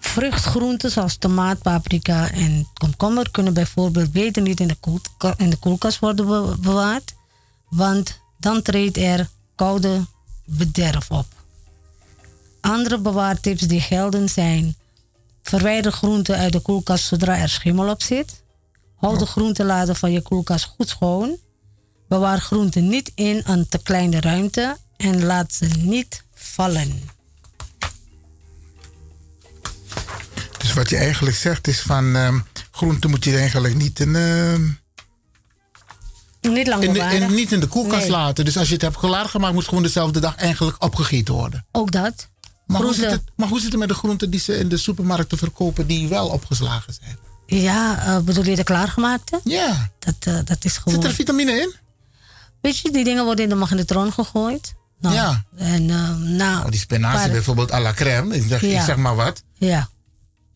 Vruchtgroenten zoals tomaat, paprika en komkommer kunnen bijvoorbeeld beter niet in de, in de koelkast worden be- bewaard, want dan treedt er koude bederf op. Andere bewaartips die gelden zijn: verwijder groenten uit de koelkast zodra er schimmel op zit. Houd de groenteladen van je koelkast goed schoon. Bewaar groenten niet in een te kleine ruimte en laat ze niet vallen. Dus wat je eigenlijk zegt is van ehm groenten moet je eigenlijk niet in, ehm, Niet lang in, de, in- niet in de koelkast Nee. laten. Dus als je het hebt klaargemaakt, moet het gewoon dezelfde dag eigenlijk opgegeten worden. Ook dat. Maar hoe, zit het, maar hoe zit het met de groenten die ze in de supermarkten verkopen die wel opgeslagen zijn? Ja, eh, bedoel je de klaargemaakte? Ja. Dat, eh, dat is gewoon... Zit er vitamine in? Weet je, die dingen worden in de magnetron gegooid. Nou, Ja. En ehm, na. Oh, die spinazie bijvoorbeeld à la crème, ik zeg, ik zeg maar wat. Ja.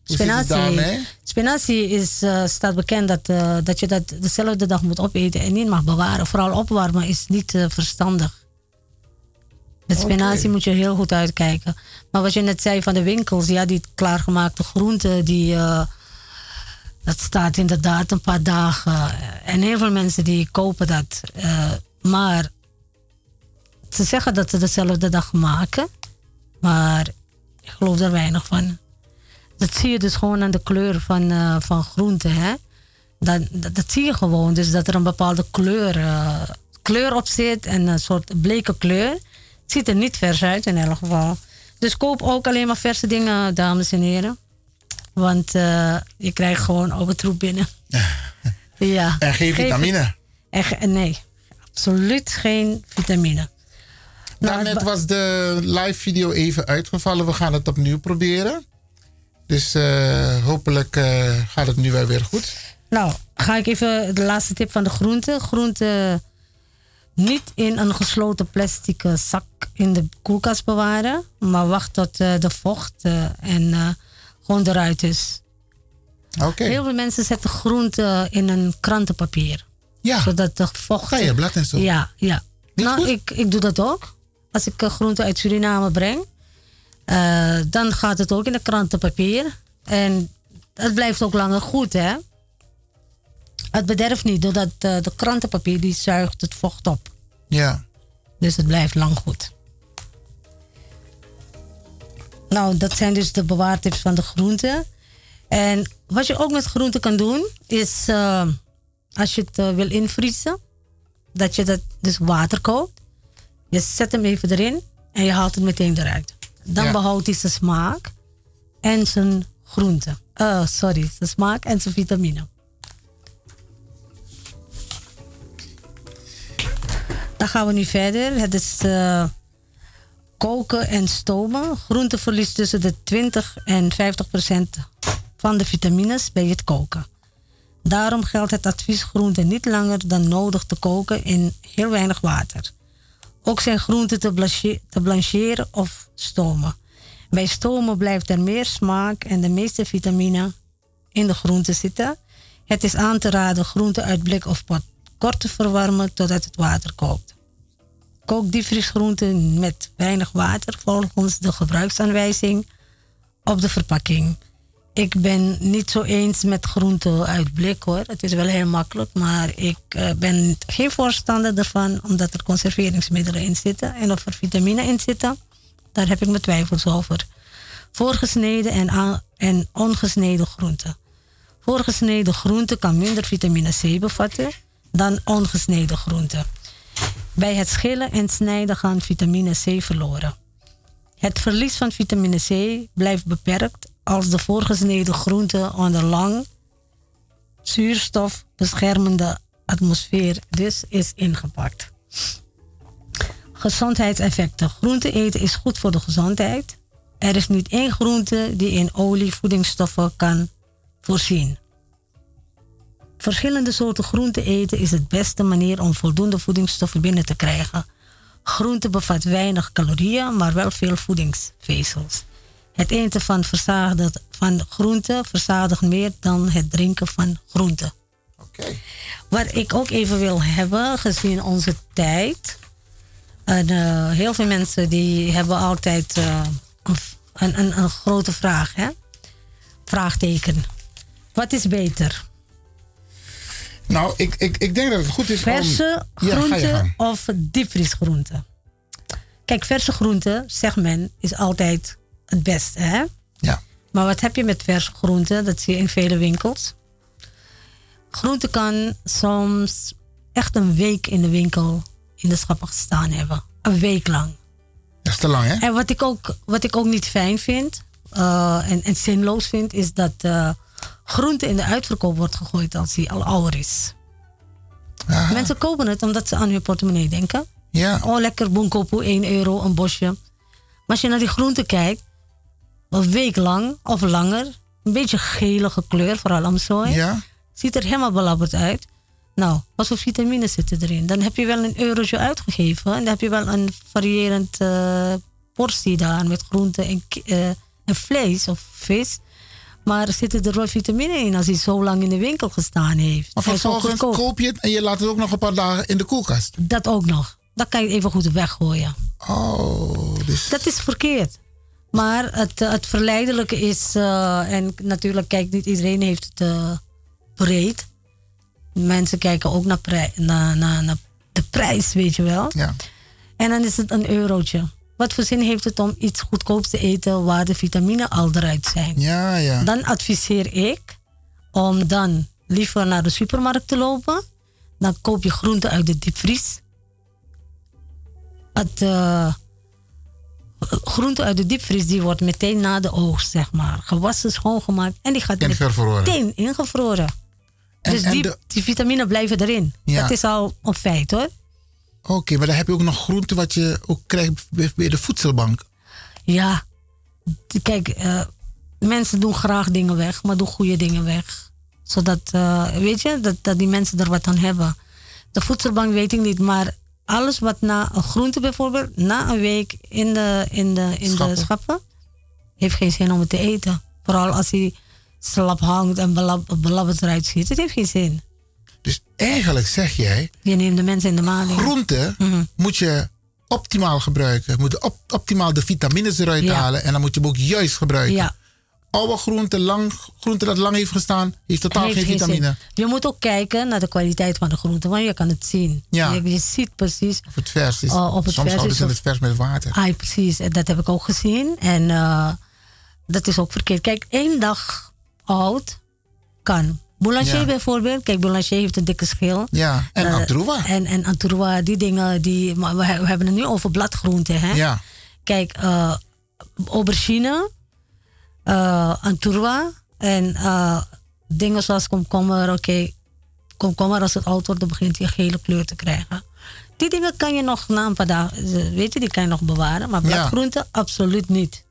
Hoe Spinazie, spinazie is, eh, staat bekend dat, eh, dat je dat dezelfde dag moet opeten en niet mag bewaren. Vooral opwarmen is niet eh, verstandig. Met spinazie moet je heel goed uitkijken. Maar wat je net zei van de winkels, ja, die klaargemaakte groenten, die, dat staat inderdaad een paar dagen. En heel veel mensen die kopen dat. Maar ze zeggen dat ze dezelfde dag maken. Maar ik geloof er weinig van. Dat zie je dus gewoon aan de kleur van, eh, van groenten. Hè? Dat, dat, dat zie je gewoon. Dus dat er een bepaalde kleur, eh, kleur op zit. En een soort bleke kleur. Het ziet er niet vers uit in elk geval. Dus koop ook alleen maar verse dingen, dames en heren. Want eh, je krijgt gewoon oude troep binnen. ja. En geen vitamine. Nee, absoluut geen vitamine. Daarnet was de live video even uitgevallen. We gaan het opnieuw proberen. Dus eh, hopelijk eh, gaat het nu wel weer goed. Nou, ga ik even de laatste tip van de groenten. Groenten niet in een gesloten plastic eh, zak in de koelkast bewaren. Maar wacht tot de vocht en gewoon eruit is. Oké. Heel veel mensen zetten groenten in een krantenpapier. Ja. Zodat de vocht... Geitenblad en zo. Ja, ja. nou, ik, ik doe dat ook. Als ik eh, groenten uit Suriname breng, eh, dan gaat het ook in de krantenpapier. En het blijft ook langer goed, hè? Het bederft niet, doordat eh, de krantenpapier die zuigt het vocht op. Ja. Dus het blijft lang goed. Nou, dat zijn dus de bewaartips van de groenten. En wat je ook met groenten kan doen, is als je het wil invriezen, dat je dat dus water koopt. Je zet hem even erin en je haalt het meteen eruit. Dan Ja. behoudt hij zijn smaak en zijn groente. Eh, sorry, zijn smaak en zijn vitamine. Dan gaan we nu verder. Het is eh, koken en stomen. Groente verliest tussen de 20 en 50 procent van de vitamines bij het koken. Daarom geldt het advies groenten niet langer dan nodig te koken in heel weinig water. Ook zijn groenten te, blanche- te blancheren of stomen. Bij stomen blijft er meer smaak en de meeste vitamine in de groente zitten. Het is aan te raden groenten uit blik of pot kort te verwarmen totdat het water kookt. Kook diepvriesgroenten met weinig water volgens de gebruiksaanwijzing op de verpakking. Ik ben niet zo eens met groenten uit blik hoor. Het is wel heel makkelijk, maar ik eh, ben geen voorstander ervan omdat er conserveringsmiddelen in zitten en of er vitamine in zitten. Daar heb ik mijn twijfels over. Voorgesneden en, en ongesneden groenten. Voorgesneden groente kan minder vitamine C bevatten dan ongesneden groente. Bij het schillen en snijden gaan vitamine C verloren. Het verlies van vitamine C blijft beperkt als de voorgesneden groente onder lang zuurstofbeschermende atmosfeer dus is ingepakt. Gezondheidseffecten. Groente eten is goed voor de gezondheid. Er is niet één groente die in olie voedingsstoffen kan voorzien. Verschillende soorten groente eten is het beste manier om voldoende voedingsstoffen binnen te krijgen. Groente bevat weinig calorieën, maar wel veel voedingsvezels. Het eten van, van groente verzadigt meer dan het drinken van groente. Wat ik ook even wil hebben, gezien onze tijd. En, eh, heel veel mensen die hebben altijd eh, een, een, een, grote vraag. Hè? Vraagteken. Wat is beter? Nou, ik, ik, ik denk dat het goed is Verse om... Ja, groenten gang. of diepvriesgroenten? Kijk, verse groenten, zegt men, is altijd het beste. Hè? Ja. Maar wat heb je met verse groenten? Dat zie je in vele winkels. Groente kan soms echt een week in de winkel in de schappen gestaan hebben. Een week lang. Dat is te lang, hè? En wat ik ook, wat ik ook niet fijn vind eh, en, en zinloos vind, is dat eh, groente in de uitverkoop wordt gegooid als die al ouder is. Mensen kopen het omdat ze aan hun portemonnee denken. Ja. Oh, lekker boenkopoe, 1 euro, een bosje. Maar als je naar die groente kijkt, een week lang of langer, een beetje gelige kleur, vooral amsooi. Ja. Ziet er helemaal belabberd uit. Nou, wat voor vitamines zitten erin? Dan heb je wel een eurotje uitgegeven en dan heb je wel een variërend eh, portie daar met groenten en, eh, en vlees of vis. Maar zitten er wel vitamine in als hij zo lang in de winkel gestaan heeft. Maar ook vervolgens koop je het en je laat het ook nog een paar dagen in de koelkast. Dat ook nog. Dat kan je even goed weggooien. Oh, dus... Dat is verkeerd. Maar het, eh, het verleidelijke is, eh, en natuurlijk kijkt niet iedereen heeft het eh, breed. Mensen kijken ook naar, prij- naar, naar, naar de prijs, weet je wel. Ja. En dan is het een eurotje. Wat voor zin heeft het om iets goedkoops te eten waar de vitamine al eruit zijn? Ja, ja. Dan adviseer ik om dan liever naar de supermarkt te lopen. Dan koop je groenten uit de diepvries. Het groente uit de diepvries die wordt meteen na de oogst, zeg maar, gewassen, schoongemaakt en die gaat En meteen ingevroren. En- dus en die, de- die vitamine blijven erin. Ja. Dat is al een feit hoor. Oké, maar dan heb je ook nog groenten wat je ook krijgt bij de voedselbank. Ja, kijk, eh, mensen doen graag dingen weg, maar doen goede dingen weg. Zodat, eh, weet je, dat, dat die mensen er wat aan hebben. De voedselbank weet ik niet, maar alles wat na een groente bijvoorbeeld, na een week in de, in de, in Schappen. de schappen, heeft geen zin om het te eten. Vooral als hij slap hangt en belab- belabberd eruit ziet. Het heeft geen zin. Dus eigenlijk zeg jij, Je neemt de mensen in de maling. groenten Mhm. moet je optimaal gebruiken. Je moet op, optimaal de vitamines eruit Ja. halen en dan moet je hem ook juist gebruiken. Ja. Oude groente, lang, groente dat lang heeft gestaan, heeft totaal Heeft geen vitamine. Je moet ook kijken naar de kwaliteit van de groente, want je kan het zien. Ja. Je, je ziet precies. Of het vers is. Oh, of het Soms houden ze het vers met water. Ah, precies. En Dat heb ik ook gezien. En eh, dat is ook verkeerd. Kijk, één dag oud kan. Boulanger Ja. bijvoorbeeld. Kijk, Boulanger heeft een dikke schil. Ja, en Eh, Antroa. En, en Antroa, die dingen. Die, maar we, we hebben het nu over bladgroenten. Hè? Ja. Kijk, eh, aubergine, eh Antroa en eh, dingen zoals komkommer. Oké, komkommer als het oud wordt, dan begint hij een gele kleur te krijgen. Die dingen kan je nog na een paar dagen, weet je, die kan je nog bewaren. Maar Ja. bladgroenten, absoluut niet.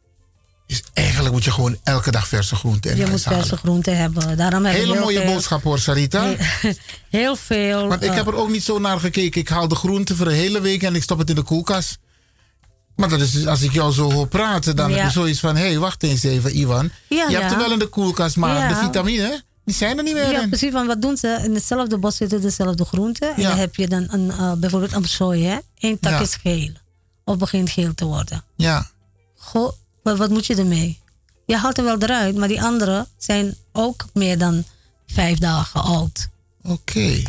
Dus eigenlijk moet je gewoon elke dag verse groenten in je moet halen. verse groenten hebben. Daarom heb Hele heel mooie veel- boodschap hoor, Sarita. Heel, heel veel. Want ik eh, heb er ook niet zo naar gekeken. Ik haal de groenten voor een hele week en ik stop het in de koelkast. Maar dat is dus, als ik jou zo hoor praten, dan Ja. heb je zoiets van: hé, hey, wacht eens even, Ivan. Ja, je hebt er wel in de koelkast, maar de vitamine, die zijn er niet meer Ja, in. precies. Want wat doen ze? In hetzelfde bos zitten dezelfde groenten. En dan heb je dan een, eh, bijvoorbeeld een sooi. hè? Eén tak is geel. Of begint geel te worden. Ja. Goh, wat, wat moet je ermee? Je haalt er wel eruit, maar die andere zijn ook meer dan vijf dagen oud. Oké.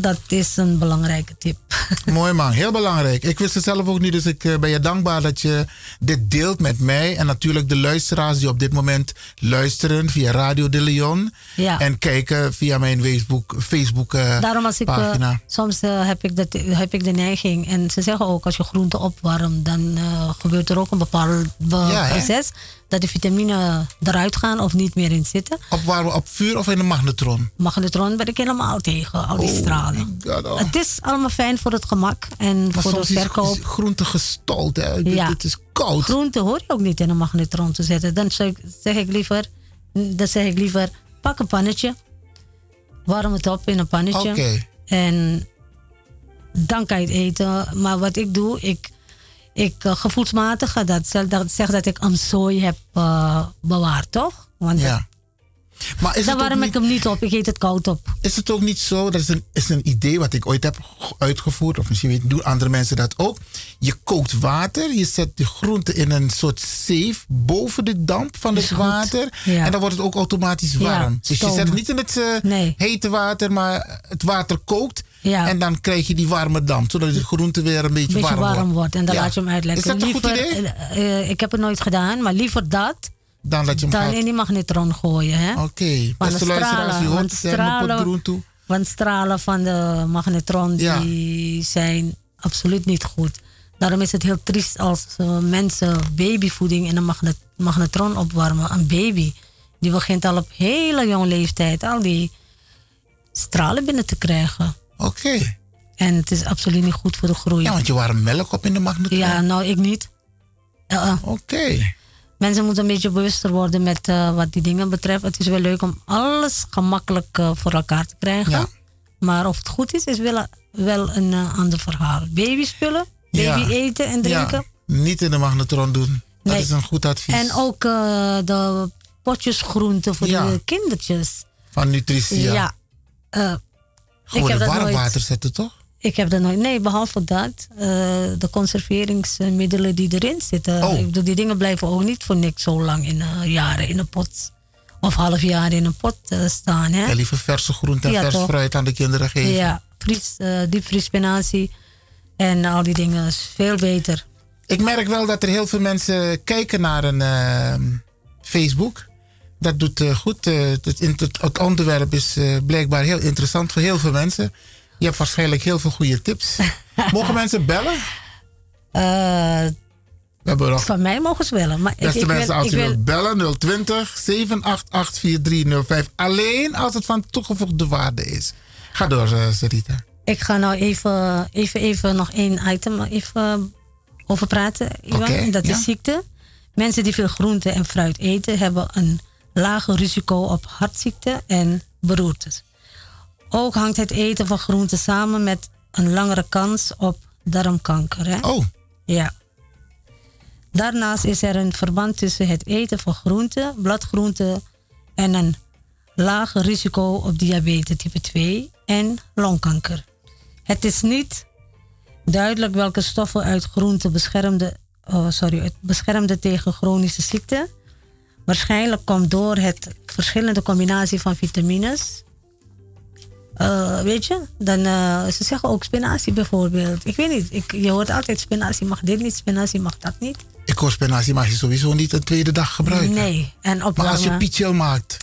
Dat is een belangrijke tip. Mooi man, heel belangrijk. Ik wist het zelf ook niet, dus ik eh, ben je dankbaar dat je dit deelt met mij. En natuurlijk de luisteraars die op dit moment luisteren via Radio de Leon. Ja. En kijken via mijn Facebook, Facebook eh, Daarom als ik, eh, pagina. soms heb, ik dat, heb ik de neiging, en ze zeggen ook als je groenten opwarmt, dan gebeurt er ook een bepaald hè? Dat de vitamine eruit gaan of niet meer in zitten. Opwarmen op vuur of in een magnetron? Magnetron ben ik helemaal tegen, al die stralen. oh. Het is allemaal fijn voor het gemak en Maar voor de soms is, verkoop. is groente gestold. Hè? Ja. Het is koud. Groente hoor je ook niet in een magnetron te zetten. Dan zeg ik, zeg ik liever, dan zeg ik liever, pak een pannetje. Warm het op in een pannetje. En dan kan je het eten. Maar wat ik doe, ik, ik uh, gevoelsmatig ga dat, zeg- dat dat ik een zooi heb uh, bewaard, toch? Want Ja. Maar is ook warm niet- ik hem niet op, ik eet het koud op. Is het ook niet zo, dat is een, is een idee wat ik ooit heb uitgevoerd, of misschien doen andere mensen dat ook. Je kookt water, je zet de groente in een soort zeef boven de damp van het water. Ja. En dan wordt het ook automatisch Ja, warm. dus je zet het niet in het eh, hete water, maar het water kookt. Ja. En dan krijg je die warme damp, zodat de groente weer een beetje, beetje warm, warm wordt. En dan laat je hem uitlekken. Is dat een goed idee? eh, eh, ik heb het nooit gedaan, maar liever dat Dan dat je hem dan gaat... in die magnetron gooien. hè? Oké, Want beste luisteraars, u hoort stralen, toe. want stralen van de magnetron Ja. die zijn absoluut niet goed. Daarom is het heel triest als eh, mensen babyvoeding in een magnet, magnetron opwarmen. Een baby die begint al op hele jonge leeftijd al die stralen binnen te krijgen. Oké. En het is absoluut niet goed voor de groei. Ja, want je warm melk op in de magnetron. Ja, nou ik niet. Oké. Mensen moeten een beetje bewuster worden met eh, wat die dingen betreft. Het is wel leuk om alles gemakkelijk eh, voor elkaar te krijgen. Ja. Maar of het goed is, is wel, wel een eh, ander verhaal. Babyspullen, baby Ja. eten en drinken. Niet in de magnetron doen. Dat Nee. is een goed advies. En ook de potjes groenten voor de kindertjes. Van nutritie. Ja. In dat warm nooit- water zetten, toch? Ik heb dat nooit. Nee, behalve dat. eh, de conserveringsmiddelen die erin zitten. Oh. Ik bedoel, die dingen blijven ook niet voor niks zo lang in eh, jaren in een pot. Of half jaar in een pot eh, staan. Hè? Ja, liever verse groenten en Ja, vers toch? fruit aan de kinderen geven. Ja, vries, diepvriespinazie. En al die dingen is veel beter. Ik merk wel dat er heel veel mensen kijken naar een ehm, Facebook. Dat doet goed. Het, het, onderwerp is blijkbaar heel interessant voor heel veel mensen. Je hebt waarschijnlijk heel veel goede tips. Mogen mensen bellen? We hebben nog van mij mogen ze bellen. Maar Beste ik mensen, wil, als u wil, wilt bellen 020 788 4305. Alleen als het van toegevoegde waarde is. Ga door, eh, Sarita. ik ga nou even, even, even nog één item even over praten. Iwan. Dat ja. is ziekte. Mensen die veel groente en fruit eten, hebben een lager risico op hartziekte en beroertes. Ook hangt het eten van groenten samen met een langere kans op darmkanker. Hè? Oh. Ja. Daarnaast is er een verband tussen het eten van groenten, bladgroenten en een lager risico op diabetes type 2 en longkanker. Het is niet duidelijk welke stoffen uit groenten beschermden, oh, sorry, het beschermden tegen chronische ziekten. Waarschijnlijk komt door het verschillende combinatie van vitamines. Eh, weet je, dan, eh, ze zeggen ook spinazie bijvoorbeeld. Ik weet niet, ik, je hoort altijd spinazie mag dit niet, spinazie mag dat niet. Ik hoor spinazie mag je sowieso niet een tweede dag gebruiken. Nee, en op Maar als je pichel maakt.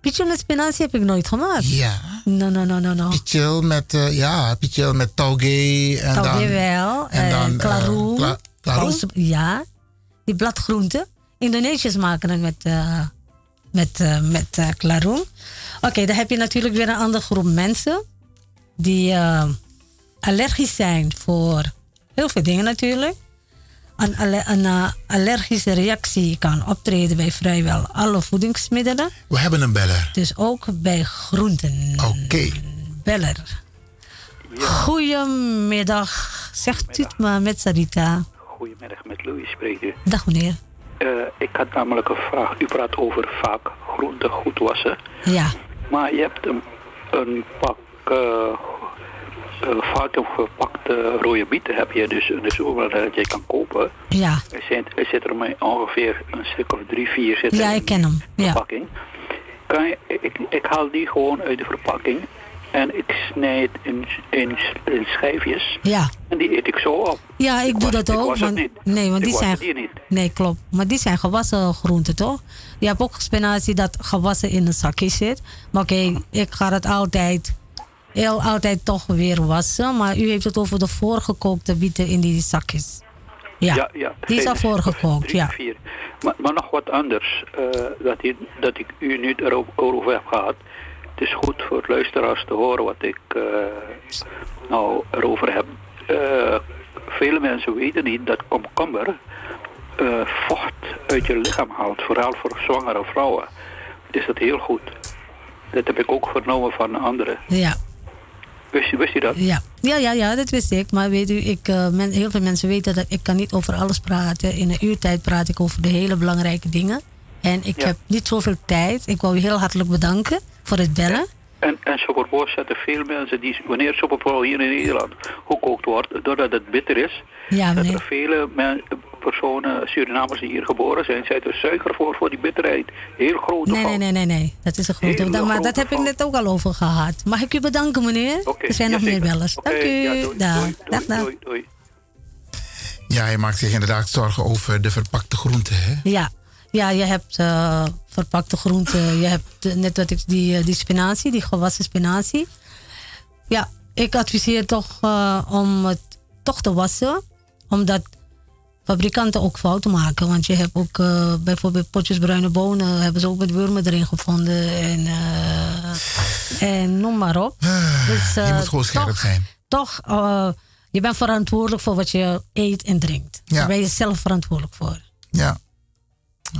Pichel met spinazie heb ik nooit gemaakt. Ja. No, no, no, no, no. Pichel met, eh, ja, pichel met tauge. En Tauge dan, wel. En dan klaroen. kla- klaroen? Ja, die bladgroenten. Indonesiërs maken het met, met, met klaroen. Oké, dan heb je natuurlijk weer een andere groep mensen die eh, allergisch zijn voor heel veel dingen natuurlijk. Een, een eh, allergische reactie kan optreden bij vrijwel alle voedingsmiddelen. We hebben een beller. Dus ook bij groenten. Oké. Beller. Goedemiddag. Zegt u het maar met Sarita. Goedemiddag, met Louis spreekt u. Dag meneer. Eh, ik had namelijk een vraag. U praat over vaak groenten goed wassen. Ja. Maar je hebt een, een pak vacuüm verpakte rode bieten heb je dus in de supermarkt dat je kan kopen. Ja. Er zit, er zit er maar ongeveer een stuk of drie, vier zitten Ja, in ik ken hem. de Ja. verpakking. Kan je, ik, ik haal die gewoon uit de verpakking en ik snij het in, in, in schijfjes. Ja. En die eet ik zo op. Ja, ik, doe was- dat ook. want- niet. Nee, want Ik die zijn. hier niet. Nee, klopt. Maar die zijn gewassen groenten, toch? Je hebt ook spinazie dat gewassen in een zakje zit. Maar oké, ik ga het altijd, heel altijd toch weer wassen. Maar u heeft het over de voorgekookte bieten in die zakjes. Ja, Ja, ja. die is al voorgekookt, ja. Vier. Maar, maar nog wat anders, eh, dat, ik, dat ik u niet erover over heb gehad. Het is goed voor luisteraars te horen wat ik eh, nou erover heb. Eh, vele mensen weten niet dat komkommer eh, vocht uit je lichaam haalt, vooral voor zwangere vrouwen. Is dat heel goed. Dat heb ik ook vernomen van anderen. Ja. Wist, wist je dat? Ja. Ja, ja, ja, dat wist ik. Maar weet u, ik, men, heel veel mensen weten dat ik kan niet over alles praten. In een uurtijd praat ik over de hele belangrijke dingen. En ik heb niet zoveel tijd. Ik wil u heel hartelijk bedanken voor het bellen. En, en zetten veel mensen die, wanneer Superbowl hier in Nederland gekookt wordt, doordat het bitter is, Ja, dat er vele men- personen, Surinamers die hier geboren zijn, zetten er suiker voor, voor die bitterheid. Heel grote Nee, nee, nee, nee, nee. Dat is een grote. Maar dat heb ik net ook al over gehad. Mag ik u bedanken, meneer? Oké, er zijn nog meer bellers. Dank u. ja, doei, dag. doei, dag, dag. Doei, doei. Ja, hij maakt zich inderdaad zorgen over de verpakte groenten. Hè? Ja. Ja, je hebt eh, verpakte groenten. Je hebt eh, net wat ik, die, eh, die spinazie, die gewassen spinazie. Ja, ik adviseer toch om het toch te wassen. Omdat fabrikanten ook fouten maken. Want je hebt ook bijvoorbeeld potjes bruine bonen. Hebben ze ook met wormen erin gevonden. En, en noem maar op. Dus, je moet gewoon scherp toch- zijn. Toch, je bent verantwoordelijk voor wat je eet en drinkt. Ja. Daar ben je zelf verantwoordelijk voor. Ja.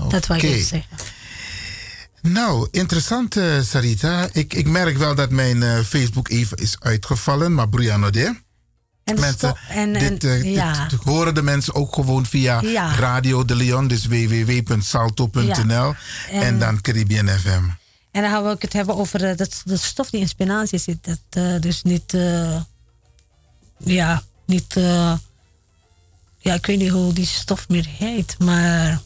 Dat wil ik zeggen. Nou, interessant, eh, Sarita. Ik, ik merk wel dat mijn eh, Facebook even is uitgevallen, maar Brianna de. En mensen, en- dit, en- eh, dit ja. horen de mensen ook gewoon via Ja. Radio de Leon, dus www.salto.nl Ja. en, En- dan Caribbean FM. En dan gaan we ook het hebben over dat, de stof die in spinazie zit. Dat dus niet, ja, niet, ja, ik weet niet hoe die stof meer heet, maar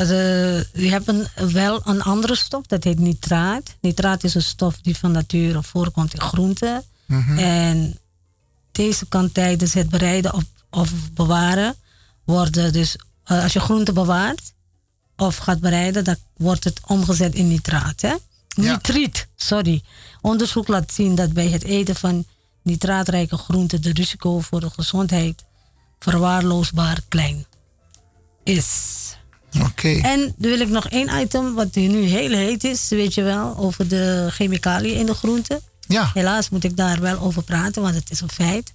eh, je hebt een, wel een andere stof, dat heet nitraat. Nitraat is een stof die van nature voorkomt in groenten. Mhm. En deze kan tijdens het bereiden of, of bewaren worden dus, eh, als je groenten bewaart of gaat bereiden, dan wordt het omgezet in nitraat. Hè? Nitriet, sorry. Onderzoek laat zien dat bij het eten van nitraatrijke groenten de risico voor de gezondheid verwaarloosbaar klein is. Oké. En dan wil ik nog één item, wat nu heel heet is, weet je wel, over de chemicaliën in de groenten. Ja. Helaas moet ik daar wel over praten, want het is een feit.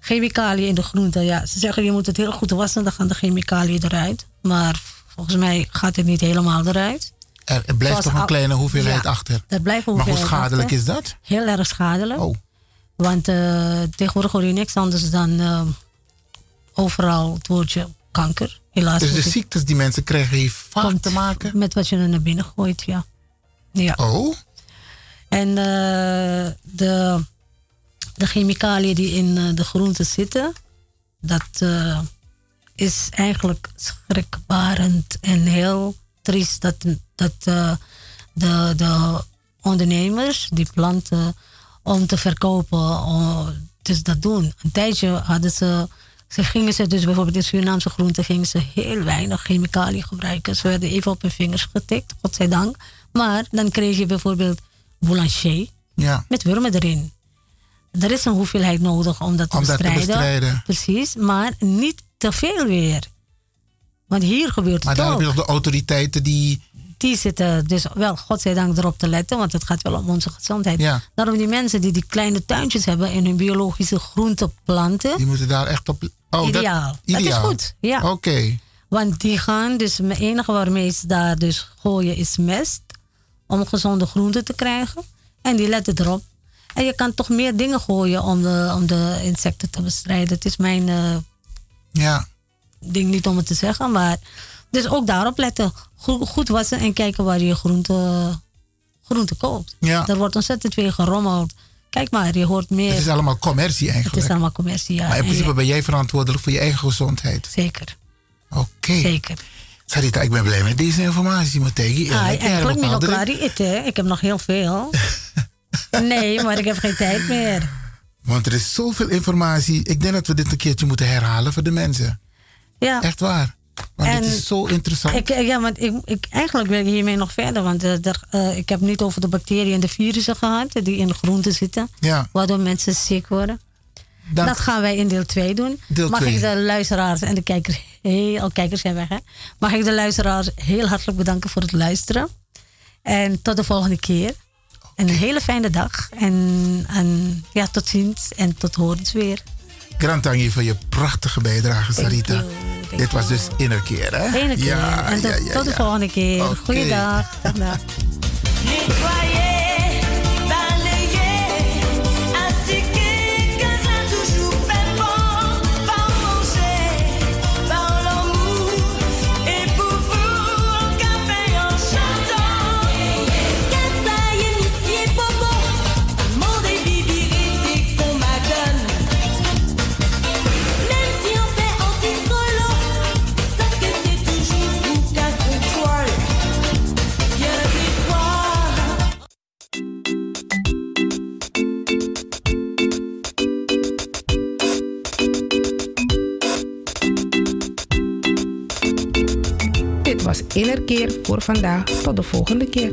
Chemicaliën in de groenten, ja, ze zeggen je moet het heel goed wassen, dan gaan de chemicaliën eruit. Maar volgens mij gaat het niet helemaal eruit. Er, er blijft Zoals toch een kleine hoeveelheid Ja, achter. Er blijft een maar hoe hoeveelheid schadelijk achter. is dat? Heel erg schadelijk. Oh. Want eh, tegenwoordig hoor je niks anders dan eh, overal het woordje kanker. Helaas. Dus de ik- ziektes die mensen krijgen heeft vaak komt te maken? met wat je er naar binnen gooit, ja. ja. Oh? En eh, de, de chemicaliën die in eh, de groenten zitten, dat eh, is eigenlijk schrikbarend en heel triest dat, dat de, de ondernemers die planten om te verkopen, oh, dus dat doen. Een tijdje hadden ze, ze gingen ze dus bijvoorbeeld in Surinaamse groenten gingen ze heel weinig chemicaliën gebruiken. Ze werden even op hun vingers getikt, godzijdank. Maar dan kreeg je bijvoorbeeld boulanger Ja. met wormen erin. Er is een hoeveelheid nodig om dat te Om dat te bestrijden. bestrijden. Precies, maar niet te veel weer. Want hier gebeurt Maar het dan heb je nog de autoriteiten die... Die zitten dus wel, godzijdank, erop te letten, want het gaat wel om onze gezondheid. Ja. Daarom die mensen die die kleine tuintjes hebben en hun biologische groenten planten, Die moeten daar echt op... Oh, ideaal. Dat, is goed, ja. Oké. Want die gaan dus, het enige waarmee ze daar dus gooien is mest. Om gezonde groenten te krijgen. En die letten erop. En je kan toch meer dingen gooien om de, om de insecten te bestrijden. Het is mijn eh, Ja. ding niet om het te zeggen. Maar dus ook daarop letten. Goed, goed wassen en kijken waar je groenten groente koopt. Ja. Er wordt ontzettend veel gerommeld. Kijk maar, je hoort meer. Het is allemaal commercie Het eigenlijk. is allemaal commercie, ja. Maar in principe ben jij verantwoordelijk voor je eigen gezondheid. Zeker. Oké. Zeker. Sarita, ik ben blij met deze informatie, Mategi. Ah, eigenlijk bepaalde- nog klaar eten. Ik heb nog heel veel. nee, maar ik heb geen tijd meer. Want er is zoveel informatie. Ik denk dat we dit een keertje moeten herhalen voor de mensen. Ja. Echt waar. Want En dit is zo interessant. Ik, eh, ja, want ik, ik, eigenlijk wil ik hiermee nog verder. Want eh, eh, ik heb niet over de bacteriën en de virussen gehad. Die in de groenten zitten. Ja. Waardoor mensen ziek worden. Dan- Dat gaan wij in deel 2 doen. Deel Mag twee. ik de luisteraars en de kijkers... Heel, oh, kijkers zijn weg, hè? Mag ik de luisteraars heel hartelijk bedanken voor het luisteren. En tot de volgende keer. En een hele fijne dag. En, en ja, tot ziens en tot horens weer. Grand Tangi voor je prachtige bijdrage, Sarita. Dit was dus inner keer, hè? Keer. Ja, en tot, ja, ja, tot de volgende keer. Oké. Goeiedag. Dag, Innerkeer voor vandaag. Tot de volgende keer.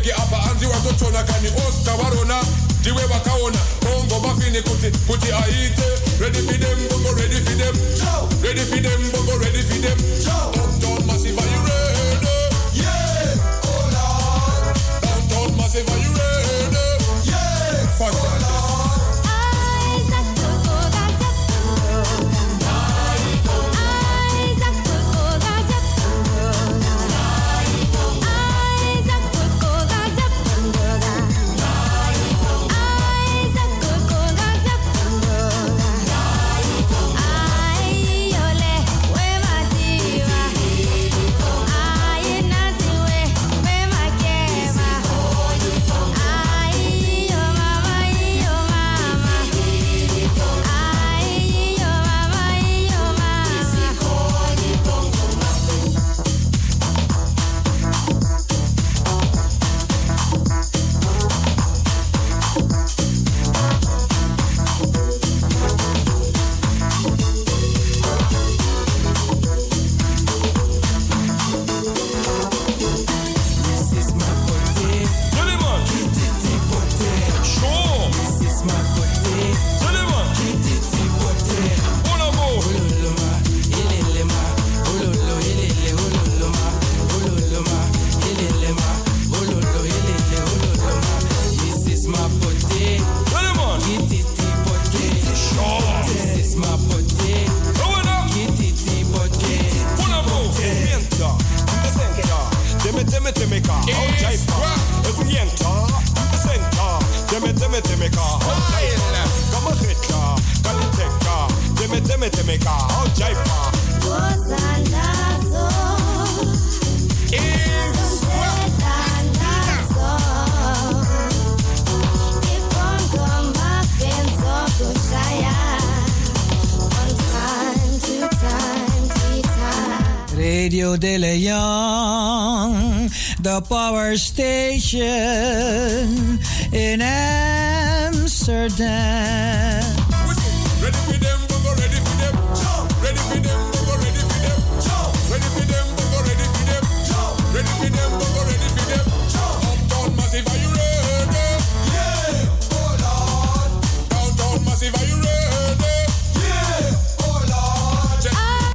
Kusvika pachobheki apa anzi kani oscar varona ndiwe vakaona bongo mafini kuti kuti aite. Ready for them bongo ready for them. Ready for them bongo ready for them